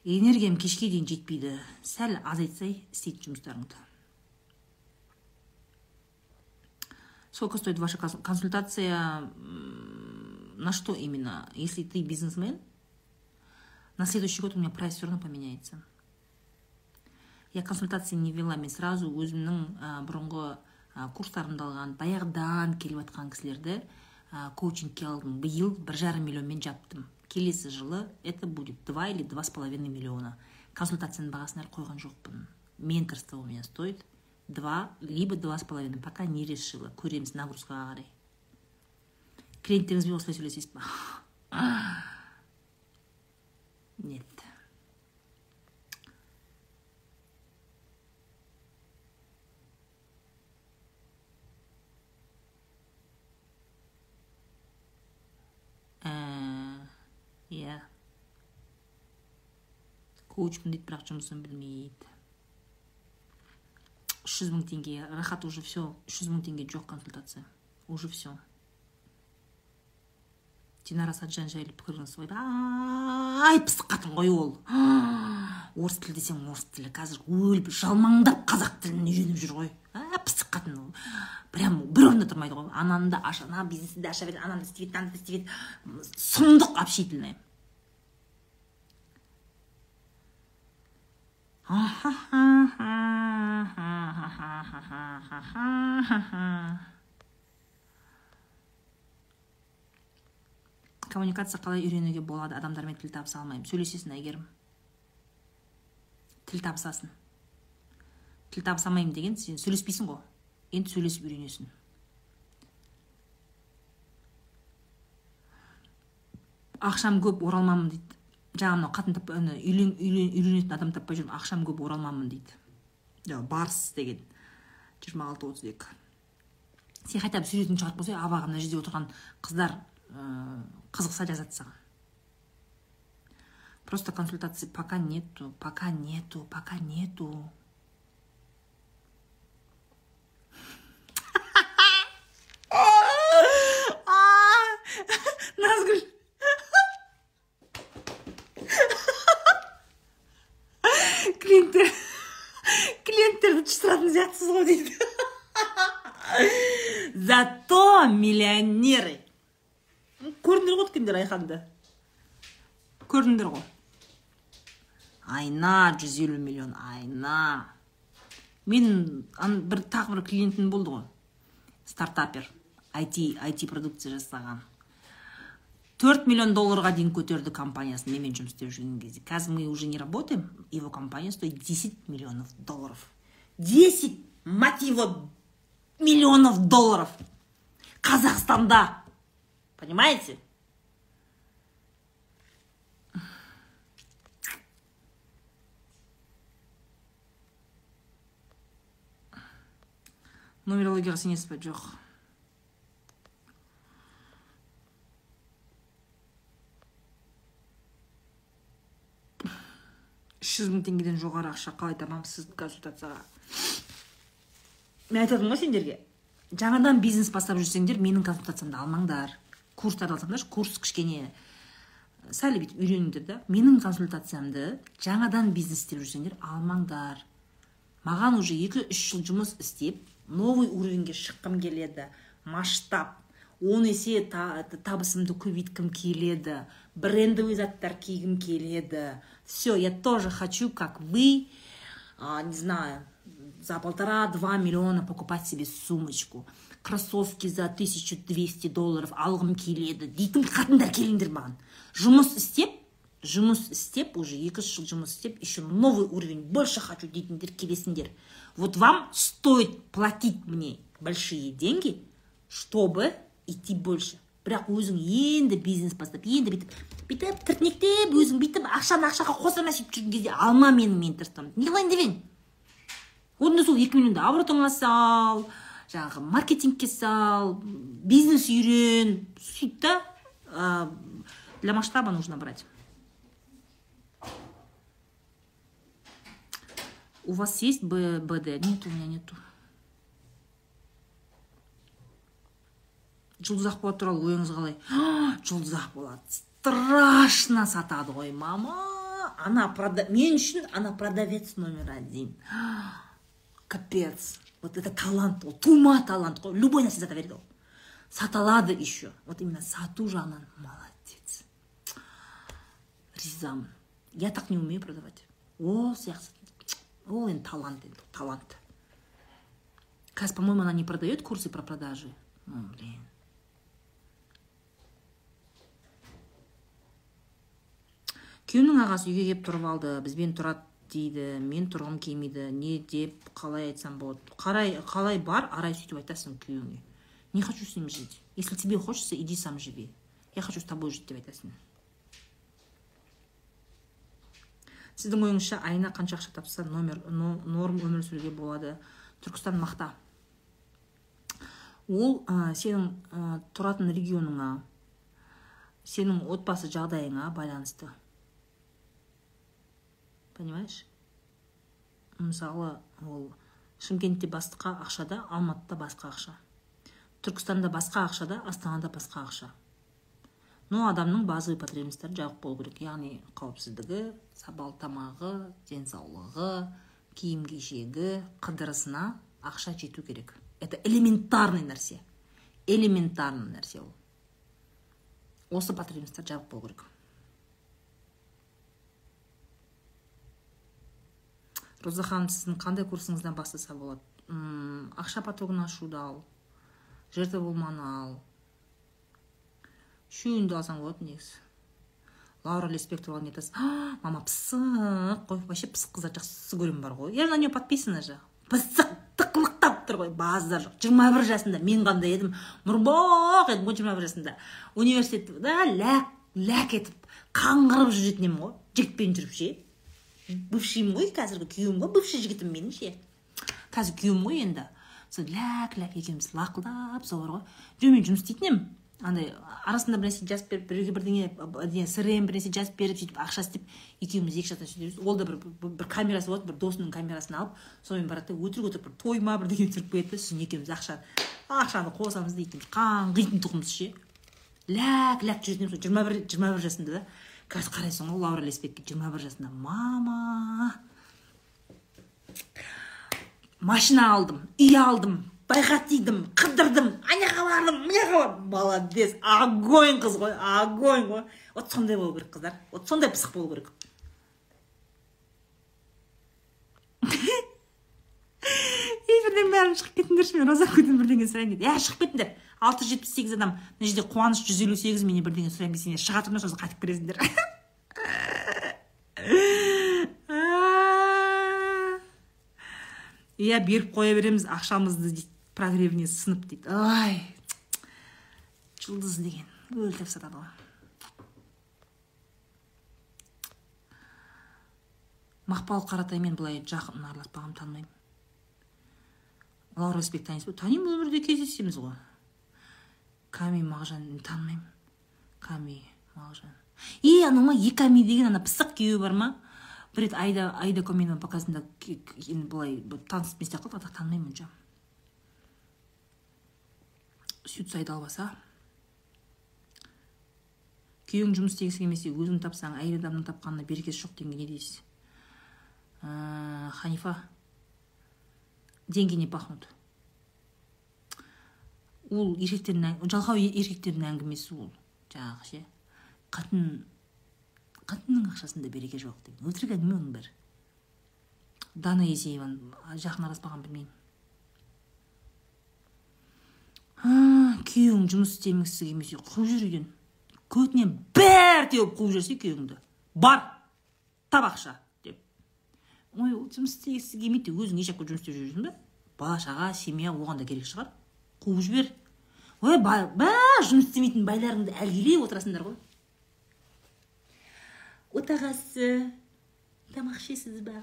Энергиям кешке дейін жетпейді. Сәл азайтсай істейді жұмыстарыңды. Сколько стоит ваша консультация? На что именно? Если ты бизнесмен, на следующий год у меня прайс все равно поменяется. Я консультация не вела, мен сразу өзімнің ә, бұрынғы ә, курстарымды алған баяғыдан келіп жатқан кісілерді ә, коучингке алдым биыл бір жарым миллионмен жаптым келесі жылы это будет два или два с половиной миллиона консультацияның бағасын әлі қойған жоқпын менторство у меня стоит два либо два с половиной пока не решила. Көреміз нагрузкаға қарай клиенттеріңізбен осылай сөйлесесіз ба нет. Иә коучпын дейді бірақ жұмысын білмейді үш жүз мың теңге рахат уже все үш жүз мың теңге жоқ консультация. Уже все динара саджан жайлы пікіріңіз ойбай пысық қатын ғой ол орыс тілі десең орыс тілі қазір өліп жалмаңдап қазақ тілін үйреніп жүр ғой пысық қатын ол прям бір орында тұрмайды ғой ананы да аша ана бизнесті де аша береді ананы істеп еді істеп еді сұмдық общительный коммуникация қалай үйренуге болады адамдармен тіл табыса алмаймын сөйлесесің әйгерім тіл табысасың тіл табыса алмаймын деген сен сөйлеспейсің ғой енді сөйлесіп үйренесің ақшам көп оралманмын дейді жаңа мынау қатын таппай үйленетін адам таппай жүрмін ақшам көп оралманмын дейді. Жаңағы барыс деген жиырма алты отыз екі. Сен хотя бы суретің шығарып қойсай абаға мына жерде отырған қыздар қызықса жазады саған. Просто консультации пока нету пока нету пока нету. Назгүл челлендж шығаратын сияқтысыз ғой дейді зато миллионеры. Көрдіңдер ғой өткенде айханды көрдіңдер ғой айына жүз елу миллион айына мен бір тағы бір клиентім болды ғой. Стартапер IT, IT продукция жасаған. Төрт миллион долларға дейін көтерді компаниясын. Менімен жұмыс істеп жүрген кезде. Қазір мы уже не работаем. Его компания стоит 10 миллионов долларов. 10 мать миллионов долларов. Қазақстанда понимаете? Нумерологияға сенесіз ба жоқ үш жүз мың теңгеден жоғары ақша қалай табамыз сіздің консультацияға? Мен айтып ғой сендерге. Жаңадан бизнес бастап жүрсеңдер менің консультациямды алмаңдар. Курстарды алсаңдаршы курс кішкене сәл бүйтіп үйреніңдер да менің консультациямды жаңадан бизнес істеп жүрсеңдер алмаңдар. Маған уже екі үш жыл жұмыс істеп новый уровеньге шыққым келеді масштаб. Он есе табысымды көбейткім келеді брендовый заттар кигім келеді. Все я тоже хочу как вы а, не знаю за полтора-два миллиона покупать себе сумочку. Кроссовки за 1200 долларов алғым келеді дейтін қатындар келіңдер маған жұмыс істеп жұмыс істеп уже екі жыл жұмыс істеп еще новый уровень. Больше хочу дейтіндер келесіңдер вот вам стоит платить мне большие деньги чтобы идти больше. Бірақ өзің енді бизнес бастап енді бүйтіп бүйтіп тіртнектеп өзің бүйтіп ақшаны ақшаға қоса алмай сөйтіп жүрген кезде алма менің менторствомды не қылайын деп едің одан сол екі миллионды оборотыңа сал жаңағы маркетингке сал бизнес үйрен. Сөйт та для масштаба нужно брать. У вас есть бд нет у меня нету. Жұлдыз ақболат туралы ойыңыз қалай? Жұлдыз ақболат страшно сатады ғой мама. Она прода... мен үшін она продавец номер один. Капец. Вот это талант ол тума талант. Қой любой нәрсе сата береді ол сата алады еще. Вот именно сату жағынан молодец. Ризамын я так не умею продавать. Ол сияқты ол енді талант енді талант. Қазір по моему она не продает курсы про продажи. Блин. Күйеуімнің ағасы үйге келіп тұрып алды. Бізбен тұрады. Дейді мен тұрғым келмейді не деп қалай айтсам болады. Қарай қалай бар арай сөйтіп айтасың күйеуіңе. Не хочу с ним жить. Если тебе хочется иди сам живи. Я хочу с тобой жить деп айтасың. Сіздің ойыңызша айына қанша ақша тапса номер норм өмір сүруге болады? Түркістан мақта. Ол ә, сенің ә, тұратын регионыңа сенің отбасы жағдайыңа байланысты. Понимаешь? Мысалы ол шымкентте басқа ақшада алматыда басқа ақша. Түркістанда басқа ақшада астанада басқа ақша. Но адамның базовый потребностьтары жабық болу керек. Яғни қауіпсіздігі сапалы тамағы денсаулығы киім кешегі қыдырысына ақша жету керек. Это элементарный нәрсе. Элементарный нәрсе ол. Осы потребностьтар жабық болу керек. Роза ханым сіздің қандай курсыңыздан бастаса болады? Үм, ақша потогын ашуды ал болманы ал. Үшеуін алсаң болады негізі. Лаура леспек туралы не айтасыз? Мама пысық қой вообще пысық қыздар жақсы көремін бар ғой. Я на нее подписана же? Пысық тықылықтап тұр ғой базар жоқ. Жиырма бір жасында мен қандай едім. Мұрбоқ едім ғой жиырма бір жасында. Университетта ләк ләк етіп қаңғырып жүретін едім ғой. Жігітпен жүріп ше? Бывшийім ғой қазіргі күйеуім ғой бывший жігітім менің ше. Қазір күйеуім ғой енді. Сол ләк ләк екеуміз лақылдап сол бар ғой. Жоқ мен жұмыс істейтін едім. Андай арасында бір нәрсе жазып беріп біреуге бірдеңе срм бір нәрсе жазып беріп сөйтіп ақша істеп екеуміз екі жақтан сөйтеміз ол да бір, бір, камерасы болады бір досының камерасын алып сонымен барады да өтірік өтірік бір той ма бірдеңе түсіріп қояды да сосын екеуміз ақша ақшаны қосамыз да екеуміз қаңғитын тұғынбыз ше. Ләк ләк жүретін едім жиырма бір жиырма бір жасымда да. Қазір қарайсың ғой лаура леспекке жиырма бір жасында мама. Машина алдым үй алдым байғатидым қыдырдым аняға бардым мыняға бардым молодец огонь қыз ғой огонь ғой. Вот сондай болу керек қыздар. Вот сондай пысық болу керек. Эфирден бәрін шығып кетіңдерші мен роза күтін бірдеңе сұрайын дейді иә шығып кетіңдер. Алты жүз жетпіс сегіз адам. Мына жерде қуаныш жүз елу сегіз менен бірдеңе сұраймын десеңдер шыға тұрыңдар сосын қайтып кіресіңдер иә беріп қоя береміз ақшамызды дейді прогревіне сынып дейді. Ай жұлдыз деген өлтіріп сатады ғой. Мақпал қаратаймен былай жақын араласпағанмын танымаймын. Лаура өзбек танисыз ба танимын өмірде кездесеміз ғой. Ками мағжан танымаймын. Ками мағжан. И анау ма еками деген ана пысық күйеуі бар ма? Бір рет айда айда коменова показында енді былай таныс емес сияқты қалды танымаймын онша. Сөйтсе албаса. Күйеуің жұмыс істегісі келмесе өзің тапсаң әйел адамның тапқанына берекесі жоқ дегенге не дейсіз? Ә, ханифа деньги не пахнут. Ол еркектердің жалқау еркектердің әңгімесі ол жаңағы ше қатын қатынның ақшасында береке жоқ деген өтірік әңгіме оның бәрі дана есееваны жақын араласпаған білмеймін күйеуің жұмыс істемегісі келмесе қуып жүр үйден көтінен бәрі теуіп қуып жіберсе күйеуіңді бар! Тап ақша ой ол жұмыс істегісі келмейді өзің неше жұмыс істеп жүрсің ба бала шаға семья оған да керек шығар. Қуып жібер. Ой бәрі жұмыс істемейтін байларыңды әлгілеп отырасыңдар ғой. Отағасы тамақ ішесіз ба?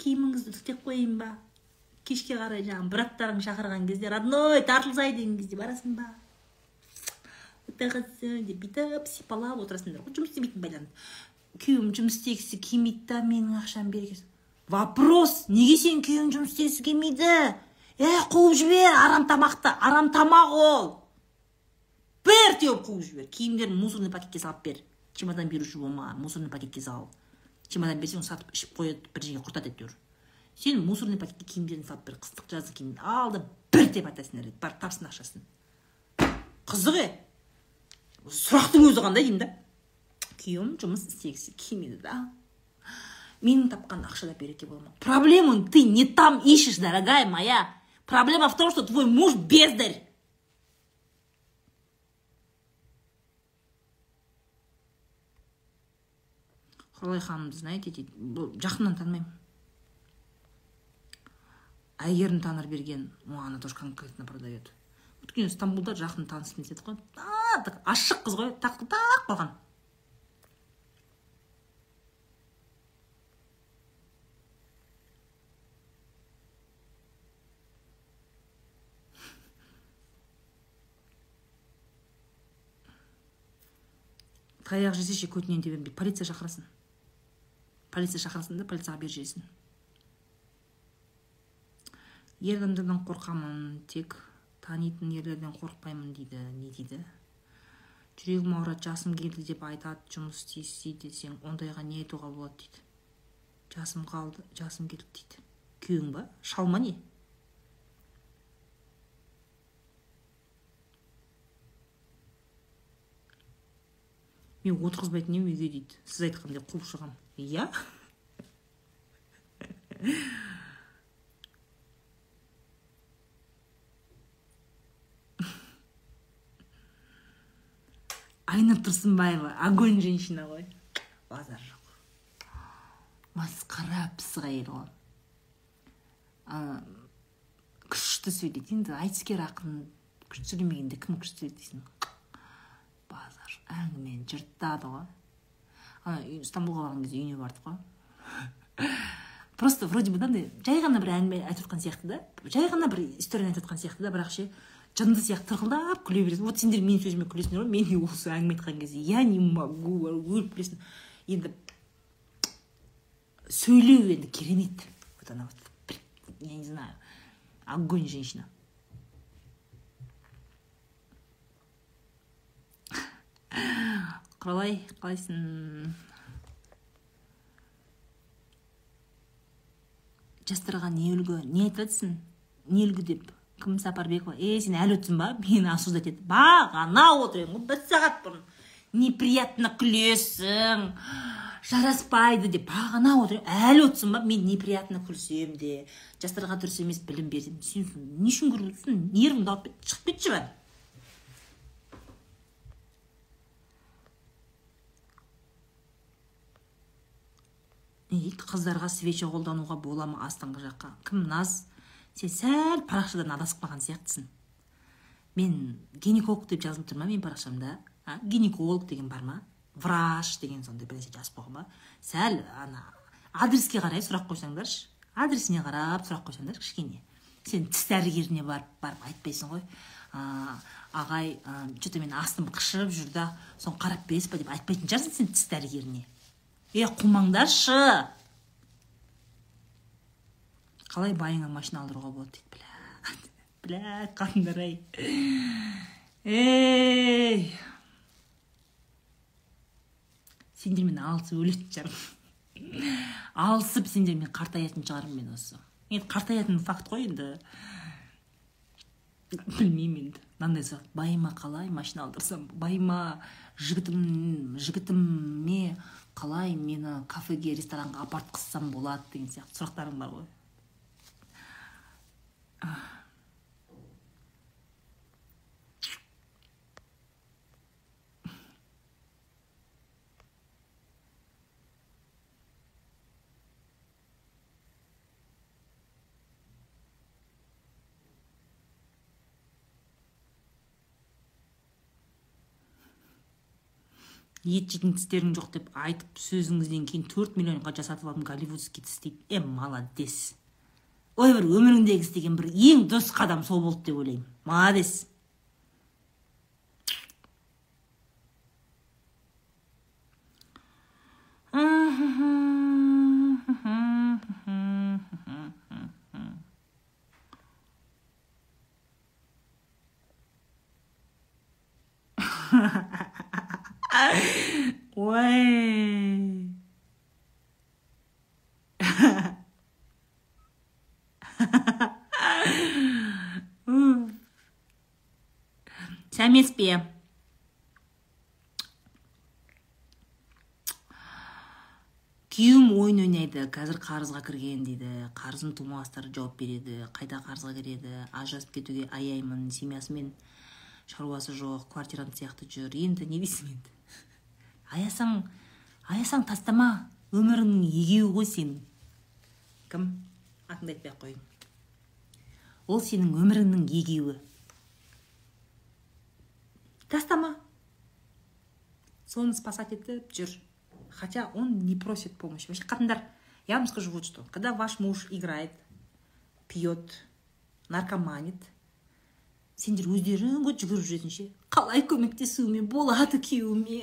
Киіміңізді үтіктеп қояйын ба? Кешке қарай жаңағы браттарың шақырған кезде родной тартылсай деген кезде барасың ба? Отағасы деп бүйтіп сипалап отырасыңдар ғой жұмыс істемейтін байларыңды. Күйеуім жұмыс істегісі келмейді да менің ақшам берекесі вопрос неге сен күйеуің жұмыс істегісі келмейді? Е қуып жібер арам тамақты арам тамақ ол. Бір теуіп қуып жібер. Киімдерін мусорный пакетке салып бер. Чемодан беруші болма мусорный пакетке сал. Чемодан берсең сатып ішіп қояды бір жерге құртады әйтеуір сен мусорный пакетке киімдерін салып бер қыстық жаздық киім алды бір деп айтасыңдар барып тапсын ақшасын. Қызық е? Сұрақтың өзі қандай деймін да? Күйеуім жұмыс істегісі келмейді да. Менің тапқан ақшада береке болмақ. Проблему ты не там ищешь дорогая моя. Проблема в том что твой муж бездарь. Құралай ханымды знаете дейді жақыннан танымаймын әйгерім таныр берген. Она тоже конкретно продает. Өйткені стамбулда жақын танысым деді ғой ашық қыз ғой тақ тақ қалған таяқ жесе ше көтінен деп полиция шақырасың. Полиция шақырасың да полицияға беріп жібересің ер адамдардан қорқамын тек танитын ерлерден қорықпаймын дейді. Не дейді? Жүрегім ауырады жасым келді деп айтады жұмыс істейсіз десең ондайға не айтуға болады дейді. Жасым қалды жасым келді дейді. Күйеуің ба? Шал ма не? Мен отырғызбайтын едім үйге дейді. Сіз айтқандай қуып иә? Айна тұрсынбаева огонь женщина ғой. Базар жоқ. Масқара пысық әйел ғой күшті сөйлейді. Енді айтыскер ақын күшті сөйлемегенде кім күшті сөйлейді дейсің? Әңгімені жыртады ғой. Стамбулға барған кезде үйіне бардық қой. Просто вроде бы мынандай жай ғана бір әңгіме айтып жатқан сияқты да. Жай ғана бір историяны айтып жатқан сияқты да бірақ ше жынды сияқты тырқылдап күле бересің вот сендер менің сөзіме күлесіңдер ғой мен осы әңгіме айтқан кезде. Я не могу өліп күлесің. Енді сөйлеу енді керемет. Вот она вот я не знаю огонь женщина. Құралай қалайсың? Жастарға не үлгі? Не айтып жатрсың не үлгі деп? Кім сапарбекова е сен әлі отырсың ба? Мені осуждать етіп бағана отыр едің ғой бір сағат бұрын. Неприятно күлесің. Жараспайды деп. Бағана отыр әлі отырсың ба? Мен неприятно күлсем де. Жастарға дұрыс емес білім берсем. Сен не үшін күліп отырсың нервіңді алып кет шығып кетші дейді қыздарға свеча қолдануға бола ма астыңғы жаққа? Кім наз? Сен сәл парақшадан адасып қалған сияқтысың. Мен гинеколог деп жазылып тұр ма менің парақшамда? А? Гинеколог деген бар ма? Врач деген сондай бір нәрсе жазып қойған ба? Сәл ана адреске қарай сұрақ қойсаңдаршы. Адресіне қарап сұрақ қойсаңдар кішкене. Сен тіс дәрігеріне барып барып айтпайсың ғой. А, ағай че то менің астым қышып жүр да соны қарап бересіз ба деп айтпайтын шығарсың сен тіс дәрігеріне. Е қумаңдаршы. Қалай байыңа машина алдыруға болады дейді? Бля қатындар ай ей сендермен алысып өлетін шығармын. Алысып сендермен қартаятын шығармын мен осы. Енді қартаятын факт қой енді. Білмеймін енді. Мынандай сұрақ. Байыма қалай машина алдырсам? Байыма жігітім жігітіме қалай мені кафеге ресторанға апартқызсам болады деген сияқты сұрақтарың бар ғой. Ет жейтін тістерің жоқ деп айтып сөзіңізден кейін төрт миллионға жасатып алдым голливудский тіс дейді. Е молодец. Ой бір өміріңдегі істеген бір ең дұрыс қадам сол болды деп ойлаймын. Молодец. Пе күйеуім ойын ойнайды қазір қарызға кірген дейді. Қарызым тумастар жауап береді қайта қарызға кіреді ажырасып кетуге аяймын семьясымен шаруасы жоқ квартирант сияқты жүр. Енді не дейсің енді? Аясаң аясаң тастама өміріңнің егеуі ғой сенің. Кім? Атыңды айтпай ақ қояйын. Ол сенің өміріңнің егеуі. Тастама. Соны спасать етіп жүр. Хотя он не просит помощи. Вообще қатындар я вам скажу вот что. Когда ваш муж играет пьет наркоманит сендер өздерің ғой жүгіріп жүресің ше қалай көмектесуіме болады күйеуіме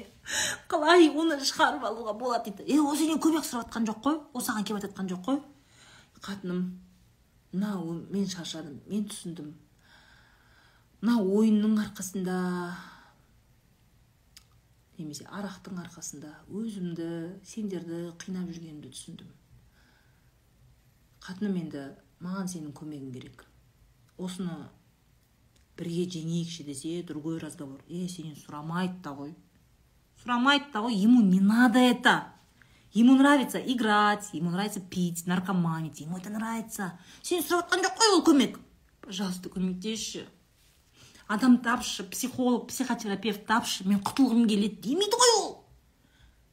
қалай оны шығарып алуға болады дейді. Е ол сенен көмек сұрап жатқан жоқ қой ол саған келіп жатқан жоқ қой. Қатыным мына мен шаршадым мен түсіндім. Мына ойынның арқасында немесе арақтың арқасында өзімді сендерді қинап жүргенімді түсіндім. Қатыным енді маған сенің көмегің керек. Осыны бірге жеңейікші десе другой разговор е сенен сұрамайды да ғой. Сұрамайды да ғой ему не надо это. Ему нравится играть ему нравится пить наркоманить ему это нравится. Сен сұрап жатқан жоқ қой ол көмек. Пожалуйста көмектесші. Адам тапшы психолог психотерапевт тапшы мен құтылғым келеді демейді ғой ол.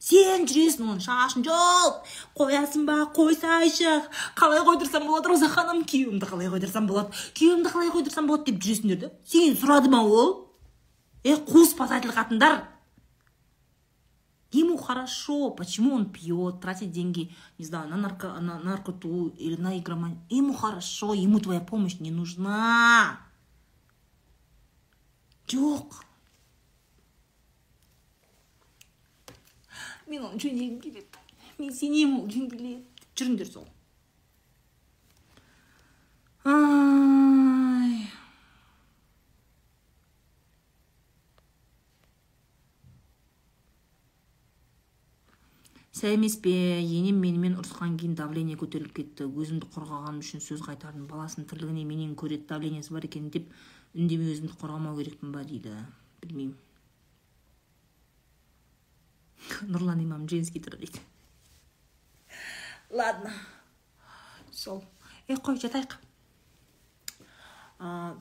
Сен жүресің оның шашын жұлып қоясың ба қойсайшы. Қалай қойдырсам болады роза ханым? Күйеуімді қалай қойдырсам болады? Күйеуімді қалай қойдырсам болады деп жүресіңдер да сенен сұрады ма ол? Е қу спасатель қатындар. Ему хорошо почему он пьет тратит деньги не знаю на, на наркоту или на игроманию ему хорошо ему твоя помощь не нужна. Жоқ мен оны жөндегім келеді мен сенемін ол жөнделеді жүріңдер сол ай сәл емес пе енем менімен ұрысқан кейін давление көтеріліп кетті. Өзімді қорғағаным үшін сөз қайтардым. Баласының тірлігіне менен көреді давлениесі бар екен деп үндемей өзімді қорғамау керекпін ба дейді білмеймін. Нұрлан имам женский тұр дейді. Ладно. Сол. Ей қой жатайық.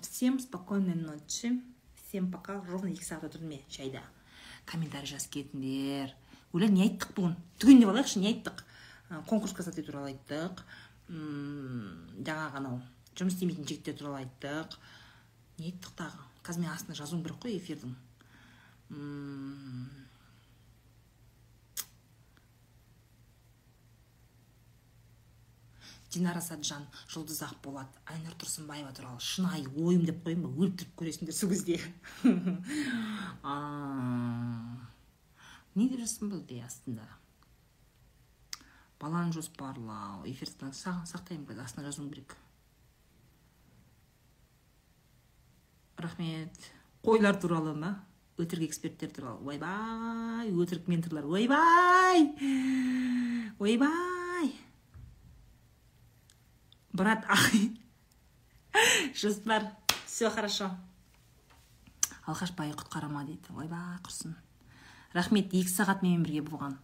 Всем спокойной ночи. Всем пока. Ровно екі сағат отырдым мен шайда. Комментарий жазып кетіңдер. Ойла не айттық бүгін? Түгендеп алайықшы не айттық? Конкурс красоты туралы айттық. Жаңағы анау жұмыс істемейтін жігіттер туралы айттық. Не айттық тағы. Қазір мен астына жазуым керек қой эфирдің. Динара сәтжан жұлдыз ақболат айнұр тұрсынбаева туралы шынайы ойым деп қояйын ба? Өлтіріп көресіңдер сол кезде. Не деп жазсам болады ей астында? Баланы жоспарлау сақ- сақтаймын қазір астына жазуым керек. Рахмет. Қойлар туралы ма? Өтірік эксперттер туралы. Ойбай өтірік менторлар. Ойбай ойбай брат ай! Жоспар все хорошо. Алқаш байы құтқарама дейді. Ойбай құрсын. Рахмет екі сағат менімен бірге болған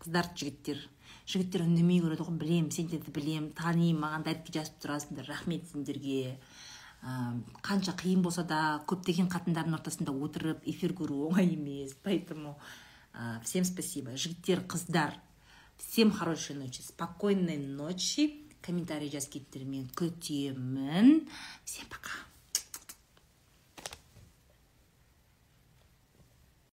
қыздар жігіттер. Жігіттер үндемей көреді ғой. Білемін сендерді білемін танимын маған дәретке жазып тұрасыңдар. Рахмет сендерге. Қанша қиын болса да көптеген қатындардың ортасында отырып эфир көру оңай емес. Поэтому ә, всем спасибо. Жігіттер қыздар всем хорошей ночи спокойной ночи. Комментарий жазып мен күтемін. Всем пока.